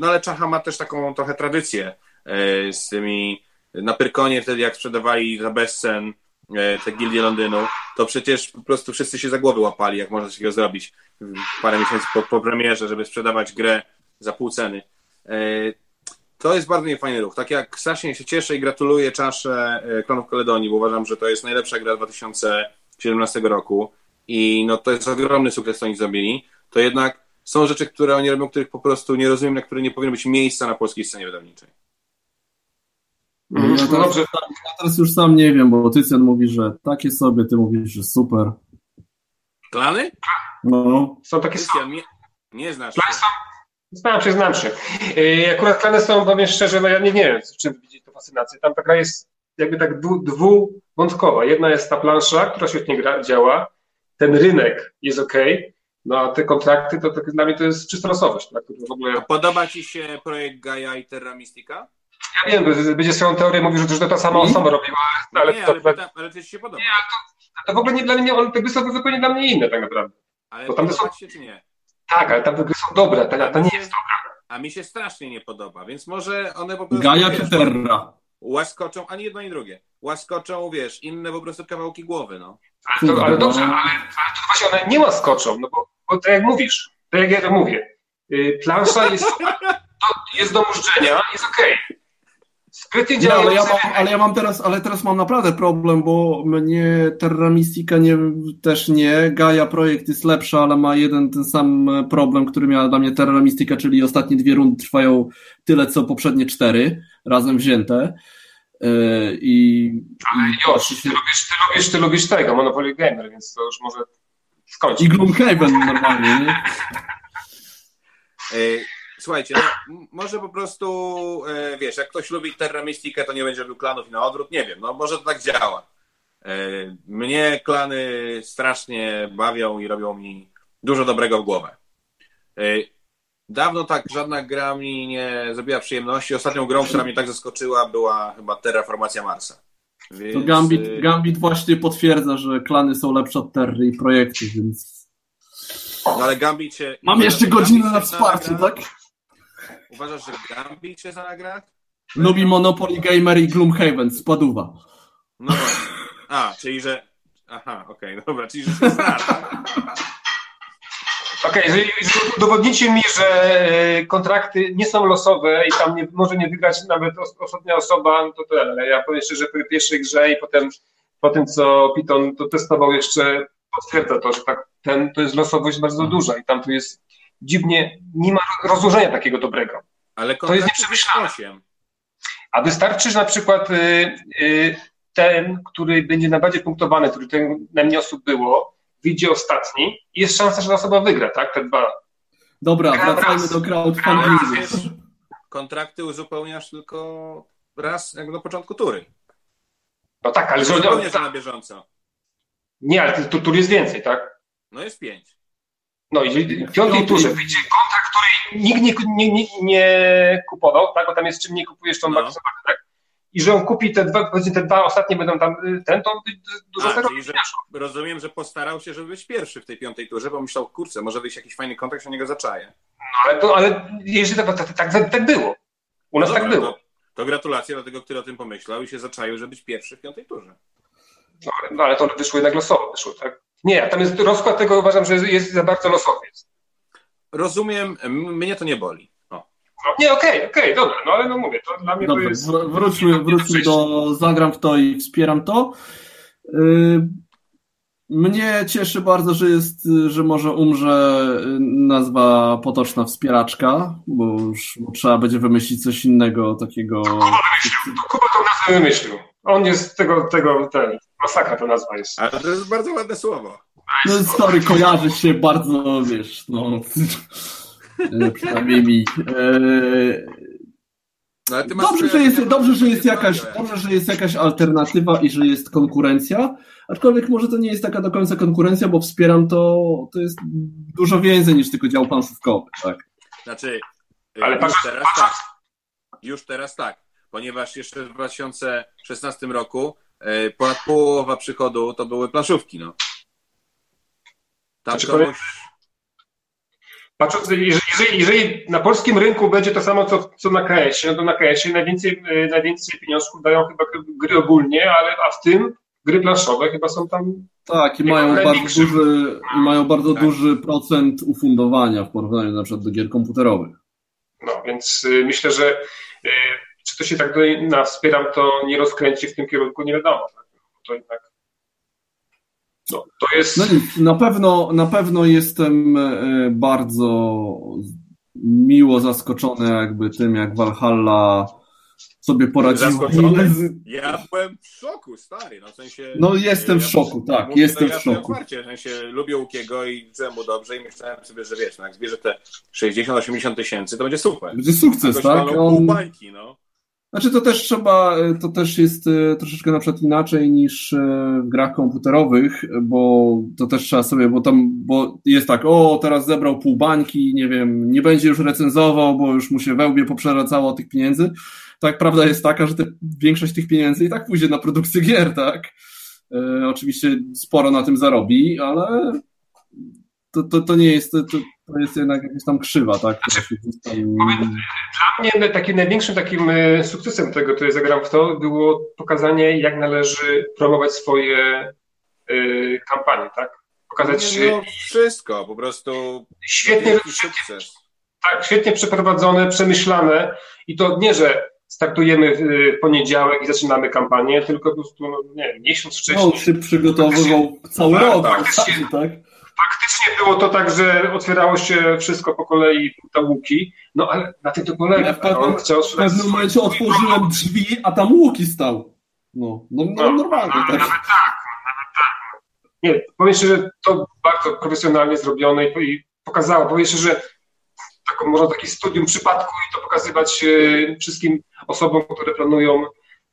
Speaker 3: no ale Czacha ma też taką trochę tradycję e, z tymi na Pyrkonie wtedy jak sprzedawali za bezcen e, te gildie Londynu, to przecież po prostu wszyscy się za głowy łapali, jak można takiego zrobić parę miesięcy po, po premierze, żeby sprzedawać grę za pół ceny. To jest bardzo niefajny ruch. Tak jak strasznie się cieszę i gratuluję czaszę Klonów Kaledonii, bo uważam, że to jest najlepsza gra 2000 2017 roku i no to jest ogromny sukces, co oni zrobili, to jednak są rzeczy, które oni robią, których po prostu nie rozumiem, na które nie powinno być miejsca na polskiej scenie wydawniczej.
Speaker 2: Mhm. Ja teraz, ja teraz już sam nie wiem, bo Tycjan mówi, że takie sobie, ty mówisz, że super.
Speaker 3: Klany?
Speaker 2: No.
Speaker 1: Są takie Tycjan,
Speaker 3: nie, nie znasz
Speaker 1: znam się, znam się. Yy, akurat klany są, powiem szczerze, no ja nie, nie wiem, w czym widzieć to fascynację. Tam taka jest jakby tak dwuwątkowa. Jedna jest ta plansza, która świetnie gra, działa, ten rynek jest ok, no a te kontrakty, to, to dla mnie to jest czysta losowość. Tak? w ogóle...
Speaker 3: Podoba Ci się projekt Gaia i Terra Mystica?
Speaker 1: Ja wiem, będzie swoją teorię mówił, że to ta sama osoba robiła,
Speaker 3: ale... Nie, ale, to, ale, ale to się podoba. Nie,
Speaker 1: to, to w ogóle nie dla mnie, on, te gry są zupełnie dla mnie inne tak naprawdę.
Speaker 3: Ale Bo tam są... się czy nie?
Speaker 1: Tak, ale tam te gry są dobre, ta, ta nie jest dobra.
Speaker 3: A mi się strasznie nie podoba, więc może one po prostu...
Speaker 2: Gaia czy Terra?
Speaker 3: Łaskoczą, ani jedno, ani drugie. Łaskoczą, wiesz, inne po prostu kawałki głowy, no.
Speaker 1: Ale, to, ale dobrze, ale, ale to właśnie one nie łaskoczą, no bo, bo tak jak mówisz, tak jak ja to mówię, yy, plansza jest, jest do mużdżenia, jest okej. Okay.
Speaker 2: Skryty działa. ale, ja mam, ale ja mam teraz, ale teraz mam naprawdę problem, bo mnie Terra Mystica nie, też nie. Gaia projekt jest lepszy, ale ma jeden ten sam problem, który miała dla mnie Terra Mystica, czyli ostatnie dwie rundy trwają tyle, co poprzednie cztery razem wzięte. Yy, I,
Speaker 1: ale i już, się... ty, lubisz, ty, lubisz, ty lubisz tego, Monopoly Gamer, więc to już może skończyć.
Speaker 2: I Gloomhaven normalnie, nie?
Speaker 3: Słuchajcie, no, może po prostu, e, wiesz, jak ktoś lubi Terra Mystica, to nie będzie robił klanów i na odwrót, nie wiem, no może to tak działa. E, mnie klany strasznie bawią i robią mi dużo dobrego w głowę. E, dawno tak żadna gra mi nie zrobiła przyjemności. Ostatnią grą, która mnie tak zaskoczyła, była chyba Terraformacja Marsa.
Speaker 2: Więc... To Gambit, Gambit właśnie potwierdza, że klany są lepsze od Terry i projekty, więc...
Speaker 3: No ale Gambit się...
Speaker 2: Mam jeszcze godzinę na wsparcie, tak?
Speaker 3: Uważasz, że Gambit się zna gra?
Speaker 2: Lubi Monopoly Gamer i Gloomhaven, spaduwa.
Speaker 3: No. A, czyli że... Aha, okej, okay, dobra, czyli że się zna, tak?
Speaker 1: Okej, okay, jeżeli udowodnicie mi, że e, kontrakty nie są losowe i tam nie, może nie wygrać nawet ostatnia osoba, no to tyle. Ja powiem szczerze, że po pierwszej grze i potem po tym, co Piton to testował jeszcze, potwierdza to, że tak, ten, to jest losowość bardzo mhm. duża i tam tu jest dziwnie, nie ma rozłożenia takiego dobrego.
Speaker 3: Ale to jest nieprzemyślane.
Speaker 1: A wystarczy, że na przykład y, y, ten, który będzie najbardziej punktowany, który ten najmniej osób było, wyjdzie ostatni i jest szansa, że ta osoba wygra, tak? Te dwa.
Speaker 2: Dobra, Gram wracajmy raz. do crowdfundingu.
Speaker 3: Kontrakty uzupełniasz tylko raz jak na początku tury.
Speaker 1: No tak, ale...
Speaker 3: że Uzupełniasz na bieżąco.
Speaker 1: Nie, ale tu, tur jest więcej, tak?
Speaker 3: No jest pięć.
Speaker 1: No i w piątej turze wyjdzie kontrakt, który nikt nie, nie, nie, nie, kupował, tak? Bo tam jest czym nie kupujesz, on no. tak? I że on kupi te dwa, powiedzmy te dwa ostatnie będą tam, ten, to dużo tego
Speaker 3: że Rozumiem, że postarał się, żeby być pierwszy w tej piątej turze, bo myślał, kurczę, może wyjść jakiś fajny kontrakt, że niego zaczaje.
Speaker 1: No ale, to, ale jeżeli tak, tak, tak, tak było. U nas no tak dobra, tak było.
Speaker 3: To, to gratulacje dla tego, który o tym pomyślał i się zaczaił, żeby być pierwszy w piątej turze.
Speaker 1: No ale, no, ale to wyszło jednak losowo, wyszło, tak? Nie, tam jest rozkład tego uważam, że jest za bardzo losowy.
Speaker 3: Rozumiem, mnie to nie boli.
Speaker 1: No, nie, okej, okay, okej, okay, dobra, no ale no mówię, to dla mnie
Speaker 2: dobra,
Speaker 1: to jest...
Speaker 2: Wróćmy, wróćmy do zagram w to i wspieram to. Y, mnie cieszy bardzo, że jest, że może umrze nazwa potoczna wspieraczka, bo już trzeba będzie wymyślić coś innego takiego. To
Speaker 1: Kuba wymyślił, to Kuba tą nazwę wymyślił. On jest tego, tego, ten, masakra to nazwa jest.
Speaker 3: Ale to jest bardzo ładne słowo.
Speaker 2: No stary, kojarzy się bardzo, wiesz, no, przynajmniej mi. Eee, no, dobrze, że jest, dobrze, że jest jakaś, dobrze, że jest jakaś alternatywa i że jest konkurencja, aczkolwiek może to nie jest taka do końca konkurencja, bo wspieram to, to jest dużo więcej niż tylko dział planszówkowy, tak?
Speaker 3: Znaczy, ale już teraz tak. Już teraz tak, ponieważ jeszcze w 2016 roku e, ponad połowa przychodu to były planszówki, no.
Speaker 1: Tam znaczy, komuś... Patrząc, jeżeli, jeżeli, na polskim rynku będzie to samo, co, co na KS-ie, no to na KS-ie najwięcej, e, najwięcej pieniążków dają chyba gry ogólnie, ale a w tym gry planszowe chyba są tam.
Speaker 2: Tak, i mają bardzo, duży, i mają bardzo tak. duży procent ufundowania w porównaniu na przykład do gier komputerowych.
Speaker 1: No, więc y, myślę, że y, czy to się tak na wspieram, to nie rozkręci w tym kierunku, nie wiadomo. Tak? To jednak
Speaker 2: No, to jest... No nic, na pewno, na pewno jestem e, bardzo miło zaskoczony jakby tym, jak Valhalla sobie poradziła.
Speaker 3: Ja byłem w szoku, stary, no w sensie...
Speaker 2: No jestem ja w szoku, tak, mówię, jestem
Speaker 3: ja
Speaker 2: w szoku.
Speaker 3: Otwarcie, w sensie lubię Łukiego i czułem mu dobrze i myślałem sobie, że wiesz, no jak zbierze te 60-80 tysięcy, to będzie super.
Speaker 2: Będzie sukces, tak?
Speaker 3: On... Bańki, no.
Speaker 2: Znaczy to też trzeba, to też jest e, troszeczkę na przykład inaczej niż e, w grach komputerowych, bo to też trzeba sobie, bo tam, bo jest tak, o teraz zebrał pół bańki, nie wiem, nie będzie już recenzował, bo już mu się wełbie poprzeracało tych pieniędzy. Tak, prawda jest taka, że te, większość tych pieniędzy i tak pójdzie na produkcję gier, tak? E, oczywiście sporo na tym zarobi, ale to, to, to nie jest, to, to jest jednak jakaś tam krzywa, tak? Znaczy,
Speaker 1: tam... Dla mnie takim największym takim e, sukcesem tego, który zagram w to, było pokazanie, jak należy promować swoje y, kampanie, tak?
Speaker 3: Pokazać... No, no, wszystko, po prostu
Speaker 1: świetnie, sukces. Tak, świetnie przeprowadzone, przemyślane i to nie, że startujemy w poniedziałek i zaczynamy kampanię, tylko po prostu, no, nie wiem, miesiąc wcześniej.
Speaker 2: No, się przygotowywał cały rok.
Speaker 1: Faktycznie, tak? faktycznie było to tak, że otwierało się wszystko po kolei te łuki, no ale na tym to polega. Ja w
Speaker 2: pewnym, w pewnym momencie otworzyłem drzwi, a tam łuki stał. No, no, no, no normalnie. No,
Speaker 1: tak. Nawet tak, no, nawet tak. Nie, powiem że to bardzo profesjonalnie zrobione i pokazało, powiem że taką, można taki studium przypadku i to pokazywać e, wszystkim osobom, które planują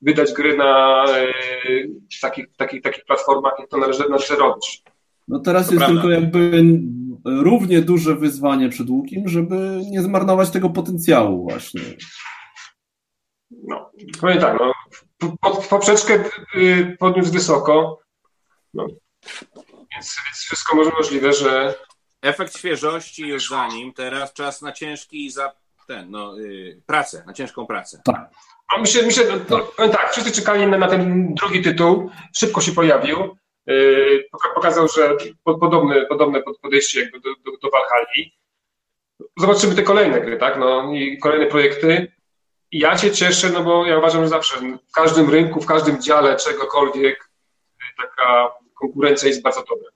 Speaker 1: wydać gry na e, takich, takich, takich platformach, jak to należy, należy robić.
Speaker 2: No teraz to jest prawda. tylko jakby równie duże wyzwanie przed Łukiem, żeby nie zmarnować tego potencjału właśnie.
Speaker 1: No, powiem tak, no, poprzeczkę y, podniósł wysoko, no, więc, więc wszystko może możliwe, że...
Speaker 3: Efekt świeżości już za nim, teraz czas na ciężki za ten, no, yy, pracę, na ciężką pracę.
Speaker 2: Tak.
Speaker 1: No, myślę, myślę no, powiem tak, wszyscy czekali na, na ten drugi tytuł, szybko się pojawił, pokazał, że podobne, podobne podejście jakby do, do, do Valhalla. Zobaczymy te kolejne gry, tak? No, i kolejne projekty. I ja się cieszę, no bo ja uważam, że zawsze w każdym rynku, w każdym dziale czegokolwiek taka konkurencja jest bardzo dobra.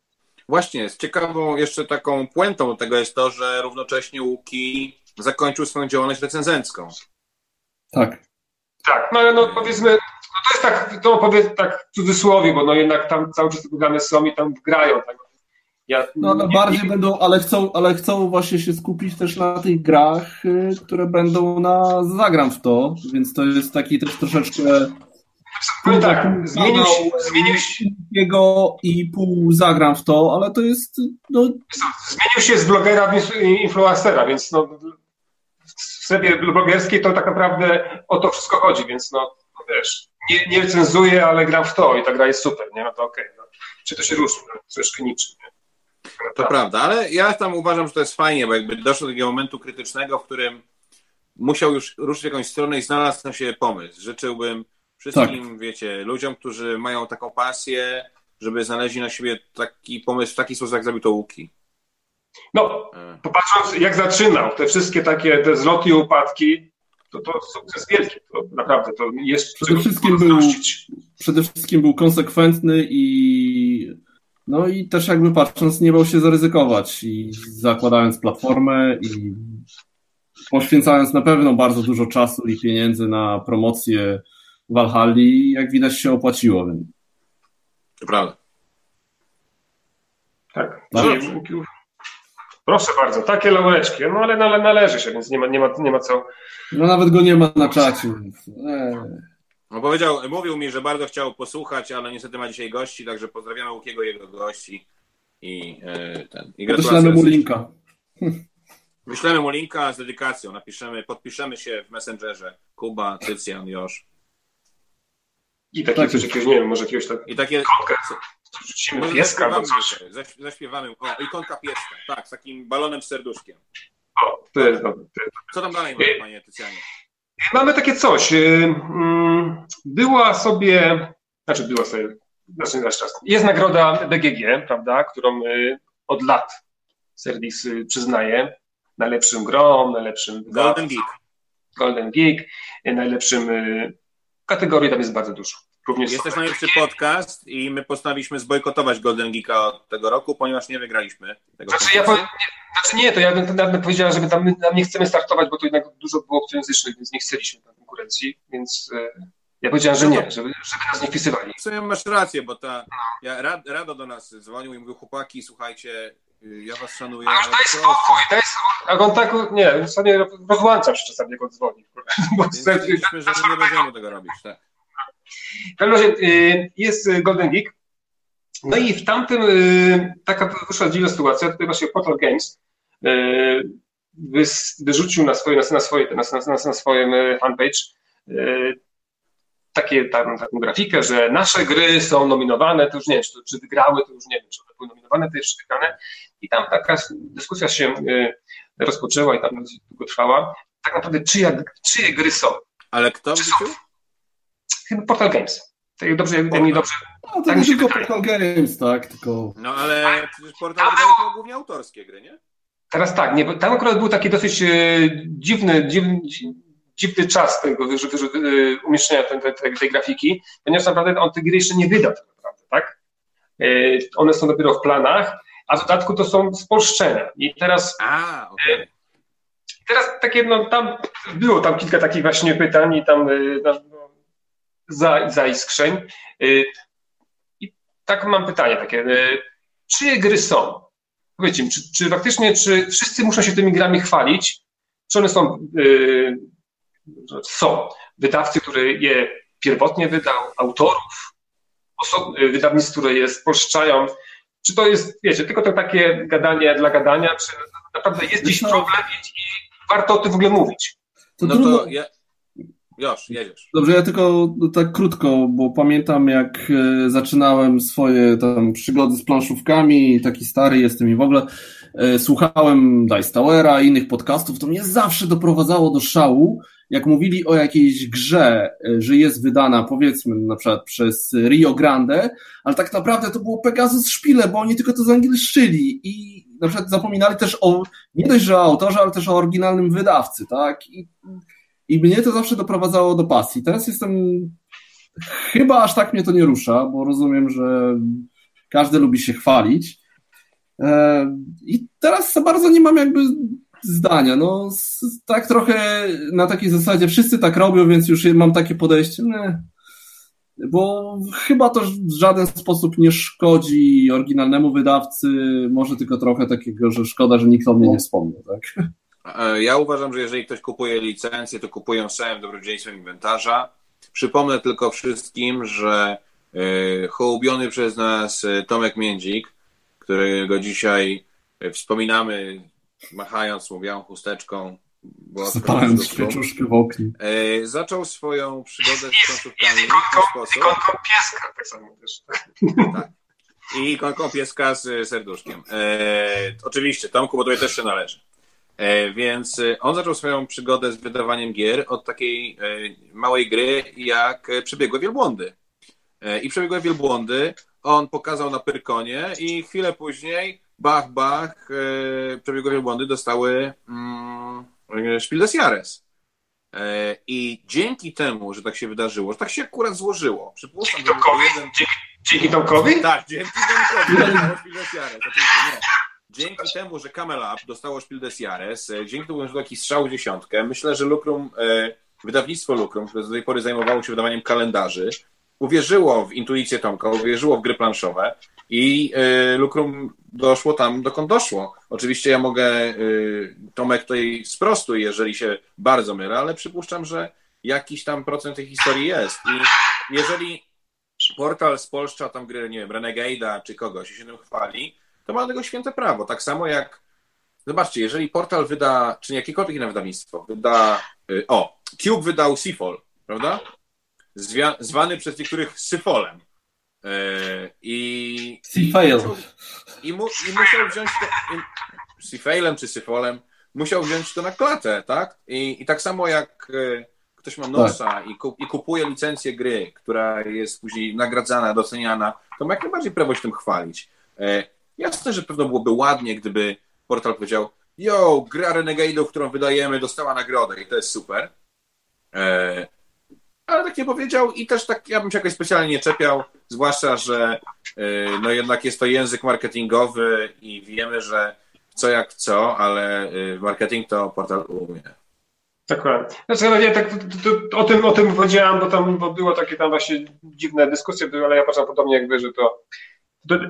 Speaker 3: Właśnie, z ciekawą jeszcze taką puentą tego jest to, że równocześnie Łuki zakończył swoją działalność recenzencką.
Speaker 2: Tak.
Speaker 1: Tak, no ale no powiedzmy, to jest tak, to powiem tak w cudzysłowie, bo no jednak tam cały czas te programy są i tam grają. Tak?
Speaker 2: Ja, no ale nie, bardziej nie... będą, ale chcą, ale chcą właśnie się skupić też na tych grach, y, które będą na zagram w to, więc to jest taki też troszeczkę
Speaker 1: Powiem tak, zmienił się, zmienił się.
Speaker 2: Jego i pół zagram w to, ale to jest. No...
Speaker 1: Zmienił się z blogera w influencera, więc no, w strefie blogerskiej to tak naprawdę o to wszystko chodzi, więc no, no wiesz, nie, nie recenzuję, ale gram w to i ta gra jest super, nie? No to okej, okay, no. czy to się różni, no, troszkę niczym, nie?
Speaker 3: No to prawda, ale ja tam uważam, że to jest fajnie, bo jakby doszło do takiego momentu krytycznego, w którym musiał już ruszyć jakąś stronę i znalazł na siebie pomysł. Życzyłbym wszystkim, tak. wiecie, ludziom, którzy mają taką pasję, żeby znaleźli na siebie taki pomysł w taki sposób, jak zrobił to Łuki.
Speaker 1: No, e. popatrząc jak zaczynał, te wszystkie takie te zloty i upadki, to, to sukces wielki, to naprawdę to jest
Speaker 2: przede wszystkim był, Przede wszystkim był konsekwentny i no i też jakby patrząc nie bał się zaryzykować i zakładając platformę i poświęcając na pewno bardzo dużo czasu i pieniędzy na promocję Walhali, jak widać się opłaciło.
Speaker 3: To prawda.
Speaker 1: Tak. tak. Proszę bardzo, takie laureczki, no ale, ale należy się, więc nie ma, nie, ma, nie ma co.
Speaker 2: No nawet go nie ma na czacie. Eee.
Speaker 3: No powiedział, mówił mi, że bardzo chciał posłuchać, ale niestety ma dzisiaj gości, także pozdrawiamy Łukiego i jego gości. I, e, ten, i
Speaker 2: Wyślemy mu linka.
Speaker 3: Wyślemy mu linka z dedykacją, napiszemy, podpiszemy się w Messengerze. Kuba, Tycjan, Josz.
Speaker 1: I takie tak, coś, jakiegoś, nie wiem, może jakiegoś tak...
Speaker 3: I takie...
Speaker 1: Rzucimy pieska albo coś.
Speaker 3: Zaśpiewamy. O, ikonka pieska, tak, z takim balonem z serduszkiem.
Speaker 1: O, to jest dobre.
Speaker 3: Co tam dalej mamy, panie Tycjanie?
Speaker 1: Mamy takie coś. Y, mm, była sobie, znaczy była sobie, znaczy czas. Jest nagroda BGG, prawda, którą y, od lat serwis przyznaje najlepszym grom, najlepszym
Speaker 3: Golden Geek.
Speaker 1: Golden Geek, najlepszym y, kategorii tam jest bardzo dużo
Speaker 3: Również jest też najlepszy podcast i my postanowiliśmy zbojkotować Golden Geeka od tego roku, ponieważ nie wygraliśmy tego
Speaker 1: znaczy, ja po, nie, znaczy nie, to ja bym nawet powiedziała, że tam, tam nie chcemy startować, bo to jednak dużo było obcojęzycznych, więc nie chcieliśmy tam konkurencji, więc e, ja powiedziałem, że no nie, żeby, żeby nas nie wpisywali.
Speaker 3: W sumie masz rację, bo ta, ja, Rado do nas dzwonił i mówił, chłopaki, słuchajcie, ja was szanuję.
Speaker 1: A już daj spokój, daj spokój. A on tak, nie, sobie rozłączam się czasami, jak on dzwoni.
Speaker 3: Bo Stwierdziliśmy, że nie będziemy tego robić, tak.
Speaker 1: W każdym razie y, jest Golden Geek. No i w tamtym y, taka wyszła dziwna sytuacja. Tutaj właśnie Portal Games y, wyrzucił na, swoje, na, swoje, na, na, na swoim fanpage takie, tam, taką grafikę, że nasze gry są nominowane, to już nie wiem, czy, czy wygrały, to już nie wiem, czy one były nominowane, to jeszcze wygrane. I tam taka dyskusja się rozpoczęła i tam długo trwała. Tak naprawdę czyja, czyje gry są.
Speaker 3: Ale kto wrzucił?
Speaker 1: Chyba Portal Games. Tak dobrze, jak mi dobrze.
Speaker 2: No, to tak nie tylko Portal Games, tak, tylko...
Speaker 3: No ale przecież Portal Games głównie autorskie gry, nie?
Speaker 1: Teraz tak, nie, tam akurat był taki dosyć e, dziwny, dziwny, dziwny czas tego że, że, e, umieszczenia tej, tej, tej, grafiki, ponieważ naprawdę on te gry jeszcze nie wydał tak naprawdę, tak? E, one są dopiero w planach, a w dodatku to są spolszczenia. I teraz...
Speaker 3: A, okay.
Speaker 1: Teraz takie, no tam było tam kilka takich właśnie pytań i tam no, za, zaiskrzeń. Y, I tak mam pytanie takie. Y, czyje gry są? Powiedzcie mi, czy, czy faktycznie, czy wszyscy muszą się tymi grami chwalić? Czy one są, y, są wydawcy, który je pierwotnie wydał, autorów, wydawnictw, które je spolszczają? Czy to jest, wiecie, tylko to takie gadanie dla gadania, czy naprawdę jest dziś problem i, i warto o tym w ogóle mówić?
Speaker 3: To no trudno... to ja, już, jedziesz.
Speaker 2: Dobrze, ja tylko tak krótko, bo pamiętam jak e, zaczynałem swoje tam przygody z planszówkami, taki stary jestem i w ogóle e, słuchałem Dice Towera i innych podcastów, to mnie zawsze doprowadzało do szału, jak mówili o jakiejś grze, e, że jest wydana powiedzmy na przykład przez Rio Grande, ale tak naprawdę to było Pegasus Szpile, bo oni tylko to zangielszczyli i na przykład zapominali też o, nie dość, że o autorze, ale też o oryginalnym wydawcy, tak? I i mnie to zawsze doprowadzało do pasji. Teraz jestem. Chyba aż tak mnie to nie rusza, bo rozumiem, że każdy lubi się chwalić. E, I teraz za bardzo nie mam jakby zdania. No, tak trochę na takiej zasadzie wszyscy tak robią, więc już mam takie podejście. Nie. Bo chyba to w żaden sposób nie szkodzi oryginalnemu wydawcy, może tylko trochę takiego, że szkoda, że nikt o mnie nie wspomniał. Tak?
Speaker 3: E, ja uważam, że jeżeli ktoś kupuje licencję, to kupują z całym dobrodziejstwem inwentarza. Przypomnę tylko wszystkim, że e, hołubiony przez nas e, Tomek Międzik, którego dzisiaj wspominamy, machając mu białą chusteczką,
Speaker 2: Zapalając świeczuszkę w oknie.
Speaker 3: Zaczął swoją przygodę z końcówkami
Speaker 1: w ten sposób. I konką pieska, tak samo też.
Speaker 3: Tak. I konką pieska z serduszkiem. E, oczywiście, Tomku, bo to też się należy. E, więc e, on zaczął swoją przygodę z wydawaniem gier od takiej e, małej gry jak Przebiegłe Wielbłądy. I Przebiegłe Wielbłądy on pokazał na Pyrkonie i chwilę później bach, bach, Przebiegłe Wielbłądy dostały mm, Spiel des Jahres. I dzięki temu, że tak się wydarzyło, że tak się akurat złożyło,
Speaker 1: przypuszczam, że jeden... Dzięki, dzięki Tomkowi?
Speaker 3: Tak, dzięki Tomkowi nie dzięki temu, że Camel Up dostało Spiel des Jahres, e, dzięki temu, że to taki strzał dziesiątkę, myślę, że Lucrum, e, wydawnictwo Lucrum, które do tej pory zajmowało się wydawaniem kalendarzy, uwierzyło w intuicję Tomka, uwierzyło w gry planszowe i e, Lucrum doszło tam, dokąd doszło. Oczywiście ja mogę, Tomek tutaj sprostuj, jeżeli się bardzo mylę, ale przypuszczam, że jakiś tam procent tej historii jest. I jeżeli portal spolszcza tam gry, nie wiem, Renegade'a czy kogoś i się tym chwali, to ma do tego święte prawo. Tak samo jak, zobaczcie, jeżeli portal wyda, czy jakiekolwiek inne wydawnictwo wyda, y, o, Cube wydał Seafall, prawda? Zwia, zwany przez niektórych Syfolem. Yy, I,
Speaker 2: Seafail.
Speaker 3: I, mu, I musiał wziąć to, Seafailem czy Syfolem, musiał wziąć to na klatę, tak? I, i tak samo jak y, ktoś ma nosa tak. i, kup, i kupuje licencję gry, która jest później nagradzana, doceniana, to ma jak najbardziej prawo się tym chwalić. Jasne, że pewno byłoby ładnie, gdyby portal powiedział yo, gra Renegade'ów, którą wydajemy, dostała nagrodę i to jest super. E, ale tak nie powiedział i też tak ja bym się jakoś specjalnie nie czepiał, zwłaszcza, że y, no jednak jest to język marketingowy i wiemy, że co jak co, ale y, marketing to portal umie.
Speaker 1: Dokładnie. Znaczy, no nie, tak, to, to, o, tym, o tym powiedziałem, bo tam bo było takie tam właśnie dziwne dyskusje, ale ja patrzę podobnie jakby, że to, to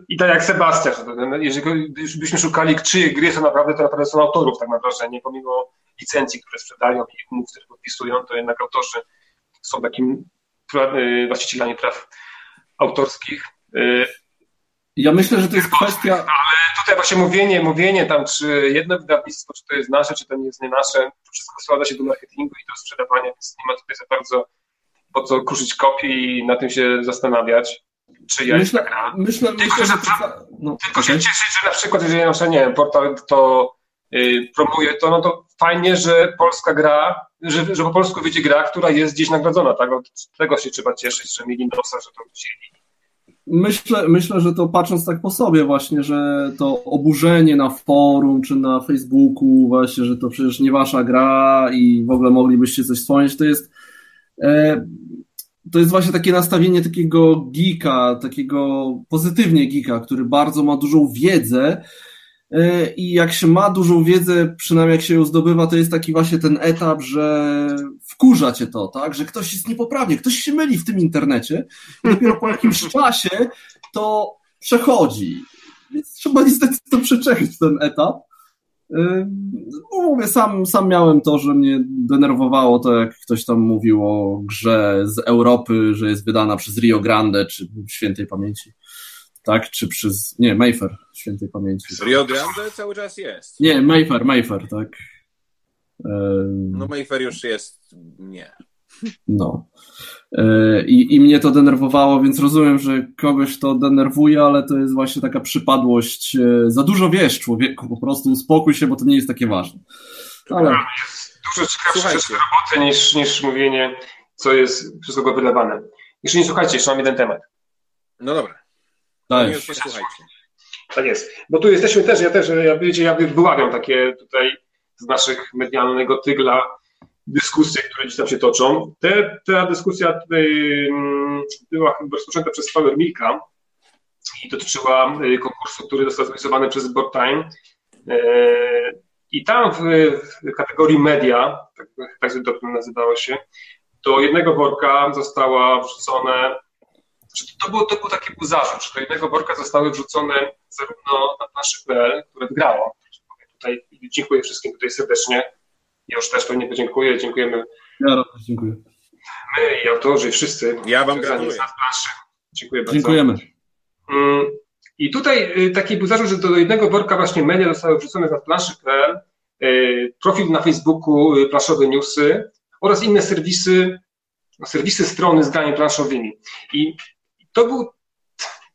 Speaker 1: i tak jak Sebastian, no, jeżeli byśmy szukali, czyje gry są naprawdę, to naprawdę są autorów tak naprawdę, nie pomimo licencji, które sprzedają i umów, które podpisują, to jednak autorzy są takim y, właścicielami praw autorskich. Y,
Speaker 2: ja myślę, że to jest kwestia.
Speaker 1: Ale tutaj właśnie mówienie, mówienie tam, czy jedno wydawnictwo, czy to jest nasze, czy to nie jest nie nasze, to wszystko składa się do marketingu i do sprzedawania, więc nie ma tutaj za bardzo po co kruszyć kopii i na tym się zastanawiać. Czy ja
Speaker 2: myślę, gra. myślę,
Speaker 1: tylko, myślę, że, to, no, tylko okay. się cieszyć, że na przykład, jeżeli na przykład, nie wiem, portal to yy, promuje to, no to fajnie, że polska gra, że, że po polsku wyjdzie gra, która jest gdzieś nagrodzona, tak? Od tego się trzeba cieszyć, że mieli nosa, że to wzięli
Speaker 2: Myślę, myślę, że to patrząc tak po sobie właśnie, że to oburzenie na forum czy na Facebooku właśnie, że to przecież nie wasza gra i w ogóle moglibyście coś wspomnieć, to jest e, to jest właśnie takie nastawienie takiego geeka, takiego pozytywnie geeka, który bardzo ma dużą wiedzę E, I jak się ma dużą wiedzę, przynajmniej jak się ją zdobywa, to jest taki właśnie ten etap, że wkurza cię to, tak? Że ktoś jest niepoprawnie, ktoś się myli w tym internecie i dopiero po jakimś czasie to przechodzi. Więc trzeba niestety to przeczekać ten etap. E, no mówię, sam, sam miałem to, że mnie denerwowało to, jak ktoś tam mówił o grze z Europy, że jest wydana przez Rio Grande, czy świętej pamięci tak? Czy przez, nie, Mayfair, świętej pamięci.
Speaker 3: Rio Grande cały czas jest.
Speaker 2: Nie, Mayfair, Mayfair, tak.
Speaker 3: No Mayfair już jest, nie.
Speaker 2: No. E, I, I mnie to denerwowało, więc rozumiem, że kogoś to denerwuje, ale to jest właśnie taka przypadłość. E, za dużo wiesz, człowieku, po prostu uspokój się, bo to nie jest takie ważne.
Speaker 1: Ale... Jest dużo ciekawsze roboty niż, niż mówienie, co jest przez kogo wydawane. Jeszcze nie słuchajcie, jeszcze mam jeden temat.
Speaker 3: No dobra.
Speaker 2: Tak.
Speaker 1: Tak jest. Bo tu jesteśmy też, ja też, ja, wiecie, ja wyławiam takie tutaj z naszych medialnego tygla dyskusje, które gdzieś tam się toczą. Te, ta dyskusja mm, była rozpoczęta przez Power Milka i dotyczyła y, konkursu, który został zorganizowany przez Board Time. E, I tam w, w kategorii media, tak, tak to nazywało się, do jednego worka została wrzucone to, było, to był taki był zarzut, że do jednego worka zostały wrzucone zarówno na planszy.pl, które wygrało. Tutaj dziękuję wszystkim tutaj serdecznie. Ja już też pewnie podziękuję. Dziękujemy.
Speaker 2: Ja również dziękuję.
Speaker 1: My i autorzy, wszyscy.
Speaker 3: Ja Wam gratuluję.
Speaker 1: Dziękuję bardzo.
Speaker 2: Dziękujemy.
Speaker 1: Mm, I tutaj y, taki był zarzut, że do jednego worka właśnie media zostały wrzucone na planszy.pl, y, profil na Facebooku, y, planszowe newsy oraz inne serwisy, serwisy strony z grami planszowymi. I to był,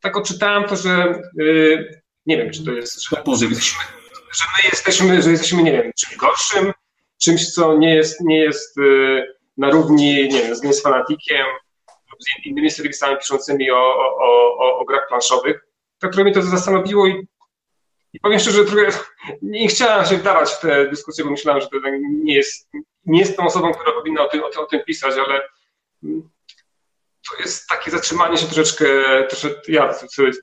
Speaker 1: tak odczytałem to, że nie wiem, czy to jest, że, że, jesteśmy, że my jesteśmy, że jesteśmy, nie wiem, czymś gorszym, czymś, co nie jest, nie jest yy, na równi, nie wiem, z Games Fanatikiem lub z innymi serwisami piszącymi o, o, o, o grach planszowych. To, które mnie to zastanowiło i, i powiem szczerze, że trochę nie chciałem się wdawać w tę dyskusję, bo myślałem, że to nie jest, nie jest tą osobą, która powinna o tym, o o tym pisać, ale to jest takie zatrzymanie się troszeczkę, troszeczkę ja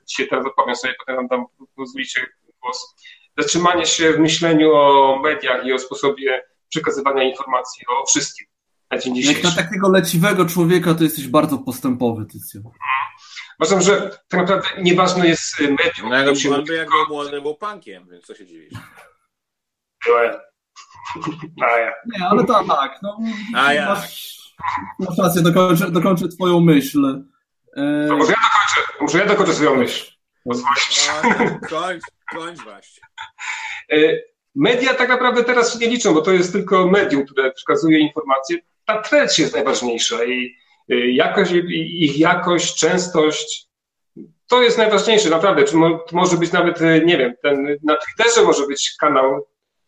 Speaker 1: dzisiaj teraz opowiem sobie, potem wam dam, pozwolicie głos, zatrzymanie się w myśleniu o mediach i o sposobie przekazywania informacji o wszystkim.
Speaker 2: Jak na takiego leciwego człowieka to jesteś bardzo postępowy, Tycjo.
Speaker 1: Uważam, że tak naprawdę nieważne jest medium.
Speaker 3: No, jak się mówi, jak był młodym, był punkiem, więc co się dziwisz?
Speaker 1: A ja.
Speaker 2: Nie, ale to tak. No,
Speaker 3: A ja. Masz
Speaker 2: Masz rację, dokończę, dokończę twoją myśl.
Speaker 1: E... No, może ja dokończę, może ja dokończę swoją myśl.
Speaker 3: kończ, kończ właśnie.
Speaker 1: Media tak naprawdę teraz się nie liczą, bo to jest tylko medium, które przekazuje informacje. Ta treść jest najważniejsza i e, jakość, ich jakość, częstość, to jest najważniejsze, naprawdę. Czy mo, może być nawet, e, nie wiem, ten, na Twitterze może być kanał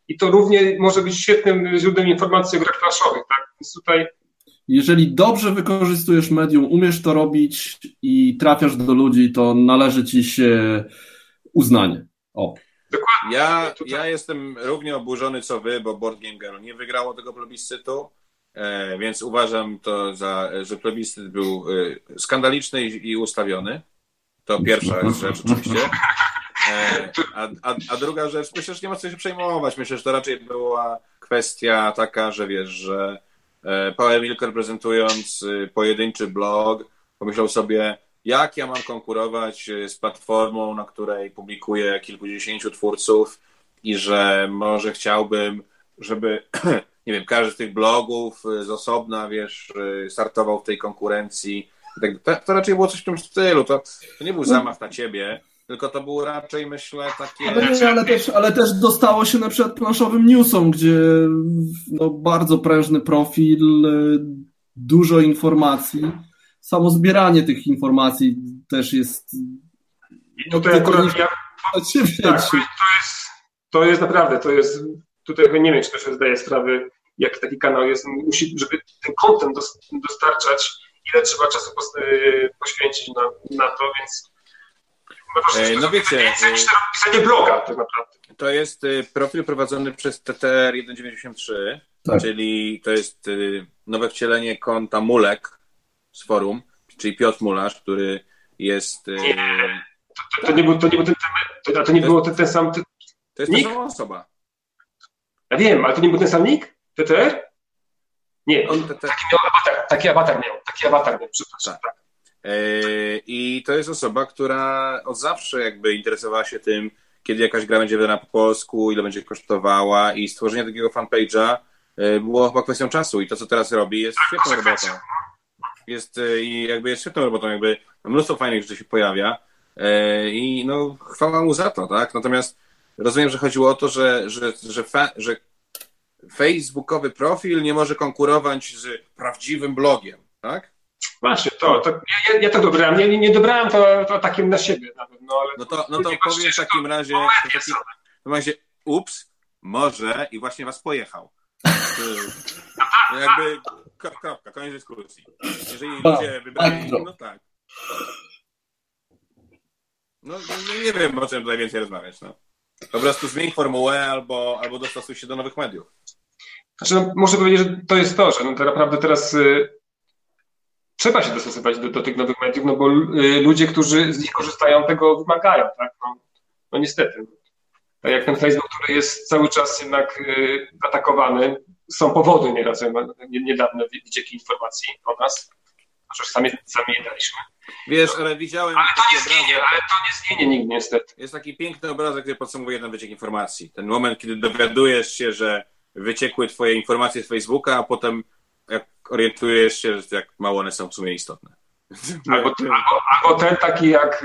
Speaker 1: i to równie może być świetnym źródłem informacji o grach tak? Więc tutaj
Speaker 2: jeżeli dobrze wykorzystujesz medium, umiesz to robić i trafiasz do ludzi, to należy ci się uznanie. O.
Speaker 3: Ja, ja jestem równie oburzony co wy, bo Board Game Girl nie wygrało tego plebiscytu. e, więc uważam to za, że plebiscyt był e, skandaliczny i ustawiony. To pierwsza rzecz oczywiście. E, a, a, a, druga rzecz, myślę, że nie ma co się przejmować. Myślę, że to raczej była kwestia taka, że wiesz, że Paweł Milker prezentując pojedynczy blog pomyślał sobie, jak ja mam konkurować z platformą, na której publikuję kilkudziesięciu twórców i że może chciałbym, żeby nie wiem, każdy z tych blogów z osobna, wiesz, startował w tej konkurencji. To, to raczej było coś w tym stylu. To, to nie był zamach na ciebie, tylko to było raczej, myślę, takie...
Speaker 2: Ale, nie, ale, też, ale też dostało się na przykład planszowym newsom, gdzie no, bardzo prężny profil, dużo informacji. Samo zbieranie tych informacji też jest...
Speaker 1: I tutaj akurat ja... Tak, to jest to jest naprawdę, to jest, tutaj nie wiem, czy to się zdaje sprawy, jak taki kanał jest, musi, żeby ten content dostarczać, ile trzeba czasu y, poświęcić na, na to, więc
Speaker 3: Wrażenie, no wiecie,
Speaker 1: więcej niż pisanie bloga tak naprawdę.
Speaker 3: To jest profil prowadzony przez TTR 193, tak. czyli to jest nowe wcielenie konta Mulek z forum, czyli Piotr Mularz, który jest...
Speaker 1: Nie, to, to, nie, był, to nie był ten, to, to nie było ten, ten sam,
Speaker 3: to jest Nick? ta sama osoba.
Speaker 1: Ja wiem, ale to nie był ten sam nick? TTR? Nie, on, taki, miał awatar, taki awatar miał, taki awatar miał, przepraszam. Tak. tak.
Speaker 3: I to jest osoba, która od zawsze jakby interesowała się tym, kiedy jakaś gra będzie wydana po polsku, ile będzie kosztowała i stworzenie takiego fanpage'a e, było chyba kwestią czasu i to, co teraz robi, jest tak, świetną robotą. Jest, e, i jakby jest świetną robotą, jakby mnóstwo fajnych rzeczy się pojawia i no chwała mu za to, tak? Natomiast rozumiem, że chodziło o to, że, że, że, fa, że facebookowy profil nie może konkurować z prawdziwym blogiem, tak?
Speaker 1: Właśnie, to, to ja, ja to dobrałem. Nie, nie dobrałem to, to takim na siebie nawet. No, ale
Speaker 3: no to, no to powiem w takim razie, w takim, w razie, ups, może i właśnie was pojechał. To jakby kropka, koniec dyskusji. Jeżeli ludzie wybrali, no tak. No nie wiem, o czym tutaj więcej rozmawiać, no. Po prostu zmień formułę albo, albo dostosuj się do nowych mediów.
Speaker 1: Znaczy, no, muszę powiedzieć, że to jest to, że no, to naprawdę teraz y, trzeba się dostosować do, do, tych nowych mediów, no bo y, ludzie, którzy z nich korzystają, tego wymagają, tak? No, no niestety. Tak jak ten Facebook, który jest cały czas jednak y, atakowany, są powody nieraz, niedawne wycieki informacji o nas, chociaż sami, sami je daliśmy.
Speaker 3: Wiesz, ale widziałem.
Speaker 1: Ale to nie zmieni, ale to nie zmieni nigdy, niestety.
Speaker 3: Jest taki piękny obrazek, który podsumowuje jeden wyciek informacji. Ten moment, kiedy dowiadujesz się, że wyciekły twoje informacje z Facebooka, a potem jak orientujesz się, jak mało one są w sumie istotne.
Speaker 1: Albo, albo, albo ten taki, jak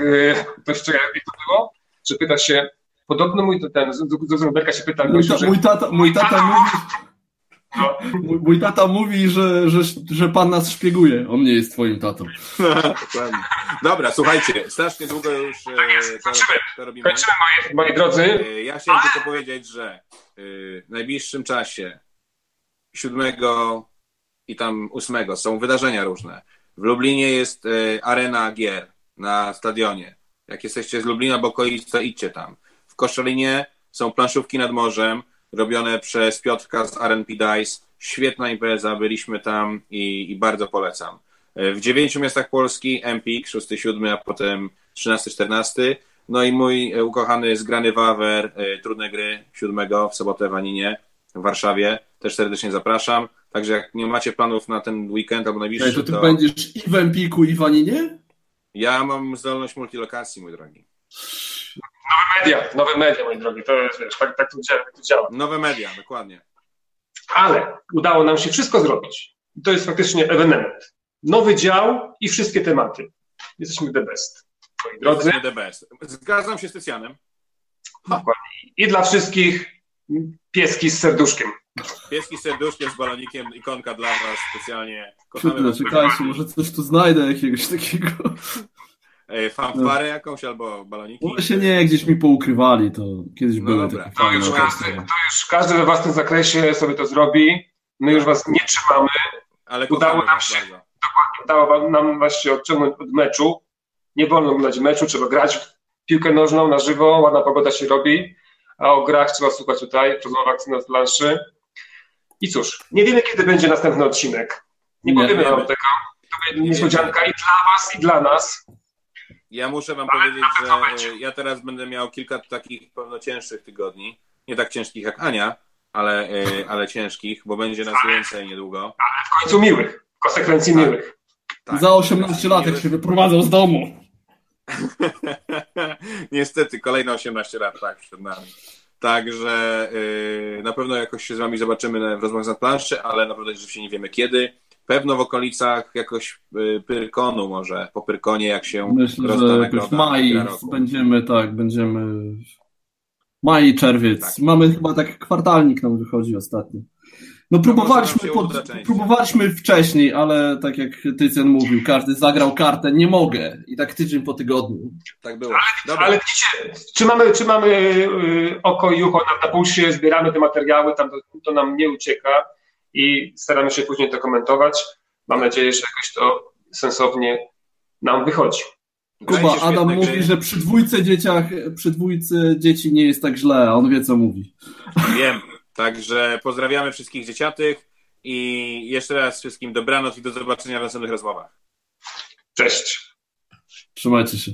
Speaker 1: to jeszcze jak to było, że pyta się, podobno mój ten, z Zuckerberga się pyta,
Speaker 2: mój, ta, mój tata, mój tata mówi, no. Mój, mój, tata mówi, że, że, że pan nas szpieguje. On nie jest twoim tatą.
Speaker 3: Dobra, słuchajcie, strasznie długo już e,
Speaker 1: tak to, to robimy. Kończymy, moi, moi drodzy.
Speaker 3: E, ja chciałem tylko powiedzieć, że e, w najbliższym czasie, siódmego i tam ósmego, są wydarzenia różne. W Lublinie jest arena gier na stadionie. Jak jesteście z Lublina, bo okolice, idźcie tam. W Koszalinie są planszówki nad morzem robione przez Piotrka z R&P Dice. Świetna impreza, byliśmy tam i, i bardzo polecam. E, w dziewięciu miastach Polski Empik, 6-7, a potem 13-14. No i mój e, ukochany zgrany Wawer, e, trudne gry 7 w sobotę w Aninie w Warszawie. Też serdecznie zapraszam. Także jak nie macie planów na ten weekend albo najbliższy,
Speaker 2: to ty to... będziesz i w Empiku, i w Aninie?
Speaker 3: Ja mam zdolność multilokacji, mój drogi.
Speaker 1: Nowe media, nowe media, moi drogi, to jest, wiesz, tak, tak, to działa, tak to działa.
Speaker 3: Nowe media, dokładnie.
Speaker 1: Ale udało nam się wszystko zrobić. I to jest faktycznie ewenement. Nowy dział i wszystkie tematy. Jesteśmy the best, moi drodzy.
Speaker 3: Jesteśmy the best. Zgadzam się z Tycjanem.
Speaker 1: Dokładnie. I dla wszystkich pieski z serduszkiem.
Speaker 3: Pieski z serduszkiem, z balonikiem, ikonka dla was specjalnie.
Speaker 2: Kochamy Czekajcie, może coś tu znajdę jakiegoś takiego.
Speaker 3: Fanfarę no. jakąś albo baloniki?
Speaker 2: Właśnie nie, gdzieś mi poukrywali, to kiedyś no były dobra. takie
Speaker 1: to już, każdy, to już każdy we własnym zakresie sobie to zrobi. My już was nie trzymamy.
Speaker 3: Ale udało nam się,
Speaker 1: bardzo. dokładnie, udało nam się odciągnąć od meczu. Nie wolno oglądać meczu, trzeba grać w piłkę nożną na żywo, ładna pogoda się robi, a o grach trzeba słuchać tutaj, w rozmowach na planszy. I cóż, nie wiemy, kiedy będzie następny odcinek. Nie, nie powiemy wam tego. To będzie niespodzianka i dla was, i dla nas.
Speaker 3: Ja muszę wam powiedzieć, że ja teraz będę miał kilka takich pewno cięższych tygodni. Nie tak ciężkich jak Ania, ale, e, ale ciężkich, bo będzie nas więcej niedługo.
Speaker 1: Ale w końcu miłych, w konsekwencji tak. miłych.
Speaker 2: Tak. Za 18 lat, jak się wyprowadzał z domu.
Speaker 3: Niestety, kolejne 18 lat, tak, przed nami. Także yy, na pewno jakoś się z wami zobaczymy w rozmowach z planszy, ale naprawdę rzeczywiście nie wiemy kiedy. Pewno w okolicach jakoś yy, Pyrkonu może, po Pyrkonie jak się
Speaker 2: Myślę, że w maju będziemy, tak, będziemy maj, czerwiec. Tak. Mamy chyba tak kwartalnik nam wychodzi ostatnio. No próbowaliśmy, pod, próbowaliśmy wcześniej, ale tak jak Tycjan mówił, każdy zagrał kartę, nie mogę. I tak tydzień po tygodniu.
Speaker 3: Tak było.
Speaker 1: Ale, ale widzicie, trzymamy, trzymamy y, oko i ucho na, na pulsie, zbieramy te materiały, tam to, to nam nie ucieka i staramy się później to komentować. Mam nadzieję, że jakoś to sensownie nam wychodzi.
Speaker 2: Kuba, Adam mówi, że przy dwójce dzieciach, przy dwójce dzieci nie jest tak źle, a on wie co mówi.
Speaker 3: Wiem. Także pozdrawiamy wszystkich dzieciatych i jeszcze raz wszystkim dobranoc i do zobaczenia w następnych rozmowach.
Speaker 1: Cześć.
Speaker 2: Trzymajcie się.